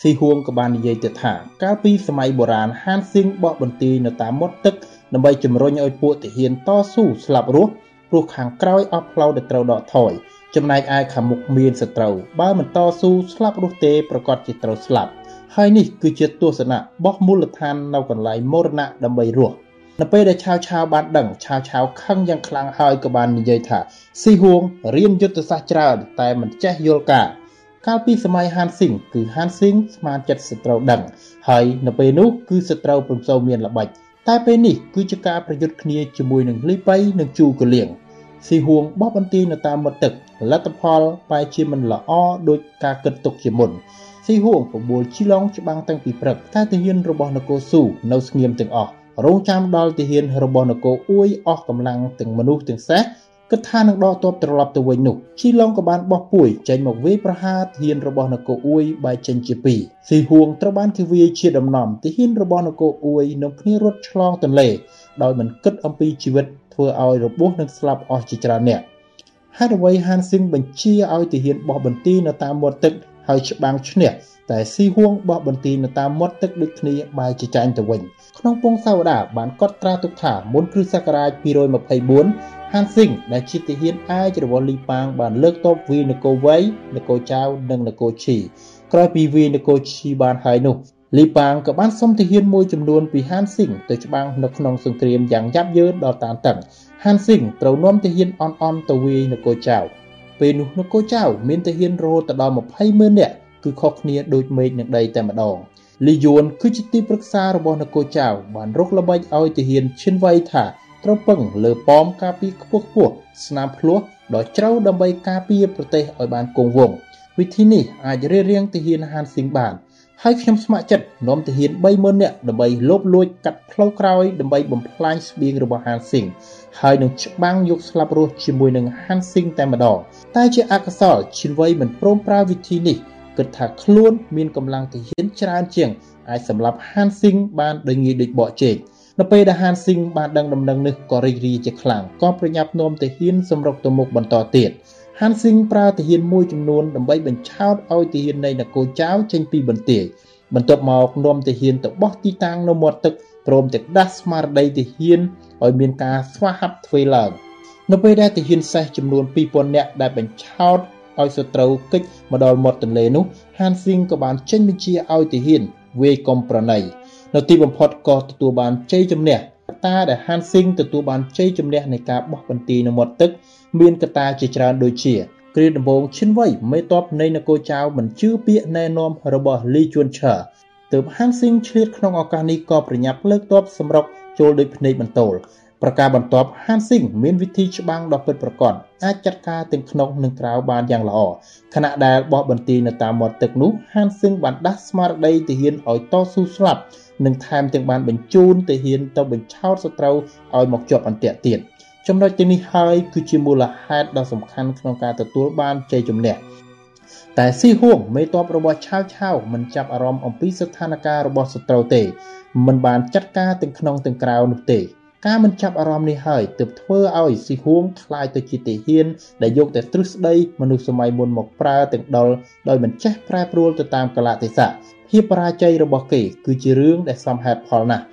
ស៊ីហួងក៏បាននិយាយទៅថាកាលពីសម័យបុរាណហានស៊ីងបោះបន្ទាយនៅតាមមាត់ទឹកដើម្បីជំរុញឲ្យពួកទាហានតស៊ូស្លាប់រស់ព្រោះខាងក្រោយអស់ផ្លូវដែលត្រូវដកថយចំណែកឯខាងមុខមានសត្រូវបើមិនតស៊ូស្លាប់រស់ទេប្រកាសជាត្រូវស្លាប់ ហើយនេះគឺជាទស្សនៈបោះមូលដ្ឋាននៅកន្លែងមរណៈដើម្បីរស់នៅពេលដែលឆាវឆាវបានដឹងឆាវឆាវខឹងយ៉ាងខ្លាំងហើយក៏បាននិយាយថាស៊ីហួងរៀនយុទ្ធសាស្ត្រច្រើនតែមិនចេះយល់ការកាលពីសម័យហានស៊ីងគឺហានស៊ីងស្មានចិត្តសត្រូវដឹង ហើយនៅពេលនោះគឺសត្រូវពុំសូវមានល្បិចតែពេលនេះគឺជាការប្រយុទ្ធគ្នាជាមួយនឹងលីប៉ៃនិងជូកលៀងស៊ីហួងបោះបន្ទាយនៅតាមមាត់ទឹកលទ្ធផលបែរជាមិនល្អដោយការគិតទុកជាមុន ស៊ីហួងប្របួលជីឡុងច្បាំងតាំងពីព្រឹកតែទាហានរបស់នគរស៊ូនៅស្ងៀមទាំងអស់រងចាំដល់ទាហានរបស់នគរអួយអស់កម្លាំងទាំងមនុស្សទាំងសេះគិតថានឹងដកទ័ពត្រឡប់ទៅវិញនោះជីឡុងក៏បានបោះពួយចេញមកវាយប្រហារទាហានរបស់នគរអួយបែកចេញជាពីរស៊ីហួងត្រូវបានគេវាយជាដំណំទាហានរបស់នគរអួយនឹងគ្នារត់ឆ្លងទន្លេដោយមិនគិតអំពីជីវិតធ្វើឲ្យរបួសនិងស្លាប់អស់ជាច្រើនអ្នកហេតុអ្វីហានស៊ីងបញ្ជាឲ្យទាហានបោះបន្ទាយនៅតាមមាត់ទឹក ហើយច្បាំងឈ្នះតែស៊ីហួងបោះបន្ទាយនៅតាមមាត់ទឹកដូចគ្នាបែរជាចាញ់ទៅវិញក្នុងពងសាវតាបានកត់ត្រាទុកថាមុនគ្រិស្តសករាជ224ហានស៊ីងដែលជាទាហានអាចរបស់លីប៉ាងបានលើកតបវាយនគរវៃនគរចៅនិងនគរឈីក្រោយពីវាយនគរឈីបានហើយនោះលីប៉ាងក៏បានសុំទាហានមួយចំនួនពីហានស៊ីងទៅច្បាំងនៅក្នុងសង្គ្រាមយ៉ាងយ៉ាប់យ៉ឺនដល់តានតឹងហានស៊ីងត្រូវនាំទាហានអន់អន់ទៅវាយនគរចៅ ពេលនោះនគរចៅមានទាហានរហូតដល់20ម៉ឺននាក់គឺខុសគ្នាដូចមេឃនឹងដីតែម្ដងលីយួនគឺជាទីប្រឹក្សារបស់នគរចៅបានរកល្បិចឲ្យទាហានឈិនវៃថាត្រូវពឹងលើប៉មការពារខ្ពស់ខ្ពស់ស្នាមភ្លោះដ៏ជ្រៅដើម្បីការពារប្រទេសឲ្យបានគង់វង្សវិធីនេះអាចរៀបរៀងទាហានហានស៊ីងបាន ហើយខ្ញុំស្ម័គ្រចិត្តនាំទាហាន30000នាក់ដើម្បីលបលួចកាត់ផ្លូវក្រោយដើម្បីបំផ្លាញស្បៀងរបស់ហានស៊ីងហើយនឹងច្បាំងយកស្លាប់រស់ជាមួយនឹងហានស៊ីងតែម្ដងតែជាអកុសលឈិនវៃមិនព្រមប្រើវិធីនេះគិតថាខ្លួនមានកម្លាំងទាហានច្រើនជាងអាចសម្លាប់ហានស៊ីងបានដោយងាយដូចបកជែកនៅពេលដែលហានស៊ីងបានដឹងដំណឹងនេះក៏រីករាយជាខ្លាំងក៏ប្រញាប់នាំទាហានសម្រុកទៅមុខបន្តទៀត ហានស៊ីងប្រើទាហានមួយចំនួនដើម្បីបញ្ឆោតឲ្យទាហាននៃនគរចៅចេញពីបន្ទាយបន្ទាប់មកនាំទាហានទៅបោះទីតាំងនៅមាត់ទឹកព្រមទាំងដាស់ស្មារតីទាហានឲ្យមានការស្វាហាប់ធ្វើឡើងនៅពេលដែលទាហានសេះចំនួន2000នាក់ដែលបញ្ឆោតឲ្យសត្រូវកិច្ចមកដល់មាត់ទន្លេនោះហានស៊ីងក៏បានចេញបញ្ជាឲ្យទាហានវាយកុំប្រណីនៅទីបំផុតក៏ទទួលបានជ័យជំនះកត្តាដែលហានស៊ីងទទួលបានជ័យជំនះនៃការបោះបន្ទាយនៅមាត់ទឹក មានកត្តាជាច្រើនដូចជាគ្រាដំបូងឈិនវៃមេតបនៃនគរចៅមិនជឿពាក្យណែនាំរបស់លីជួនឆាទើបហានស៊ីងឆ្លៀតក្នុងឱកាសនេះក៏ប្រញាប់លើកទ័ពសម្រុកចូលដោយភ្នែកបន្ទោលប្រការបន្ទាប់ហានស៊ីងមានវិធីច្បាំងដ៏ពិតប្រាកដអាចចាត់ការទាំងក្នុងនិងក្រៅបានយ៉ាងល្អខណៈដែលបោះបន្ទាយនៅតាមមាត់ទឹកនោះហានស៊ីងបានដាស់ស្មារតីទាហានឲ្យតស៊ូស្លាប់និងថែមទាំងបានបញ្ជូនទាហានទៅបញ្ឆោតសត្រូវឲ្យមកជាប់អន្ទាក់ទៀត ចំណុចទាំងនេះហើយគឺជាមូលហេតុដ៏សំខាន់ក្នុងការទទួលបានជ័យជំនះតែស៊ីហួងមេតបរបស់ឆាវឆាវមិនចាប់អារម្មណ៍អំពីស្ថានភាពរបស់សត្រូវទេមិនបានចាត់ការទាំងក្នុងទាំងក្រៅនោះទេការមិនចាប់អារម្មណ៍នេះហើយទើបធ្វើឲ្យស៊ីហួងคล้ายទៅជាទាហានដែលយកតែទ្រឹស្ដីមនុស្សសម័យមុនមកប្រើទាំងដុលដោយមិនចេះប្រែប្រួលទៅតាមកលៈទេសៈភាពបរាជ័យរបស់គេគឺជារឿងដែលសមហេតុផលណាស់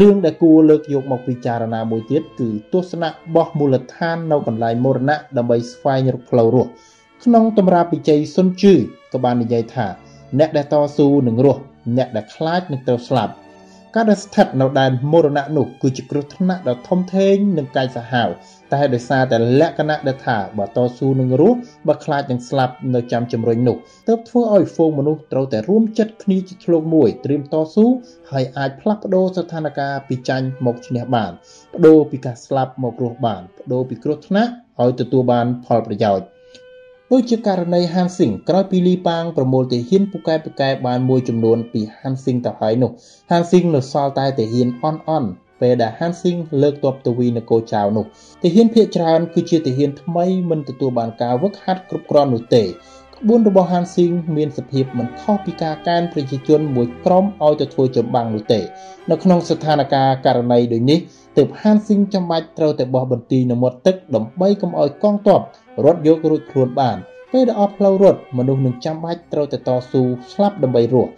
រឿងដែលគួរលើកយកមកពិចារណាមួយទៀតគឺទស្សនៈបោះមូលដ្ឋាននៅកន្លែងមរណៈដើម្បីស្វែងរកផ្លូវរស់ក្នុងតម្រាពិជ័យសុនជឺក៏បាននិយាយថាអ្នកដែលតស៊ូនឹងរស់អ្នកដែលខ្លាចនឹងត្រូវស្លាប់ការដែលស្ថិតនៅដែនមរណៈនោះគឺជាគ្រោះថ្នាក់ដ៏ធំធេងនិងកាយសាហាវ តែដោយសារតែលក្ខណៈដែលថាបើតស៊ូនឹងរស់បើខ្លាចនឹងស្លាប់នៅចាំជំរុញនោះទើបធ្វើឲ្យហ្វូងមនុស្សត្រូវតែរួមចិត្តគ្នាជាធ្លុងមួយត្រៀមតស៊ូហើយអាចផ្លាស់ប្ដូរស្ថានភាពពីចាញ់មកឈ្នះបានបដូរពីការស្លាប់មករស់បានបដូរពីគ្រោះថ្នាក់ឲ្យទទួលបានផលប្រយោជន៍ដូចជាករណីហានស៊ីងក្រោយពីលីប៉ាងប្រមូលទាហានពូកែពូកែបានមួយចំនួនពីហានស៊ីងទៅហើយនោះហានស៊ីងនៅសល់តែទាហានអន់អន់ ពេលដែលហានស៊ីងលើកទ័ពទៅវីនគរចៅនោះទាហានភៀកច្រើនគឺជាទាហានថ្មីមិនទទួលបានការវឹកហាត់គ្រប់គ្រាន់នោះទេក្បួនរបស់ហានស៊ីងមានសភាពមិនខុសពីការកែនប្រជាជនមួយក្រុមឲ្យទៅធ្វើចម្បាំងនោះទេនៅក្នុងស្ថានភាពករណីដូចនេះទើបហានស៊ីងចាំបាច់ត្រូវតែបោះបន្ទាយនៅមាត់ទឹកដើម្បីកុំឲ្យកងទ័ពរត់យករួចខ្លួនបានពេលដែលអស់ផ្លូវរត់មនុស្សនឹងចាំបាច់ត្រូវតែតស៊ូស្លាប់ដើម្បីរស់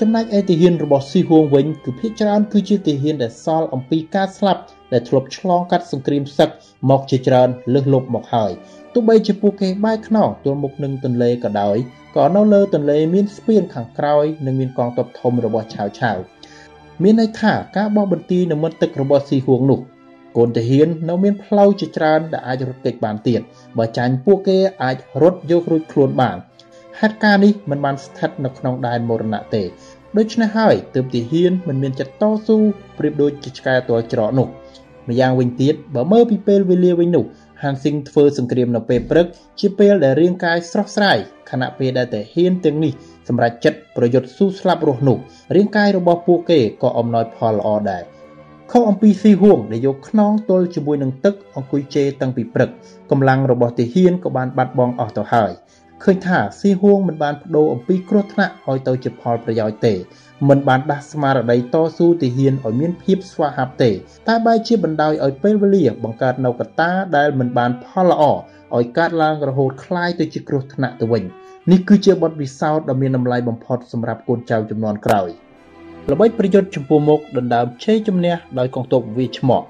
ចំណែកឯទាហានរបស់ស៊ីហួងវិញគឺភាគច្រើនគឺជាទាហានដែលសល់អំពីការស្លាប់ដែលធ្លាប់ឆ្លងកាត់សង្គ្រាមសឹកមកជាច្រើនលើសលប់មកហើយទោះបីជាពួកគេបែកខ្នងទល់មុខនឹងទន្លេក៏ដោយក៏នៅលើទន្លេមានស្ពានខាងក្រោយនិងមានកងទ័ពធំរបស់ឆាវឆាវមានន័យថាការបោះបន្ទាយនៅមាត់ទឹករបស់ស៊ីហួងនោះកូនទាហាននៅមានផ្លូវជាច្រើនដែលអាចរត់គេចបានទៀតបើចាញ់ពួកគេអាចរត់យករួចខ្លួនបាន ហេតុការណ៍នេះមិនបានស្ថិតនៅក្នុងដែនមរណៈទេដូច្នេះហើយទើបទាហានមិនមានចិត្តតស៊ូប្រៀបដូចជាឆ្កែទាល់ច្រកនោះម្យ៉ាងវិញទៀតបើមើលពីពេលវេលាវិញនោះហានស៊ីងធ្វើសង្គ្រាមនៅពេលព្រឹកជាពេលដែលរាងកាយស្រស់ស្រាយខណៈពេលដែលទាហានទាំងនេះសម្រាប់ចិត្តប្រយុទ្ធស៊ូស្លាប់រស់នោះរាងកាយរបស់ពួកគេក៏អំណោយផលល្អដែរខុសអំពីស៊ីហួងដែលយកខ្នងទល់ជាមួយនឹងទឹកអង្គុយជេរតាំងពីព្រឹកកម្លាំងរបស់ទាហានក៏បានបាត់បង់អស់ទៅហើយ ឃើញថាស៊ីហួងមិនបានបដូរអំពីគ្រោះថ្នាក់ឲ្យទៅជាផលប្រយោជន៍ទេមិនបានដាស់ស្មារតីតស៊ូទាហានឲ្យមានភាពស្វាហាប់ទេតែបែរជាបណ្ដោយឲ្យពេលវេលាបង្កើតនៅកត្តាដែលមិនបានផលល្អឲ្យកើតឡើងរហូតคล้ายទៅជាគ្រោះថ្នាក់ទៅវិញនេះគឺជាបទពិសោធន៍ដ៏មានតម្លៃបំផុតសម្រាប់កូនចៅចំនួនក្រោយល្បិចប្រយុទ្ធចំពោះមុខដណ្ដើមជ័យជំនះដោយកងទ័ពវាឆ្មក់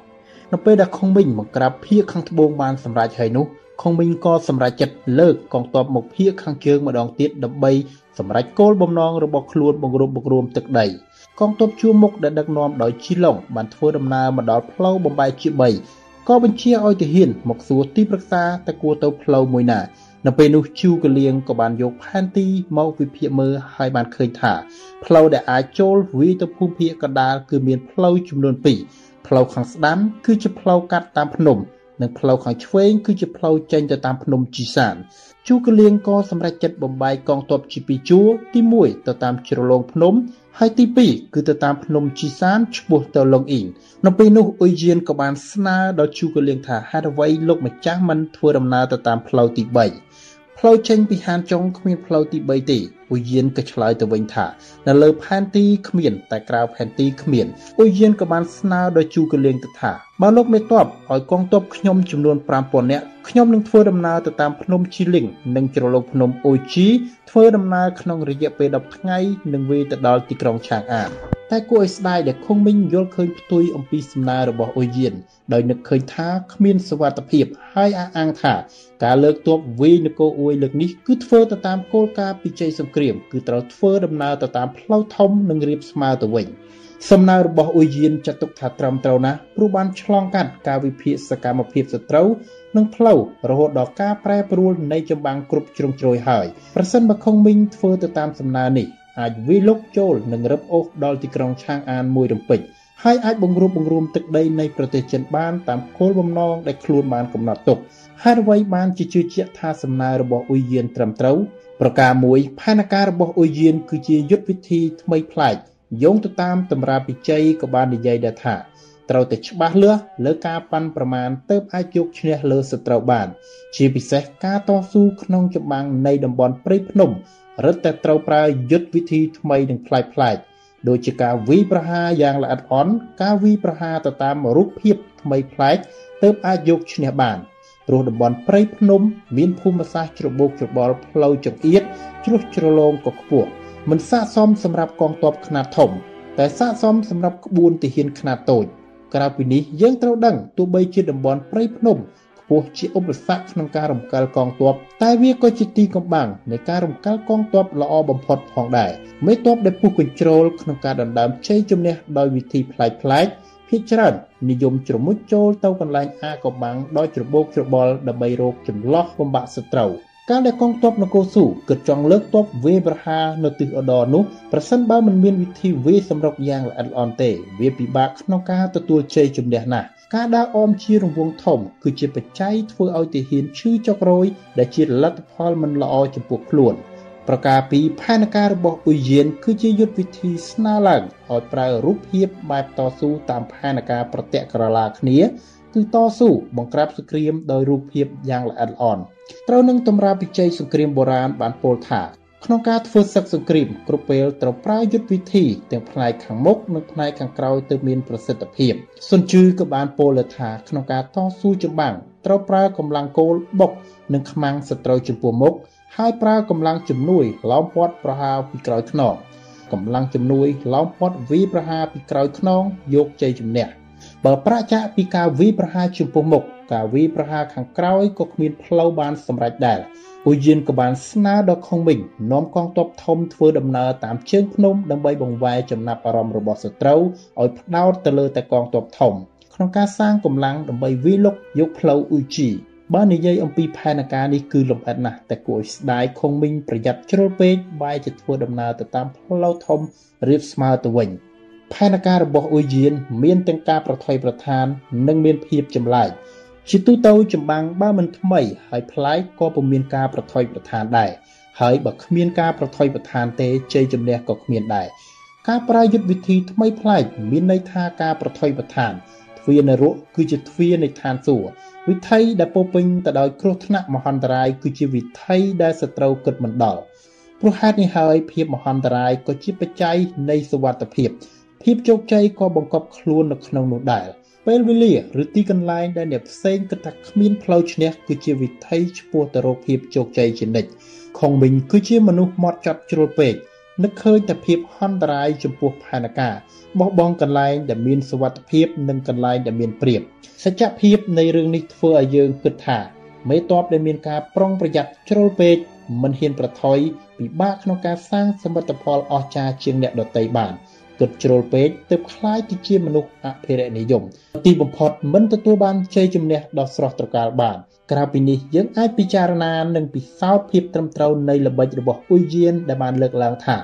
នៅពេលដែលខុងមីងបង្ក្រាបភៀកខាងត្បូងបានសម្រេចហើយនោះ ខុងមីងក៏សម្រេចចិត្តលើកកងទ័ពមកភៀកខាងជើងម្ដងទៀតដើម្បីសម្រេចគោលបំណងរបស់ខ្លួនបង្រួបបង្រួមទឹកដីកងទ័ពជួរមុខដែលដឹកនាំដោយជីឡុងបានធ្វើដំណើរមកដល់ផ្លូវបំបែកជា3ក៏បញ្ជាឲ្យទាហានមកសួរទីប្រឹក្សាតែគួរទៅផ្លូវមួយណានៅពេលនោះជូកលៀងក៏បានយកផែនទីមកវិភាគមើលហើយបានឃើញថាផ្លូវដែលអាចចូលវាយទៅភូមិភាគកណ្ដាលគឺមានផ្លូវចំនួន2ផ្លូវខាងស្ដាំគឺជាផ្លូវកាត់តាមភ្នំ និងផ្លូវខាងឆ្វេងគឺជាផ្លូវចេញទៅតាមភ្នំជីសានជូកលៀងក៏សម្រេចចិត្តបំបែកកងទ័ពជាពីរជួរទី1ទៅតាមជ្រលងភ្នំ ហើយទី2គឺទៅតាមភ្នំជីសានឆ្ពោះទៅលងអ៊ីងនៅពេលនោះអ៊ុយយៀនក៏បានស្នើដល់ជូកលៀងថាហេតុអ្វីលោកម្ចាស់មិនធ្វើដំណើរទៅតាមផ្លូវទី3ផ្លូវចេញពីហានចុងគ្មានផ្លូវទី3ទេ អ៊ុយយានក៏ឆ្លើយទៅវិញថានៅលើផែនទីគ្មាន តែក្រៅផែនទីគ្មានអ៊ុយយានក៏បានស្នើដល់ជូកលៀងទៅថាបើលោកមេតបឲ្យកងទ័ពខ្ញុំចំនួន5000នាក់ខ្ញុំនឹងធ្វើដំណើរទៅតាមភ្នំជីលីងនិងជ្រលងភ្នំអូជីធ្វើដំណើរក្នុងរយៈពេល10ថ្ងៃនឹងវាយទៅដល់ទីក្រុងឆាងអាន តែគួរឲ្យស្ដាយដែលខុងមីងយល់ឃើញផ្ទុយអំពីសំណើរបស់អ៊ុយយៀនដោយនឹកឃើញថាគ្មានសវត្ថភាពហើយអះអាងថាការលើកទ័ពវាយនគរអ៊ុយលើកនេះគឺធ្វើទៅតាមគោលការណ៍ពីជ័យសង្គ្រាមគឺត្រូវធ្វើដំណើរទៅតាមផ្លូវធំនិងរៀបស្មើទៅវិញសំណើរបស់អ៊ុយយៀនចាត់ទុកថាត្រឹមត្រូវណាស់ព្រោះបានឆ្លងកាត់ការវិភាគសកម្មភាពសត្រូវនិងផ្លូវរហូតដល់ការប្រែប្រួលនៃចម្បាំងគ្រប់ជ្រុងជ្រោយហើយប្រសិនបើខុងមីងធ្វើទៅតាមសំណើនេះ អាចវិលុកចូលនិងរឹបអូសដល់ទីក្រុងឆាងអានមួយរំពេចហើយអាចបង្រួបបង្រួមទឹកដីនៃប្រទេសចិនបានតាមគោលបំណងដែលខ្លួនបានកំណត់ទុកហេតុអ្វីបានជាជឿជាក់ថាសំណើរបស់អ៊ុយយៀនត្រឹមត្រូវប្រការមួយផែនការរបស់អ៊ុយយៀនគឺជាយុទ្ធវិធីថ្មីប្លែកយោងទៅតាមតម្រាពិជ័យក៏បាននិយាយដែរថាត្រូវតែច្បាស់លាស់លើការប៉ាន់ប្រមាណទៅអាចយកឈ្នះលើសត្រូវបាន ជាពិសេសការតស៊ូក្នុងចម្បាំងនៃតំបន់ព្រៃភ្នំ រឹតតែត្រូវប្រើយុទ្ធវិធីថ្មីនិងប្លែកប្លែកដូចជាការវីប្រហារយ៉ាងល្អិតអន់ការវីប្រហារទៅតាមរូបភាពថ្មីប្លែកទើបអាចយកឈ្នះបានព្រោះតំបន់ព្រៃភ្នំមានភូមិសាស្ត្រច្របូកច្របល់ផ្លូវចង្អៀតជ្រោះជ្រលងក៏ខ្ពស់មិនស័ក្តិសមសម្រាប់កងទ័ពខ្នាតធំ តែស័ក្តិសមសម្រាប់ក្បួនទាហានខ្នាតតូចក្រៅពីនេះយើងត្រូវដឹងទោះបីជាតំបន់ព្រៃភ្នំ ខ្ពស់ជាឧបសគ្គក្នុងការរំកិលកងទ័ពតែវាក៏ជាទីកំបាំងនៃការរំកិលកងទ័ពល្អបំផុតផងដែរមេទ័ពដែលពុះកញ្ជ្រោលក្នុងការដណ្ដើមជ័យជំនះដោយវិធីប្លែកៗភាគច្រើននិយមជ្រមុជចូលទៅកន្លែងអាកំបាំងដោយច្របូកច្របល់ដើម្បីរកចម្លោះបំបាក់សត្រូវកាលដែលកងទ័ពនគរស៊ូគិតចង់លើកទ័ពវេប្រហារនៅទិសឧត្តរនោះប្រសិនបើមិនមានវិធីវេសម្រុកយ៉ាងល្អិតល្អន់ទេ វាពិបាកក្នុងការទទួលជ័យជំនះណាស់ ការដើរអមជារង្វង់ធំ គឺជាបច្ច័យធ្វើឲ្យទាហានឈឺចុករយ ដែលជាលទ្ធផលមិនល្អចំពោះខ្លួនប្រការពីផែនការរបស់អ៊ុយយៀនគឺជាយុទ្ធវិធីស្នើឡើងឲ្យប្រើរូបភាពបែបតស៊ូតាមផែនការប្រតិក្រឡាគ្នាគឺតស៊ូបង្ក្រាបសង្គ្រាមដោយរូបភាពយ៉ាងល្អិតល្អន់ត្រូវនឹងតម្រាពិជ័យសង្គ្រាមបុរាណបានពោលថា ក្នុងការធ្វើសឹកសង្គ្រាមគ្រប់ពេលត្រូវប្រើយុទ្ធវិធីទាំងផ្នែកខាងមុខនិងផ្នែកខាងក្រោយទៅមានប្រសិទ្ធភាពសុនជឺក៏បានពោលថាក្នុងការតស៊ូចម្បាំងត្រូវប្រើកម្លាំងគោលបុកនិងខ្មាំងសត្រូវចំពោះមុខហើយប្រើកម្លាំងជំនួយឡោមព័ទ្ធប្រហារពីក្រោយខ្នងកម្លាំងជំនួយឡោមព័ទ្ធវីប្រហារពីក្រោយខ្នងយកជ័យជំនះបើប្រាក់ចាក់ពីការវីប្រហារចំពោះមុខការវីប្រហារខាងក្រោយក៏គ្មានផ្លូវបានសម្រេចដែរ ពូយៀនក៏បានស្នើដល់ខុងមីងនាំកងទ័ពធំធ្វើដំណើរតាមជើងភ្នំដើម្បីបង្វែរចំណាប់អារម្មណ៍របស់សត្រូវឲ្យផ្ដោតទៅលើតែកងទ័ពធំក្នុងការសាងកម្លាំងដើម្បីវាយលុកយកផ្លូវអ៊ុយជីបើនិយាយអំពីផែនការនេះគឺលំអិតណាស់តែគួរឲ្យស្ដាយខុងមីងប្រយ័ត្នជ្រុលពេកបែរជាធ្វើដំណើរទៅតាមផ្លូវធំរៀបស្មើទៅវិញផែនការរបស់អ៊ុយយៀនមានទាំងការប្រថុយប្រឋាន និងមានភាពចម្លែក ជាទូទៅចម្បាំងបើមិនថ្មីហើយប្លែកក៏ពុំមានការប្រថុយប្រឋានដែរហើយបើគ្មានការប្រថុយប្រឋានទេជ័យជំនះក៏គ្មានដែរការប្រើយុទ្ធវិធីថ្មីប្លែកមានន័យថាការប្រថុយប្រឋានទ្វារនរកគឺជាទ្វារនៃឋានសួគ៌វិធីដែលពោពេញទៅដោយគ្រោះថ្នាក់មហន្តរាយគឺជាវិធីដែលសត្រូវគិតមិនដល់ព្រោះហេតុនេះហើយភាពមហន្តរាយក៏ជាបច្ច័យនៃសវត្ថភាពភាពជោគជ័យក៏បង្កប់ខ្លួននៅក្នុងនោះដែរ ពេលវេលាឬទីកន្លែងដែលអ្នកផ្សេងគិតថាគ្មានផ្លូវឈ្នះគឺជាវិធីឆ្ពោះទៅរកភាពជោគជ័យជានិច្ចខុងវិញគឺជាមនុស្សម៉ត់ចត់ជ្រុលពេកនឹកឃើញតែភាពហន្តរាយចំពោះផែនការបោះបង់កន្លែងដែលមានសវត្ថភាពនិងកន្លែងដែលមានព្រៀបសច្ចភាពនៃរឿងនេះធ្វើឲ្យយើងគិតថាមេតបដែលមានការប្រុងប្រយ័ត្នជ្រុលពេកមិនហ៊ានប្រថុយពិបាកក្នុងការសាងសមិទ្ធផលអស្ចារ្យជាងអ្នកដទៃបាន គិតជ្រុលពេកទើបคล้ายទៅជាមនុស្សអភិរក្សនិយមទីបំផុតមិនទទួលបានជ័យជំនះដ៏ស្រស់ត្រកាលបានក្រៅពីនេះយើងអាចពិចារណានិងពិសោធន៍ភាពត្រឹមត្រូវនៃល្បិចរបស់អ៊ុយយៀនដែលបានលើកឡើងថា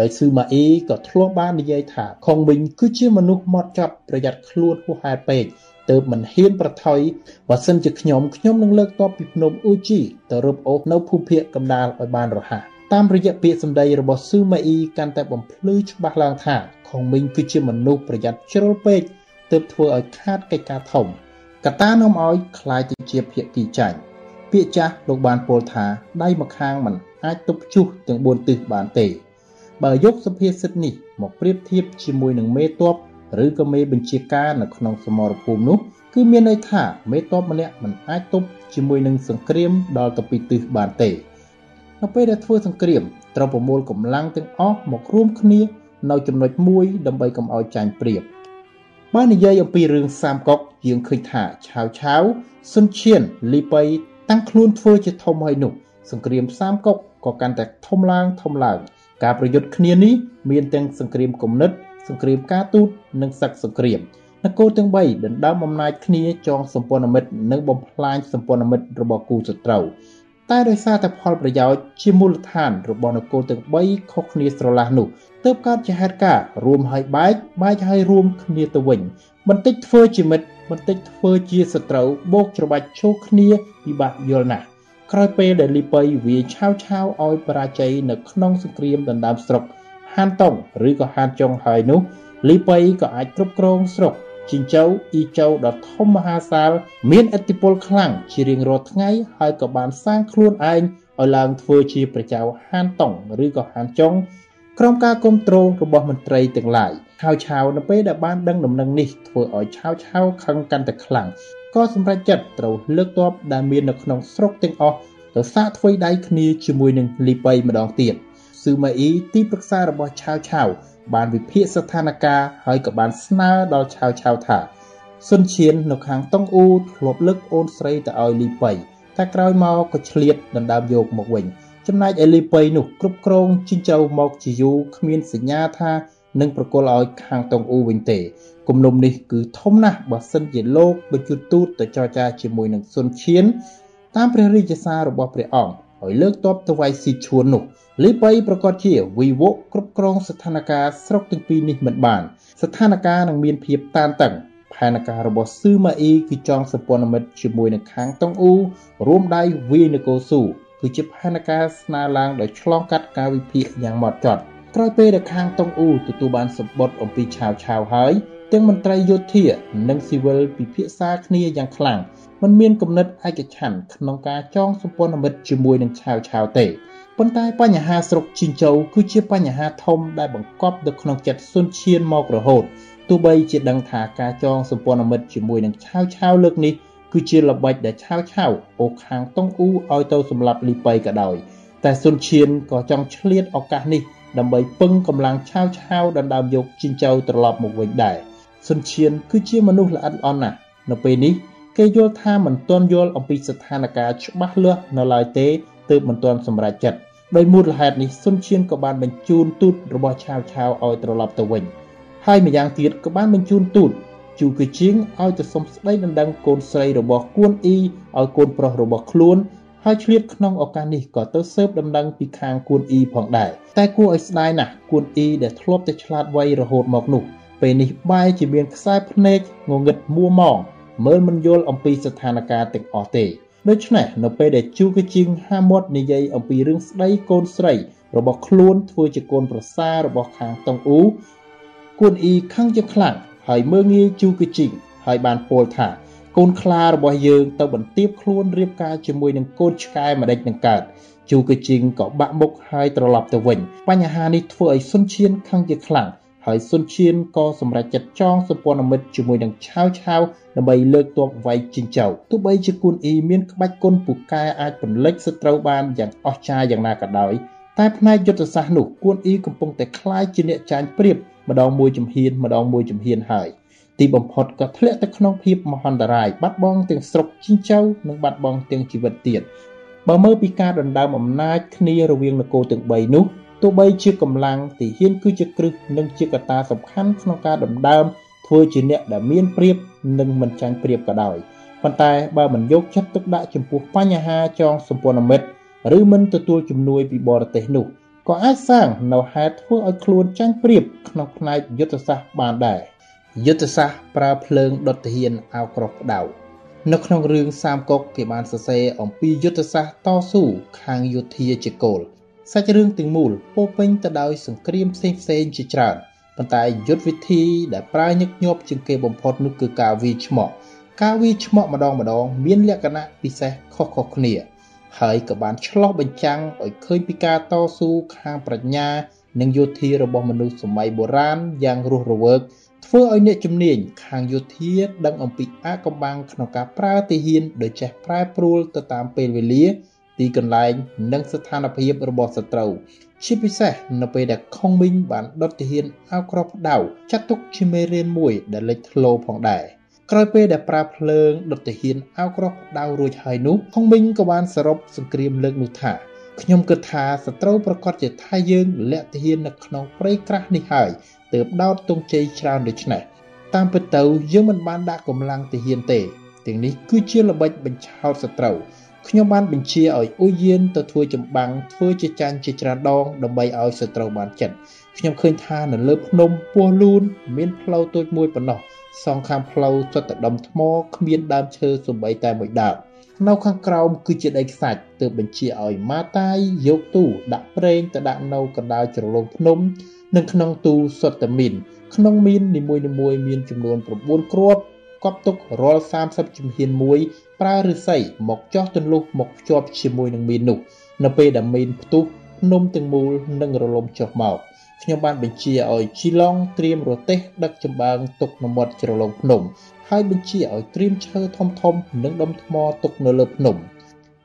ដោយស៊ឺម៉ាអ៊ីក៏ធ្លាប់បាននិយាយថាខុងវិញគឺជាមនុស្សម៉ត់ចត់ប្រយ័ត្នខ្លួនហួសហេតុពេកទើបមិនហ៊ានប្រថុយបើសិនជាខ្ញុំខ្ញុំនឹងលើកតបពីភ្នំអ៊ូជីទៅរឹបអូសនៅភូមិភាគកណ្ដាលឲ្យបានរហ័ស តាមរយៈពាក្យសម្ដីរបស់ស៊ឺម៉ាអ៊ីកាន់តែបំភ្លឺច្បាស់ឡើងថាខុងមីងគឺជាមនុស្សប្រយ័ត្នជ្រុលពេកទើបធ្វើឲ្យខាតកិច្ចការធំកតានាំឲ្យคล้ายទៅជាភាគីចាញ់ពាក្យចាស់លោកបានពោលថាដៃម្ខាងមិនអាចទប់ព្យុះទាំង4ទិសបានទេបើយកសុភាសិតនេះមកប្រៀបធៀបជាមួយនឹងមេតបឬក៏មេបញ្ជាការនៅក្នុងសមរភូមិនោះគឺមានន័យថាមេតបម្នាក់មិនអាចទប់ជាមួយនឹងសង្គ្រាមដល់ទៅពីទិសបានទេ នៅពេលដែលធ្វើសង្គ្រាមត្រូវប្រមូលកម្លាំងទាំងអស់មករួមគ្នានៅចំណុចមួយដើម្បីកុំឲ្យចាញ់ប្រៀបបើនិយាយអំពីរឿងសាមកុកយើងឃើញថាឆាវឆាវសុនឈៀនលីប៉ៃតាំងខ្លួនធ្វើជាធំហើយនោះ សង្គ្រាមសាមកុកក៏កាន់តែធំឡើងធំឡើង ការប្រយុទ្ធគ្នានេះមានទាំងសង្គ្រាមគំនិត សង្គ្រាមការទូតនិងសឹកសង្គ្រាមនគរទាំង3ដណ្ដើមអំណាចគ្នាចងសម្ព័ន្ធមិត្តនិងបំផ្លាញសម្ព័ន្ធមិត្តរបស់គូសត្រូវ តែដោយសារតែផលប្រយោជន៍ជាមូលដ្ឋានរបស់នគរទាំង3ខុសគ្នាស្រឡះនោះទើបកើតជាហេតុការណ៍រួមហើយបែកបែកហើយរួមគ្នាទៅវិញ បន្តិចធ្វើជាមិត្តបន្តិចធ្វើជាសត្រូវបោកច្របាច់ឈោគ្នាពិបាកយល់ណាស់ក្រោយពេលដែលលីប៉ៃវាឆាវឆាវឲ្យបរាជ័យនៅក្នុងសង្គ្រាមដណ្ដើមស្រុកហានតុងឬក៏ហានចុងហើយនោះលីប៉ៃក៏អាចគ្រប់គ្រងស្រុក ជីងចៅអ៊ីចៅដ៏ធំមហាសាល មានឥទ្ធិពលខ្លាំងជារៀងរាល់ថ្ងៃហើយក៏បានសាងខ្លួនឯងឲ្យឡើងធ្វើជាព្រះចៅហានតុងឬក៏ហានចុងក្រុមការគ្រប់គ្រងរបស់មន្ត្រីទាំងឡាយឆាវឆាវនៅពេលដែលបានដឹងដំណឹងនេះធ្វើឲ្យឆាវឆាវខឹងកាន់តែខ្លាំងក៏សម្រេចចិត្តត្រូវលើកទ័ពដែលមាននៅក្នុងស្រុកទាំងអស់ទៅសាកធ្វើដៃគ្នាជាមួយនឹងលីប៉ៃម្ដងទៀត ស៊ឺម៉ាអ៊ីទីប្រឹក្សារបស់ឆាវឆាវបានវិភាគស្ថានភាពហើយក៏បានស្នើដល់ឆាវឆាវថាសុនឈៀននៅខាងតុងអ៊ូធ្លាប់លើកអូនស្រីទៅឲ្យលីប៉ៃតែក្រោយមកក៏ឆ្លៀតដណ្ដើមយកមកវិញចំណែកឯលីប៉ៃនោះគ្រប់គ្រងជីងចៅមកជាយូរគ្មានសញ្ញាថានឹងប្រគល់ឲ្យខាងតុងអ៊ូវិញទេគំនុំនេះគឺធំណាស់បើសិនជាលោកបញ្ជូនទូតទៅចរចាជាមួយនឹងសុនឈៀនតាមព្រះរាជសាររបស់ព្រះអង្គ ឲ្យលើកតបទៅវាយស៊ីឈួននោះលីប៉ៃប្រកាសជាវិវកគ្រប់គ្រងស្ថានភាពស្រុកទាំងពីរនេះមិនបាន ស្ថានភាពនឹងមានភាពតានតឹងផែនការរបស់ស៊ឺម៉ាអ៊ីគឺចងសម្ព័ន្ធមិត្តជាមួយនឹងខាងតុងអ៊ូរួមដៃវាយនគរស៊ូគឺជាផែនការស្នើឡើងដោយឆ្លងកាត់ការវិភាគយ៉ាងម៉ត់ចត់ក្រោយពេលដែលខាងតុងអ៊ូទទួលបានសម្បត្តិអំពីឆាវឆាវហើយទាំងមន្ត្រីយោធានិងស៊ីវិលពិភាក្សាគ្នាយ៉ាងខ្លាំង មិនមានគំនិតឯកច្ឆ័ន្ទក្នុងការចងសម្ព័ន្ធមិត្តជាមួយនឹងឆាវឆាវទេប៉ុន្តែបញ្ហាស្រុកជីងជូវគឺជាបញ្ហាធំដែលបង្កប់នៅក្នុងចិត្តស៊ុនឈៀនមករហូតទោះបីជាដឹងថាការចងសម្ព័ន្ធមិត្តជាមួយនឹងឆាវឆាវលើកនេះគឺជាល្បិចដែលឆាវឆាវអូខាងតុងអ៊ូឲ្យទៅសម្លាប់លីប៉ៃក៏ដោយតែស៊ុនឈៀនក៏ចង់ឆ្លៀតឱកាសនេះដើម្បីពឹងកម្លាំងឆាវឆាវដណ្ដើមយកជីងចៅត្រឡប់មកវិញដែរស៊ុនឈៀនគឺជាមនុស្សល្អិតល្អន់ណាស់នៅពេលនេះ គេយល់ថាមិនទាន់យល់អំពីស្ថានភាពច្បាស់លាស់នៅឡើយទេទើបមិនទាន់សម្រេចចិត្តដោយមូលហេតុនេះស៊ុនឈៀនក៏បានបញ្ជូនទូតរបស់ឆាវឆាវឲ្យត្រឡប់ទៅវិញហើយម្យ៉ាងទៀតក៏បានបញ្ជូនទូតជូគឺជាងឲ្យទៅសុំស្ដីដណ្ដឹងកូនស្រីរបស់គួនអ៊ីឲ្យកូនប្រុសរបស់ខ្លួនហើយឆ្លៀតក្នុងឱកាសនេះក៏ទៅស៊ើបដំណឹងពីខាងគួនអ៊ីផងដែរតែគួរឲ្យស្ដាយណាស់គួនអ៊ីដែលធ្លាប់តែឆ្លាតវៃរហូតមកនោះពេលនេះបែរជាមានខ្សែភ្នែកងងឹតមួម៉ង មើលមិនយល់អំពីស្ថានភាពទាំងអស់ទេដូច្នេះនៅពេលដែលជូកជាងហាមាត់និយាយអំពីរឿងស្ដីកូនស្រី របស់ខ្លួនធ្វើជាកូនប្រសាររបស់ខាងតុងអ៊ូគួនអ៊ីខឹងជាខ្លាំងហើយមើងងាយជូកជីងហើយបានពោលថាកូនខ្លារបស់យើងទៅបន្ទាបខ្លួនរៀបការជាមួយនឹងកូនឆ្កែម្ដេចនឹងកើតជូកជីងក៏បាក់មុខហើយត្រឡប់ទៅវិញ បញ្ហានេះធ្វើឲ្យសុនឈៀនខឹងជាខ្លាំង ហើយសុនឈៀនក៏សម្រេចចិត្តចងសម្ព័ន្ធមិត្តជាមួយនឹងឆាវឆាវដើម្បីលើកទ័ពវាយជិញ្ចៅទោះបីជាគូនអ៊ីមានក្បាច់គុណពូកែអាចបន្លិចសត្រូវបានយ៉ាងអស្ចារ្យយ៉ាងណាក៏ដោយតែផ្នែកយុទ្ធសាស្ត្រនោះគួនអ៊ីកំពុងតែคล้ายជាអ្នកចាញ់ព្រៀបម្ដងមួយជំហានម្ដងមួយជំហានហើយទីបំផុតក៏ធ្លាក់ទៅក្នុងភាពមហន្តរាយបាត់បង់ទាំងស្រុកជីងចៅនិងបាត់បង់ទាំងជីវិតទៀតបើមើលពីការដណ្ដើមអំណាចគ្នារវាងនគរទាំង3នោះ ទោះបីជាកម្លាំងទីហ៊ានគឺជាគ្រឹះនិងជាកត្តាសំខាន់ក្នុងការដណ្ដើមធ្វើជាអ្នកដែលមានព្រៀបនិងមិនចាញ់ព្រៀបក៏ដោយប៉ុន្តែបើមិនយកចិត្តទុកដាក់ចំពោះបញ្ហាចងសម្ព័ន្ធមិត្តឬមិនទទួលជំនួយពីបរទេសនោះក៏អាចសាងនៅហេតុធ្វើឲ្យខ្លួនចាញ់ព្រៀបក្នុងផ្នែកយុទ្ធសាស្ត្របានដែរយុទ្ធសាស្ត្រប្រើភ្លើងដុតទាហានអាវក្រោះផ្ដៅនៅក្នុងរឿងសាមកុកគេបានសរសេរអំពីយុទ្ធសាស្ត្រតស៊ូខាងយោធាជាគោល សាច់រឿងទាំងមូលពោពេញទៅដោយសង្គ្រាមផ្សេងផ្សេងជាច្រើនប៉ុន្តែយុទ្ធវិធីដែលប្រើញឹកញាប់ជាងគេបំផុតនោះគឺការវាយឆ្មក់ការវាយឆ្មក់ម្ដងម្ដងមានលក្ខណៈពិសេសខុសៗគ្នា ហើយក៏បានឆ្លោះបញ្ចាំងឲ្យឃើញពីការតស៊ូខាងប្រាជ្ញា និងយោធារបស់មនុស្សសម័យបុរាណយ៉ាងរស់រវើកធ្វើឲ្យអ្នកជំនាញខាងយោធាដឹងអំពីអាកំបាំងក្នុងការប្រើទាហានដោយចេះប្រែប្រួលទៅតាមពេលវេលា ទីកន្លែង និងស្ថានភាពរបស់សត្រូវជាពិសេសនៅពេលដែលខុងមីងបានដុតទាហានអាវក្រោះផ្ដៅចាត់ទុកជាមេរៀនមួយដែលលេចធ្លោផងដែរក្រោយពេលដែលប្រើភ្លើងដុតទាហានអាវក្រោះផ្ដៅរួចហើយនោះខុងមីងក៏បានសរុបសង្គ្រាមលើកនោះថាខ្ញុំគិតថាសត្រូវប្រកាសជាថាយើងលាក់ទាហាននៅក្នុងព្រៃក្រាស់នេះហើយទើបដោតទងជ័យច្រើនដូច្នេះតាមពិតទៅយើងមិនបានដាក់កម្លាំងទាហានទេទាំងនេះគឺជាល្បិចបញ្ឆោតសត្រូវ ខ្ញុំបានបញ្ជាឲ្យអ៊ុយយានទៅធ្វើចម្បាំងធ្វើជាចាញ់ជាច្រើនដងដើម្បីឲ្យសត្រូវបានចិត្តខ្ញុំឃើញថានៅលើភ្នំពោះលូនមានផ្លូវតូចមួយប៉ុណ្ណោះសងខាងផ្លូវសុទ្ធតែដុំថ្មគ្មានដើមឈើសំបីតែមួយដើមនៅខាងក្រោមគឺជាដីខ្សាច់ទើបបញ្ជាឲ្យម៉ាតាយយកទូដាក់ប្រេងទៅដាក់នៅកណ្ដាលជ្រលងភ្នំនិងក្នុងទូសុទ្ធតែមីនក្នុងមីននីមួយៗមានចំនួន9គ្រាប់ កប់ទុករាល់30ជំហានមួយប្រើឫស្សីមកចោះទន្លុះមកភ្ជាប់ជាមួយនឹងមីននោះនៅពេលដែលមីនផ្ទុះភ្នំទាំងមូលនឹងរលំចុះមកខ្ញុំបានបញ្ជាឲ្យជីឡុងត្រៀមរទេះដឹកចម្បាំងទុកនៅមាត់ជ្រលងភ្នំហើយបញ្ជាឲ្យត្រៀមឈើធំធំនិងដុំថ្មទុកនៅលើភ្នំ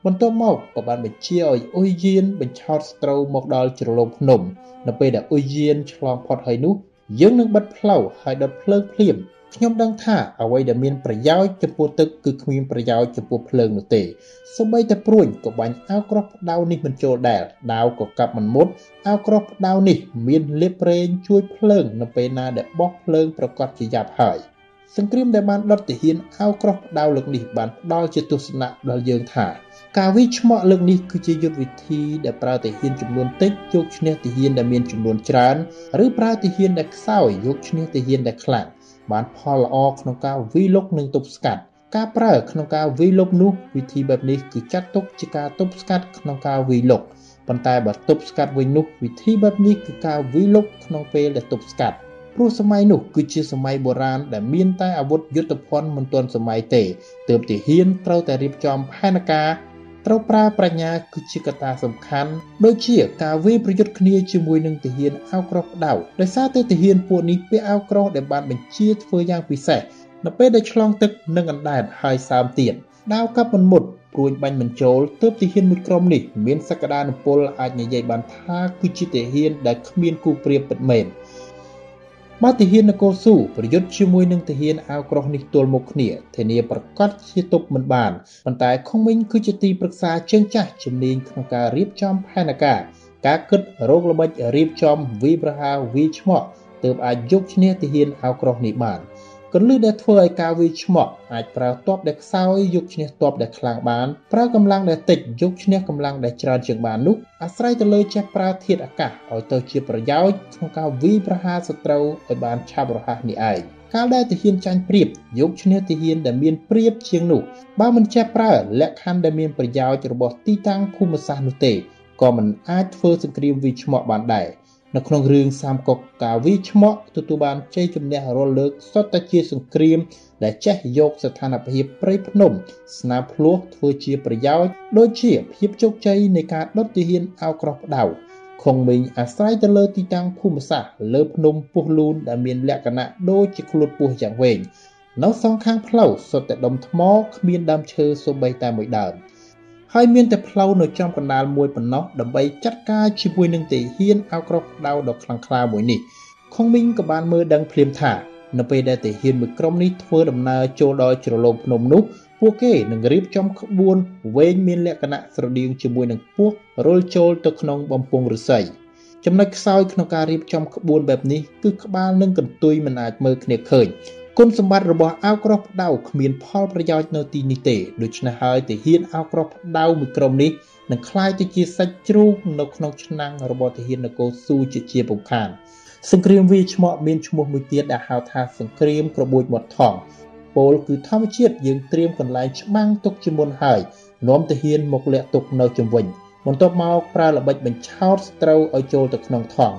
បន្ទាប់មកក៏បានបញ្ជាឲ្យអ៊ុយយានបញ្ឆោតស្រូវមកដល់ជ្រលងភ្នំនៅពេលដែលអ៊ុយយានឆ្លងផុតហើយនោះយើងនឹងបិទផ្លូវហើយដុតភ្លើងភ្លាម ខ្ញុំដឹងថាអ្វីដែលមានប្រយោជន៍ចំពោះទឹកគឺគ្មានប្រយោជន៍ចំពោះភ្លើងនោះទេសូម្បីតែព្រួញក៏បាញ់អាវក្រោះផ្ដៅនេះមិនចូលដែរដាវក៏កាប់មិនមុតអាវក្រោះផ្ដៅនេះមានលៀបប្រេងជួយភ្លើងនៅពេលណាដែលបោះភ្លើងប្រកាសជាយ៉ាប់ហើយសង្គ្រាមដែលបានដុតទាហានអាវក្រោះផ្ដៅលើកនេះបានផ្ដល់ជាទស្សនៈដល់យើងថាការវិឆ្មក់លើកនេះគឺជាយុទ្ធវិធីដែលប្រើទាហានចំនួនតិចយកឈ្នះទាហានដែលមានចំនួនច្រើនឬប្រើទាហានដែលខ្សោយយកឈ្នះទាហានដែលខ្លាំង បានផលល្អក្នុងការវិលុកនិងទប់ស្កាត់ការប្រើក្នុងការវិលុកនោះវិធីបែបនេះគឺចាត់ទុកជាការទប់ស្កាត់ក្នុងការវិលុកប៉ុន្តែបើទប់ស្កាត់វិញនោះវិធីបែបនេះគឺការវិលុកក្នុងពេលដែលទប់ស្កាត់ព្រោះសម័យនោះគឺជាសម័យបុរាណដែលមានតែអាវុធយុទ្ធភ័ណ្ឌមិនទាន់សម័យទេទើបទាហានត្រូវតែរៀបចំផែនការ ត្រូវប្រើប្រាជ្ញាគឺជាកត្តាសំខាន់ដូចជាការវាយប្រយុទ្ធគ្នាជាមួយនឹងទាហានអាវក្រោះផ្ដៅដោយសារតែទាហានពួកនេះពាក់អាវក្រោះដែលបានបញ្ជាធ្វើយ៉ាងពិសេសនៅពេលដែលឆ្លងទឹកនិងអណ្ដែតហើយសើមទៀតដាវកាប់មិនមុតព្រួយបាញ់មិនចូលទើបទាហានមួយក្រុមនេះមានសក្តានុពលអាចនិយាយបានថាគឺជាទាហានដែលគ្មានគូប្រៀបពិតមែន បើទាហាននគរស៊ូប្រយុទ្ធជាមួយនឹងទាហានអាវក្រោះនេះទល់មុខគ្នាធានាប្រកាសជាទប់មិនបានប៉ុន្តែខុងមីងគឺជាទីប្រឹក្សាជើងចាស់ជំនាញក្នុងការរៀបចំផែនការការគិតរោគល្បិចរៀបចំវីប្រហាវីឆ្មក់ទើបអាចយកឈ្នះទាហានអាវក្រោះនេះបាន កលឹះដែលធ្វើឲ្យការវាយឆ្មក់អាចប្រើទ័ពដែលខ្សោយយកឈ្នះទ័ពដែលខ្លាំងបានប្រើកម្លាំងដែលតិចយកឈ្នះកម្លាំងដែលច្រើនជាងបាននោះអាស្រ័យទៅលើចេះប្រើធាតុអាកាសឲ្យទៅជាប្រយោជន៍ក្នុងការវាយប្រហារសត្រូវឲ្យបានឆាប់រហ័សនេះឯងកាលដែលទាហានចាញ់ព្រៀបយកឈ្នះទាហានដែលមានព្រៀបជាងនោះបើមិនចេះប្រើលក្ខខណ្ឌដែលមានប្រយោជន៍របស់ទីតាំងភូមិសាស្ត្រនោះទេក៏មិនអាចធ្វើសង្គ្រាមវិឆ្មក់បានដែរ នៅក្នុងរឿងសាមកុកការវិឆ្មក់ទទួលបានជ័យជំនះរាល់លើកសុទ្ធតែជាសង្គ្រាម ដែលចេះយកស្ថានភាពព្រៃភ្នំ ស្នាភ្លោះធ្វើជាប្រយោជន៍ដូចជាភាពជោគជ័យនៃការដុតទាហានអាវក្រោះផ្ដៅខុងមីងអាស្រ័យទៅលើទីតាំងភូមិសាស្ត្រលើភ្នំពោះលូនដែលមានលក្ខណៈដូចជាខ្លួនពស់យ៉ាងវែងនៅសងខាងផ្លូវសុទ្ធតែដុំថ្មគ្មានដើមឈើសូម្បីតែមួយដើម ហើយមានតែផ្លូវនៅចំកណ្ដាលមួយប៉ុណ្ណោះដើម្បីចាត់ការជាមួយនឹងទាហានអាវក្រោះផ្ដៅដ៏ខ្លាំងក្លាមួយនេះខុងមីងក៏បានមើលដឹងភ្លាមថានៅពេលដែលទាហានមួយក្រុមនេះធ្វើដំណើរចូលដល់ជ្រលងភ្នំនោះពួកគេនឹងរៀបចំក្បួនវែងមានលក្ខណៈស្រដៀងជាមួយនឹងពស់រុលចូលទៅក្នុងបំពង់ឫស្សីចំណុចខ្សោយក្នុងការរៀបចំក្បួនបែបនេះគឺក្បាលនិងកន្ទុយមិនអាចមើលគ្នាឃើញ គុណសម្បត្តិរបស់អាវក្រោះផ្ដៅគ្មានផលប្រយោជន៍នៅទីនេះទេដូច្នេះហើយទាហានអាវក្រោះផ្ដៅមួយក្រុមនេះនឹងក្លាយទៅជាសាច់ជ្រូកនៅក្នុងឆ្នាំងរបស់ទាហាននគរស៊ូជាជាពំខានសង្គ្រាមវាឆ្មក់មានឈ្មោះមួយទៀតដែលហៅថាសង្គ្រាមក្របួចមាត់ថងពលគឺធម្មជាតិយើងត្រៀមកន្លែងច្បាំងទុកជាមុនហើយនាំទាហានមកលាក់ទុកនៅជំវិញបន្ទាប់មកប្រើល្បិចបញ្ឆោតស្រូវឲ្យចូលទៅក្នុងថង់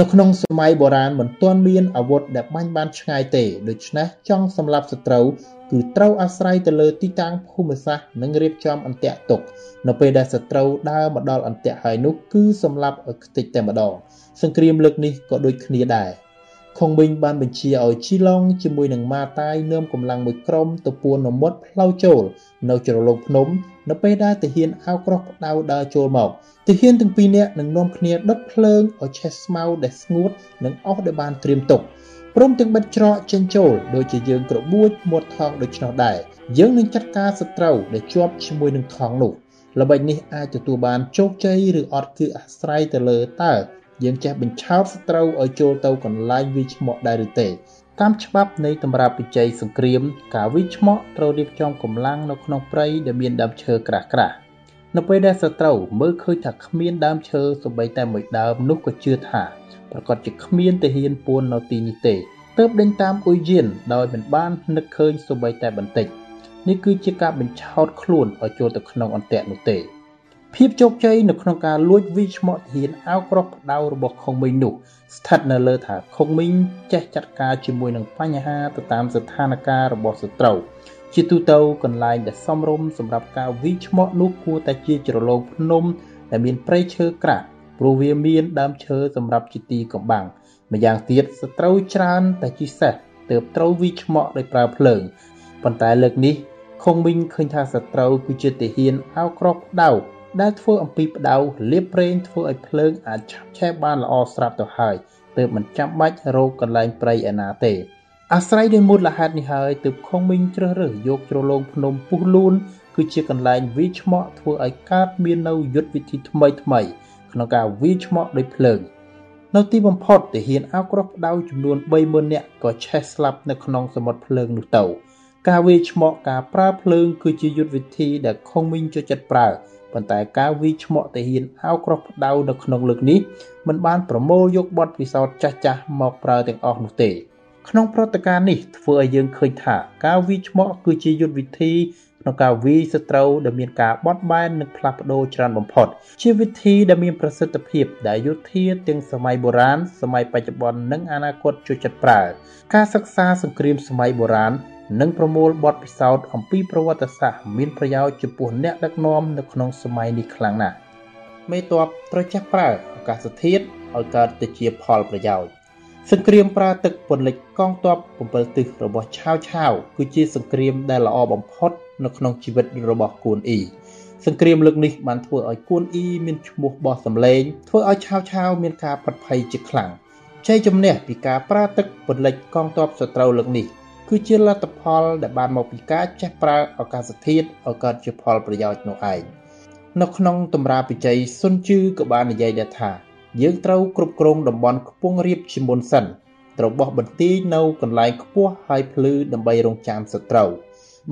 នៅក្នុងសម័យបុរាណមិនទាន់មានអាវុធដែលបាញ់បានឆ្ងាយទេដូច្នេះចង់សម្លាប់សត្រូវគឺត្រូវអាស្រ័យទៅលើទីតាំងភូមិសាស្ត្រនិងរៀបចំអន្ទាក់ទុកនៅពេលដែលសត្រូវដើរមកដល់អន្ទាក់ហើយនោះគឺសម្លាប់ឲ្យខ្ទេចតែម្ដងសង្គ្រាមលើកនេះក៏ដូចគ្នាដែរ ខុងប៊ីងបានបញ្ជាឲ្យជីឡុងជាមួយនឹងម៉ាតាយនាំកម្លាំងមួយក្រុមទៅពួននមុតផ្លូវចូល នៅជ្រលងភ្នំ នៅពេលដែលទាហានអាវក្រោះផ្ដៅដើរចូលមកទាហានទាំងពីរនាក់នឹងនាំគ្នាដុតភ្លើងឲ្យឆេះស្មៅដែលស្ងួតនិងអស់ដែលបានត្រៀមទុកព្រមទាំងបិទច្រកចេញចូលដូចជាយើងក្របួចមាត់ថងដូច្នោះដែរយើងនឹងចាត់ការសត្រូវដែលជាប់ជាមួយនឹងថងនោះល្បិចនេះអាចទទួលបានជោគជ័យឬអត់គឺអាស្រ័យទៅលើតើ យើងចេះបញ្ឆោតសត្រូវឲ្យចូលទៅកន្លែងវាឆ្មក់ដែរឬទេតាមច្បាប់នៃតម្រាបវិជ័យសង្គ្រាម ការវិឆ្មក់ត្រូវរៀបចំកម្លាំងនៅក្នុងព្រៃដែលមានដើមឈើក្រាស់ក្រាស់នៅពេលដែលសត្រូវមើលឃើញថាគ្មានដើមឈើសូម្បីតែមួយដើមនោះក៏ជឿថាប្រកាសជាគ្មានទាហានពួននៅទីនេះទេទើបដេញតាមអ៊ុយយៀនដោយមិនបាននឹកឃើញសូម្បីតែបន្តិចនេះគឺជាការបញ្ឆោតខ្លួនឲ្យចូលទៅក្នុងអន្ទាក់នោះទេ ភាពជោគជ័យនៅក្នុងការលួចវីឆ្មក់ទាហានអាវក្រោះផ្ដៅរបស់ខុងមីងនោះស្ថិតនៅលើថាខុងមីងចេះចាត់ការជាមួយនឹងបញ្ហាទៅតាមស្ថានភាពរបស់សត្រូវជាទូទៅកន្លែងដែលសមរម្យសម្រាប់ការវីឆ្មក់នោះគួរតែជាជ្រលងភ្នំដែលមានព្រៃឈើក្រាស់ព្រោះវាមានដើមឈើសម្រាប់ជាទីកំបាំងម្យ៉ាងទៀតសត្រូវច្រើនតែជីសេះទើបត្រូវវីឆ្មក់ដោយប្រើភ្លើងប៉ុន្តែលើកនេះខុងមីងឃើញថាសត្រូវគឺជាទាហានអាវក្រោះផ្ដៅ ដែលធ្វើអំពីផ្ដៅលាបប្រេងធ្វើឲ្យភ្លើងអាចឆាប់ឆេះបានល្អស្រាប់ទៅហើយទើបមិនចាំបាច់រកកន្លែងព្រៃឯណាទេអាស្រ័យដោយមូលហេតុនេះហើយទើបខុងមីងជ្រើសរើសយកជ្រលងភ្នំពុះលូនគឺជាកន្លែងវាឆ្មក់ធ្វើឲ្យកើតមាននៅយុទ្ធវិធីថ្មីថ្មីក្នុងការវាឆ្មក់ដោយភ្លើងនៅទីបំផុតទាហានអាវក្រោះផ្ដៅចំនួន30000នាក់ក៏ឆេះស្លាប់នៅក្នុងសមុទ្រភ្លើងនោះទៅការវាឆ្មក់ការប្រើភ្លើងគឺជាយុទ្ធវិធីដែលខុងមីងចូលចិត្តប្រើ ប៉ុន្តែការវិឆ្មក់ទាហានអាវក្រោះផ្ដៅនៅក្នុងលើកនេះមិនបានប្រមូលយកបទពិសោធន៍ចាស់ចាស់មកប្រើទាំងអស់នោះទេ ក្នុងព្រឹត្តិការណ៍នេះធ្វើឲ្យយើងឃើញថាការវិឆ្មក់គឺជាយុទ្ធវិធីក្នុងការវាយសត្រូវដែលមានការបត់បែននិងផ្លាស់ប្ដូរច្រើនបំផុត ជាវិធីដែលមានប្រសិទ្ធភាពដែលយោធាទាំងសម័យបុរាណសម័យបច្ចុប្បន្ននិងអនាគតជួយចិត្តប្រើ ការសិក្សាសង្គ្រាមសម័យបុរាណ និងប្រមូលបទពិសោធន៍អំពីប្រវត្តិសាស្ត្រមានប្រយោជន៍ចំពោះអ្នកដឹកនាំនៅក្នុងសម័យនេះខ្លាំងណាស់មេតបត្រូវចេះប្រើឱកាសធាតុឲ្យកើតទៅជាផលប្រយោជន៍សង្គ្រាមប្រើទឹកពន្លិចកងទ័ព7ទិសរបស់ឆាវឆាវគឺជាសង្គ្រាមដែលល្អបំផុតនៅក្នុងជីវិតរបស់គួនអ៊ីសង្គ្រាមលើកនេះបានធ្វើឲ្យគួនអ៊ីមានឈ្មោះបោះសម្លេងធ្វើឲ្យឆាវឆាវមានការប្រត់ភ័យជាខ្លាំងជ័យជំនះពីការប្រើទឹកពន្លិចកងទ័ពសត្រូវលើកនេះ គឺជាលទ្ធផលដែលបានមកពីការចេះប្រើឱកាសធាតុឲ្យកើតជាផលប្រយោជន៍នោះឯងនៅក្នុងតម្រាបច្ច័យសុនជឺក៏បាននិយាយដែរថា យើងត្រូវគ្រប់គ្រងតំបន់ខ្ពង់រាបជាមុនសិនត្រូវបោះបន្ទាយនៅកន្លែងខ្ពស់ហើយភ្លឺដើម្បីរងចាំសត្រូវ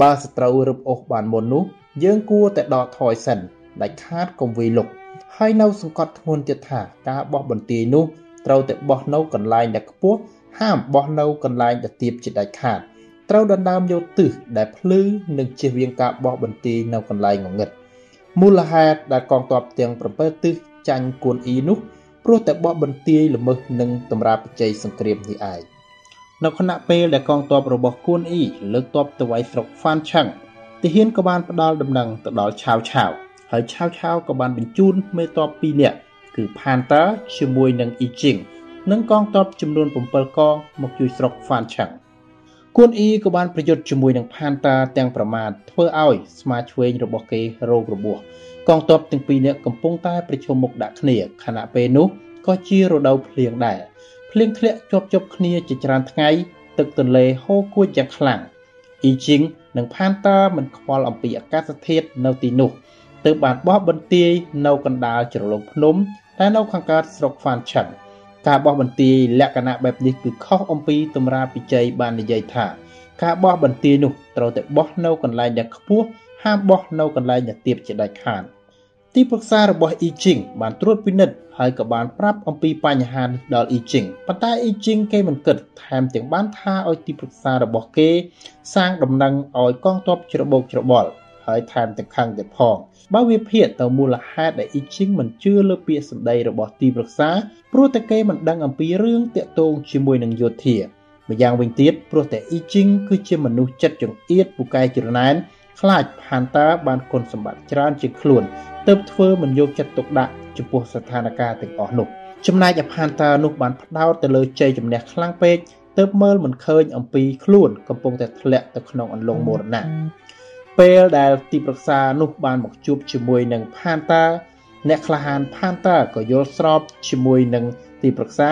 បើសត្រូវរឹបអូសបានមុននោះ យើងគួរតែដកថយសិនដាច់ខាតកុំវាយលុកហើយនៅសង្កត់ធ្ងន់ទៀតថាការបោះបន្ទាយនោះត្រូវតែបោះនៅកន្លែងដែលខ្ពស់ហាមបោះនៅកន្លែងដែលទាបជាដាច់ខាត ត្រូវដណ្ដើមយកទិសដែលភ្លឺនិងជៀសវាងការបោះបន្ទាយនៅកន្លែងងងឹតមូលហេតុដែលកងទ័ពទាំង7ទិសចាញ់គួនអ៊ីនោះព្រោះតែបោះបន្ទាយល្មើសនឹងតម្រាបច្ច័យសង្គ្រាមនេះឯងនៅខណៈពេលដែលកងទ័ពរបស់គួនអ៊ីលើកទ័ពទៅវាយស្រុកហ្វានឆាំងទាហានក៏បានផ្ដល់ដំណឹងទៅដល់ឆាវឆាវហើយឆាវឆាវក៏បានបញ្ជូនមេទ័ព2នាក់គឺផានតាជាមួយនឹងអ៊ីជីងនិងកងទ័ពចំនួន7កងមកជួយស្រុកហ្វានឆាំង គួនអ៊ីក៏បានប្រយុទ្ធជាមួយនឹងផានតាទាំងប្រមាថធ្វើឲ្យស្មាឆ្វេងរបស់គេរោគរបួសកងទ័ពទាំងពីរនាក់កំពុងតែប្រជុំមុខដាក់គ្នាខណៈពេលនោះក៏ជារដូវភ្លៀងដែរភ្លៀងធ្លាក់ជាប់ជាប់គ្នាជាច្រើនថ្ងៃទឹកទន្លេហូរគួចយ៉ាងខ្លាំងអ៊ីជីងនិងផានតាមិនខ្វល់អំពីអាកាសធាតុនៅទីនោះទើបបានបោះបន្ទាយនៅកណ្ដាលជ្រលងភ្នំតែនៅខាងកើតស្រុកហ្វានឆាន់ ការបោះបន្ទាយលក្ខណៈបែបនេះគឺខុសអំពីតម្រាពិជ័យបាននិយាយថាការបោះបន្ទាយនោះត្រូវតែបោះនៅកន្លែងដែលខ្ពស់ហាមបោះនៅកន្លែងដែលទាបជាដាច់ខាតទីប្រឹក្សារបស់អ៊ីជីងបានត្រួតពិនិត្យហើយក៏បានប្រាប់អំពីបញ្ហានេះដល់អ៊ីជីងប៉ុន្តែអ៊ីជីងគេមិនគិតថែមទាំងបានថាឲ្យទីប្រឹក្សារបស់គេ សាងដំណឹងឲ្យកងទ័ពច្របូកច្របល់ ហើយថែមទាំងខឹងទៀតផងបើវាភាកទៅមូលហេតុដែលអ៊ីជីងមិនជឿលើពាក្យសម្ដីរបស់ទីប្រឹក្សាព្រោះតែគេមិនដឹងអំពីរឿងតាក់ទងជាមួយនឹងយោធាម្យ៉ាងវិញទៀតព្រោះតែអ៊ីជីងគឺជាមនុស្សចិត្តចង្អៀតពូកែច្រណែនខ្លាចផានតាបានគុណសម្បត្តិច្រើនជាងខ្លួនទើបធ្វើមិនយកចិត្តទុកដាក់ចំពោះស្ថានភាពទាំងអស់នោះចំណែកឯផានតើនោះបានផ្ដោតទៅលើជ័យជំនះខ្លាំងពេកទើបមើលមិនឃើញអំពីខ្លួនកំពុងតែធ្លាក់ទៅក្នុងអន្លង់មរណៈ ពេលដែលទីប្រឹក្សានោះបានមកជួបជាមួយនឹងផានតាអ្នកក្លាហានផានតាក៏យល់ស្របជាមួយនឹងទីប្រឹក្សា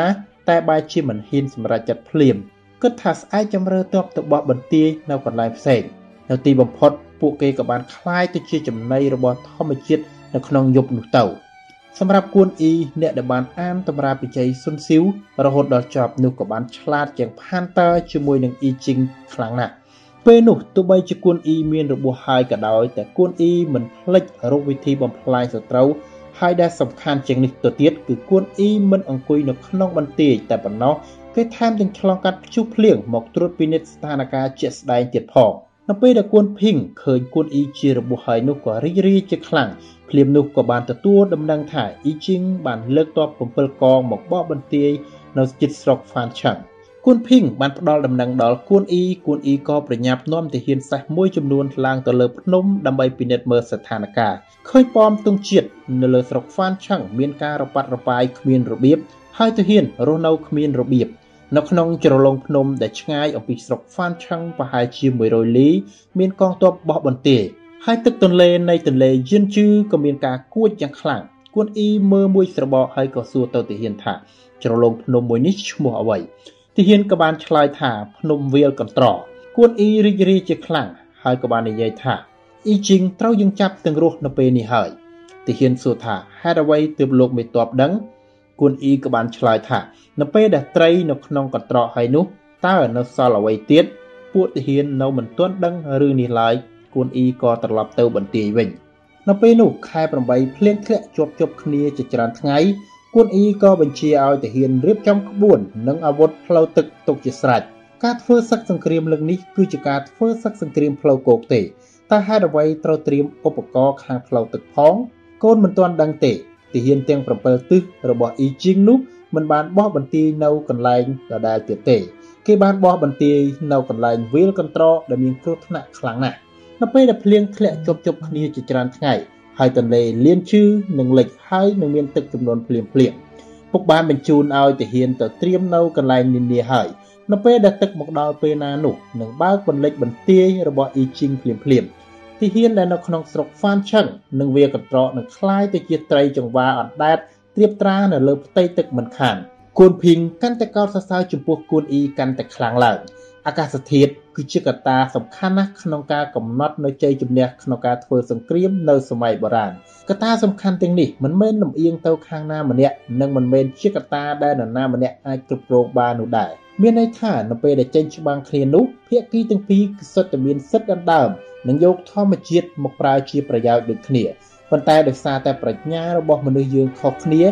តែបែរជាមិនហ៊ានសម្រេចចិត្តភ្លាមគិតថាស្អែកជំរឿទ័ពទៅបោះបន្ទាយនៅកន្លែងផ្សេងនៅទីបំផុតពួកគេក៏បានคล้ายទៅជាចំណីរបស់ធម្មជាតិនៅក្នុងយប់នោះទៅសម្រាប់គួនអ៊ីអ្នកដែលបានអានតម្រាបិជ័យស៊ុនស៊ីវរហូតដល់ចប់នោះក៏បានឆ្លាតជាងផានតើជាមួយនឹងអ៊ីជីងខ្លាំងណាស់ ពេលនោះទោះបីជាគួនអ៊ីមានរបួសហើយក៏ដោយតែគួនអ៊ីមិនភ្លេចរកវិធីបំផ្លាញសត្រូវហើយដែលសំខាន់ជាងនេះទៅទៀតគឺគួនអ៊ីមិនអង្គុយនៅក្នុងបន្ទាយតែប៉ុណ្ណោះគេថែមទាំងឆ្លងកាត់ព្យុះភ្លៀងមកត្រួតពិនិត្យស្ថានភាពជាក់ស្ដែងទៀតផងនៅពេលដែលគួនភីងឃើញគួនអ៊ីជារបួសហើយនោះក៏រីករាយជាខ្លាំងភ្លាមនោះក៏បានទទួលដំណឹងថាអ៊ីជីងបានលើកទ័ព7កងមកបកបន្ទាយនៅជិតស្រុកហ្វានឆាំងគួ នភីងបានផ្ដល់ដំណឹងដល់គួនអ៊ីគួនអ៊ីក៏ប្រញាប់នាំទាហានសេះមួយចំនួនឡើងទៅលើភ្នំដើម្បីពិនិត្យមើលស្ថានភាពឃើញប៉មទងជាតិនៅលើស្រុកហ្វានឆាំងមានការរប៉ាត់របាយគ្មានរបៀបហើយទាហានរស់នៅគ្មានរបៀបនៅក្នុងជ្រលងភ្នំដែលឆ្ងាយអំពីស្រុកហ្វានឆឹងប្រហែលជា100លី មានកងទ័ពបោះបន្ទាយហើយទឹកទន្លេនៃទន្លេយិនជឺក៏មានការគួចយ៉ាងខ្លាំងគួនអ៊ីមើលមួយស្របកហើយក៏សួរទៅទាហានថាជ្រលងភ្នំមួយនេះឈ្មោះអ្វី ទាហានក៏បានឆ្លើយថាភ្នំវាលកន្ត្រគួនអ៊ីរីករាយជាខ្លាំងហើយក៏បាននិយាយថាអ៊ីជីងត្រូវយើងចាប់ទាំងរស់នៅពេលនេះហើយទាហានសួរថាហេតុអ្វីទើបលោកមេតបដឹងគួនអ៊ីក៏បានឆ្លើយថានៅពេលដែលត្រីនៅក្នុងកន្ត្រកហើយនោះតើនៅសល់អ្វីទៀតពួកទាហាននៅមិនទាន់ដឹងរឿងនេះឡើយគួនអ៊ីក៏ត្រឡប់ទៅបន្ទាយវិញនៅពេលនោះខែ8ភ្លៀងធ្លាក់ជាប់ជាប់គ្នាជាច្រើនថ្ងៃ គួនអ៊ីក៏បញ្ជាឲ្យទាហានរៀបចំក្បួន និងអាវុធផ្លូវទឹកទុកជាស្រេចការធ្វើសឹកសង្គ្រាមលើកនេះគឺជាការធ្វើសឹកសង្គ្រាមផ្លូវគោកទេតើហេតុអ្វីត្រូវត្រៀមឧបករណ៍ខាងផ្លូវទឹកផងកូនមិនទាន់ដឹងទេទាហានទាំង7ទិសរបស់អ៊ីជីងនោះមិនបានបោះបន្ទាយនៅកន្លែងដដែលទៀតទេ គេបានបោះបន្ទាយនៅកន្លែងវាលកន្ត្រកដែលមានគ្រោះថ្នាក់ខ្លាំងណាស់នៅពេលដែលភ្លៀងធ្លាក់ជប់ជប់គ្នាជាច្រើនថ្ងៃ ហើយទន្លេលៀនឈឺនឹងលិចហើយនឹងមានទឹកចំនួនភ្លៀងភ្លៀងពុកបានបញ្ជូនឲ្យទាហានទៅត្រៀមនៅកន្លែងនានាហើយនៅពេលដែលទឹកមកដល់ពេលណានោះនឹងបើកបន្លិចបន្ទាយរបស់អ៊ីជីងភ្លាមភ្លាមទាហានដែលនៅក្នុងស្រុកហ្វានឆឹងនិងវាកន្ត្រកនឹងคล้ายទៅជាត្រីចង្វាអណ្ដែតត្រៀបត្រានៅលើផ្ទៃទឹកមិនខានគួនភីងកាន់តែកោតសរសើរចំពោះគួនអ៊ីកាន់តែខ្លាំងឡើងអាកាសធាតុ គឺជាកត្តាសំខាន់ណាស់ក្នុងការកំណត់នៅជ័យជំនះក្នុងការធ្វើសង្គ្រាមនៅសម័យបុរាណកត្តាសំខាន់ទាំងនេះមិនមែនលំអៀងទៅខាងណាម្នាក់និងមិនមែនជាកត្តាដែលនរណាម្នាក់អាចគ្រប់គ្រងបាននោះដែរមានន័យថានៅពេលដែលចេញច្បាំងគ្នានោះភាគីទាំងពីរគឺសុទ្ធតែមានសិទ្ធិដណ្ដើមនិងយកធម្មជាតិមកប្រើជាប្រយោជន៍ដូចគ្នាប៉ុន្តែដោយសារតែប្រាជ្ញារបស់មនុស្សយើងខុសគ្នា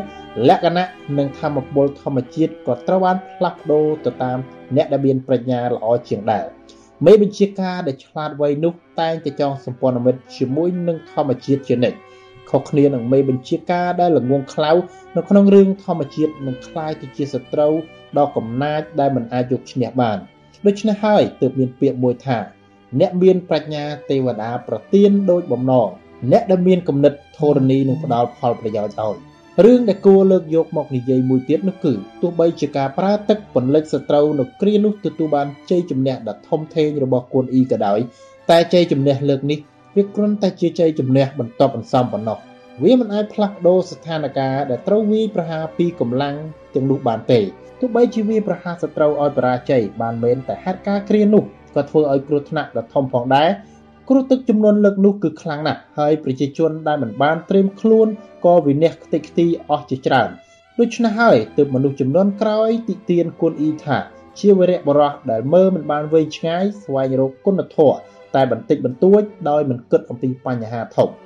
លក្ខណៈនិងធម្មពលធម្មជាតិក៏ត្រូវបានផ្លាស់ប្ដូរទៅតាមអ្នកដែលមានប្រាជ្ញាល្អជាងដែរ មេបញ្ជាការដែលឆ្លាតវៃនោះតែងតែចងសម្ព័ន្ធមិត្តជាមួយនឹងធម្មជាតិជានិច្ចខុសគ្នានឹងមេបញ្ជាការដែលល្ងងខ្លៅនៅក្នុងរឿងធម្មជាតិនឹងคล้ายទៅជាសត្រូវដ៏កំណាចដែលមិនអាចយកឈ្នះបានដូច្នេះហើយទើបមានពាក្យមួយថាអ្នកមានប្រាជ្ញាទេវតាប្រទានដោយបំណងអ្នកដែលមានគំនិតធរណីនឹងផ្ដល់ផលប្រយោជន៍ឲ្យ រឿងដែលគួរលើកយកមកនិយាយមួយទៀតនោះគឺទោះបីជាការប្រើទឹកពន្លិចសត្រូវនៅគ្រានោះទទួលបានជ័យជំនះដ៏ធំធេងរបស់គួនអ៊ីក៏ដោយតែជ័យជំនះលើកនេះវាគ្រាន់តែជាជ័យជំនះបន្ទាប់បន្សំប៉ុណ្ណោះវាមិនអាចផ្លាស់ប្ដូរស្ថានភាពដែលត្រូវវាយប្រហារពីកម្លាំងទាំងនោះបានទេទោះបីជាវាប្រហារសត្រូវឲ្យបរាជ័យបានមែនតែហេតុការណ៍គ្រានោះក៏ធ្វើឲ្យគ្រោះថ្នាក់ដ៏ធំផងដែរ គ្រោះទឹកចំនួនលើកនោះគឺខ្លាំងណាស់ហើយប្រជាជនដែលមិនបានត្រៀមខ្លួនក៏វិនិច្ឆ័យខ្ទេចខ្ទីអស់ជាច្រើនដូច្នេះហើយទើបមនុស្សចំនួនក្រោយទីទានគុណអ៊ីថា ជាវរៈបរោះដែលមើលមិនបានវែងឆ្ងាយស្វែងរកគុណធម៌តែបន្តិចបន្តួចដោយមិនគិតអំពីបញ្ហាធំ។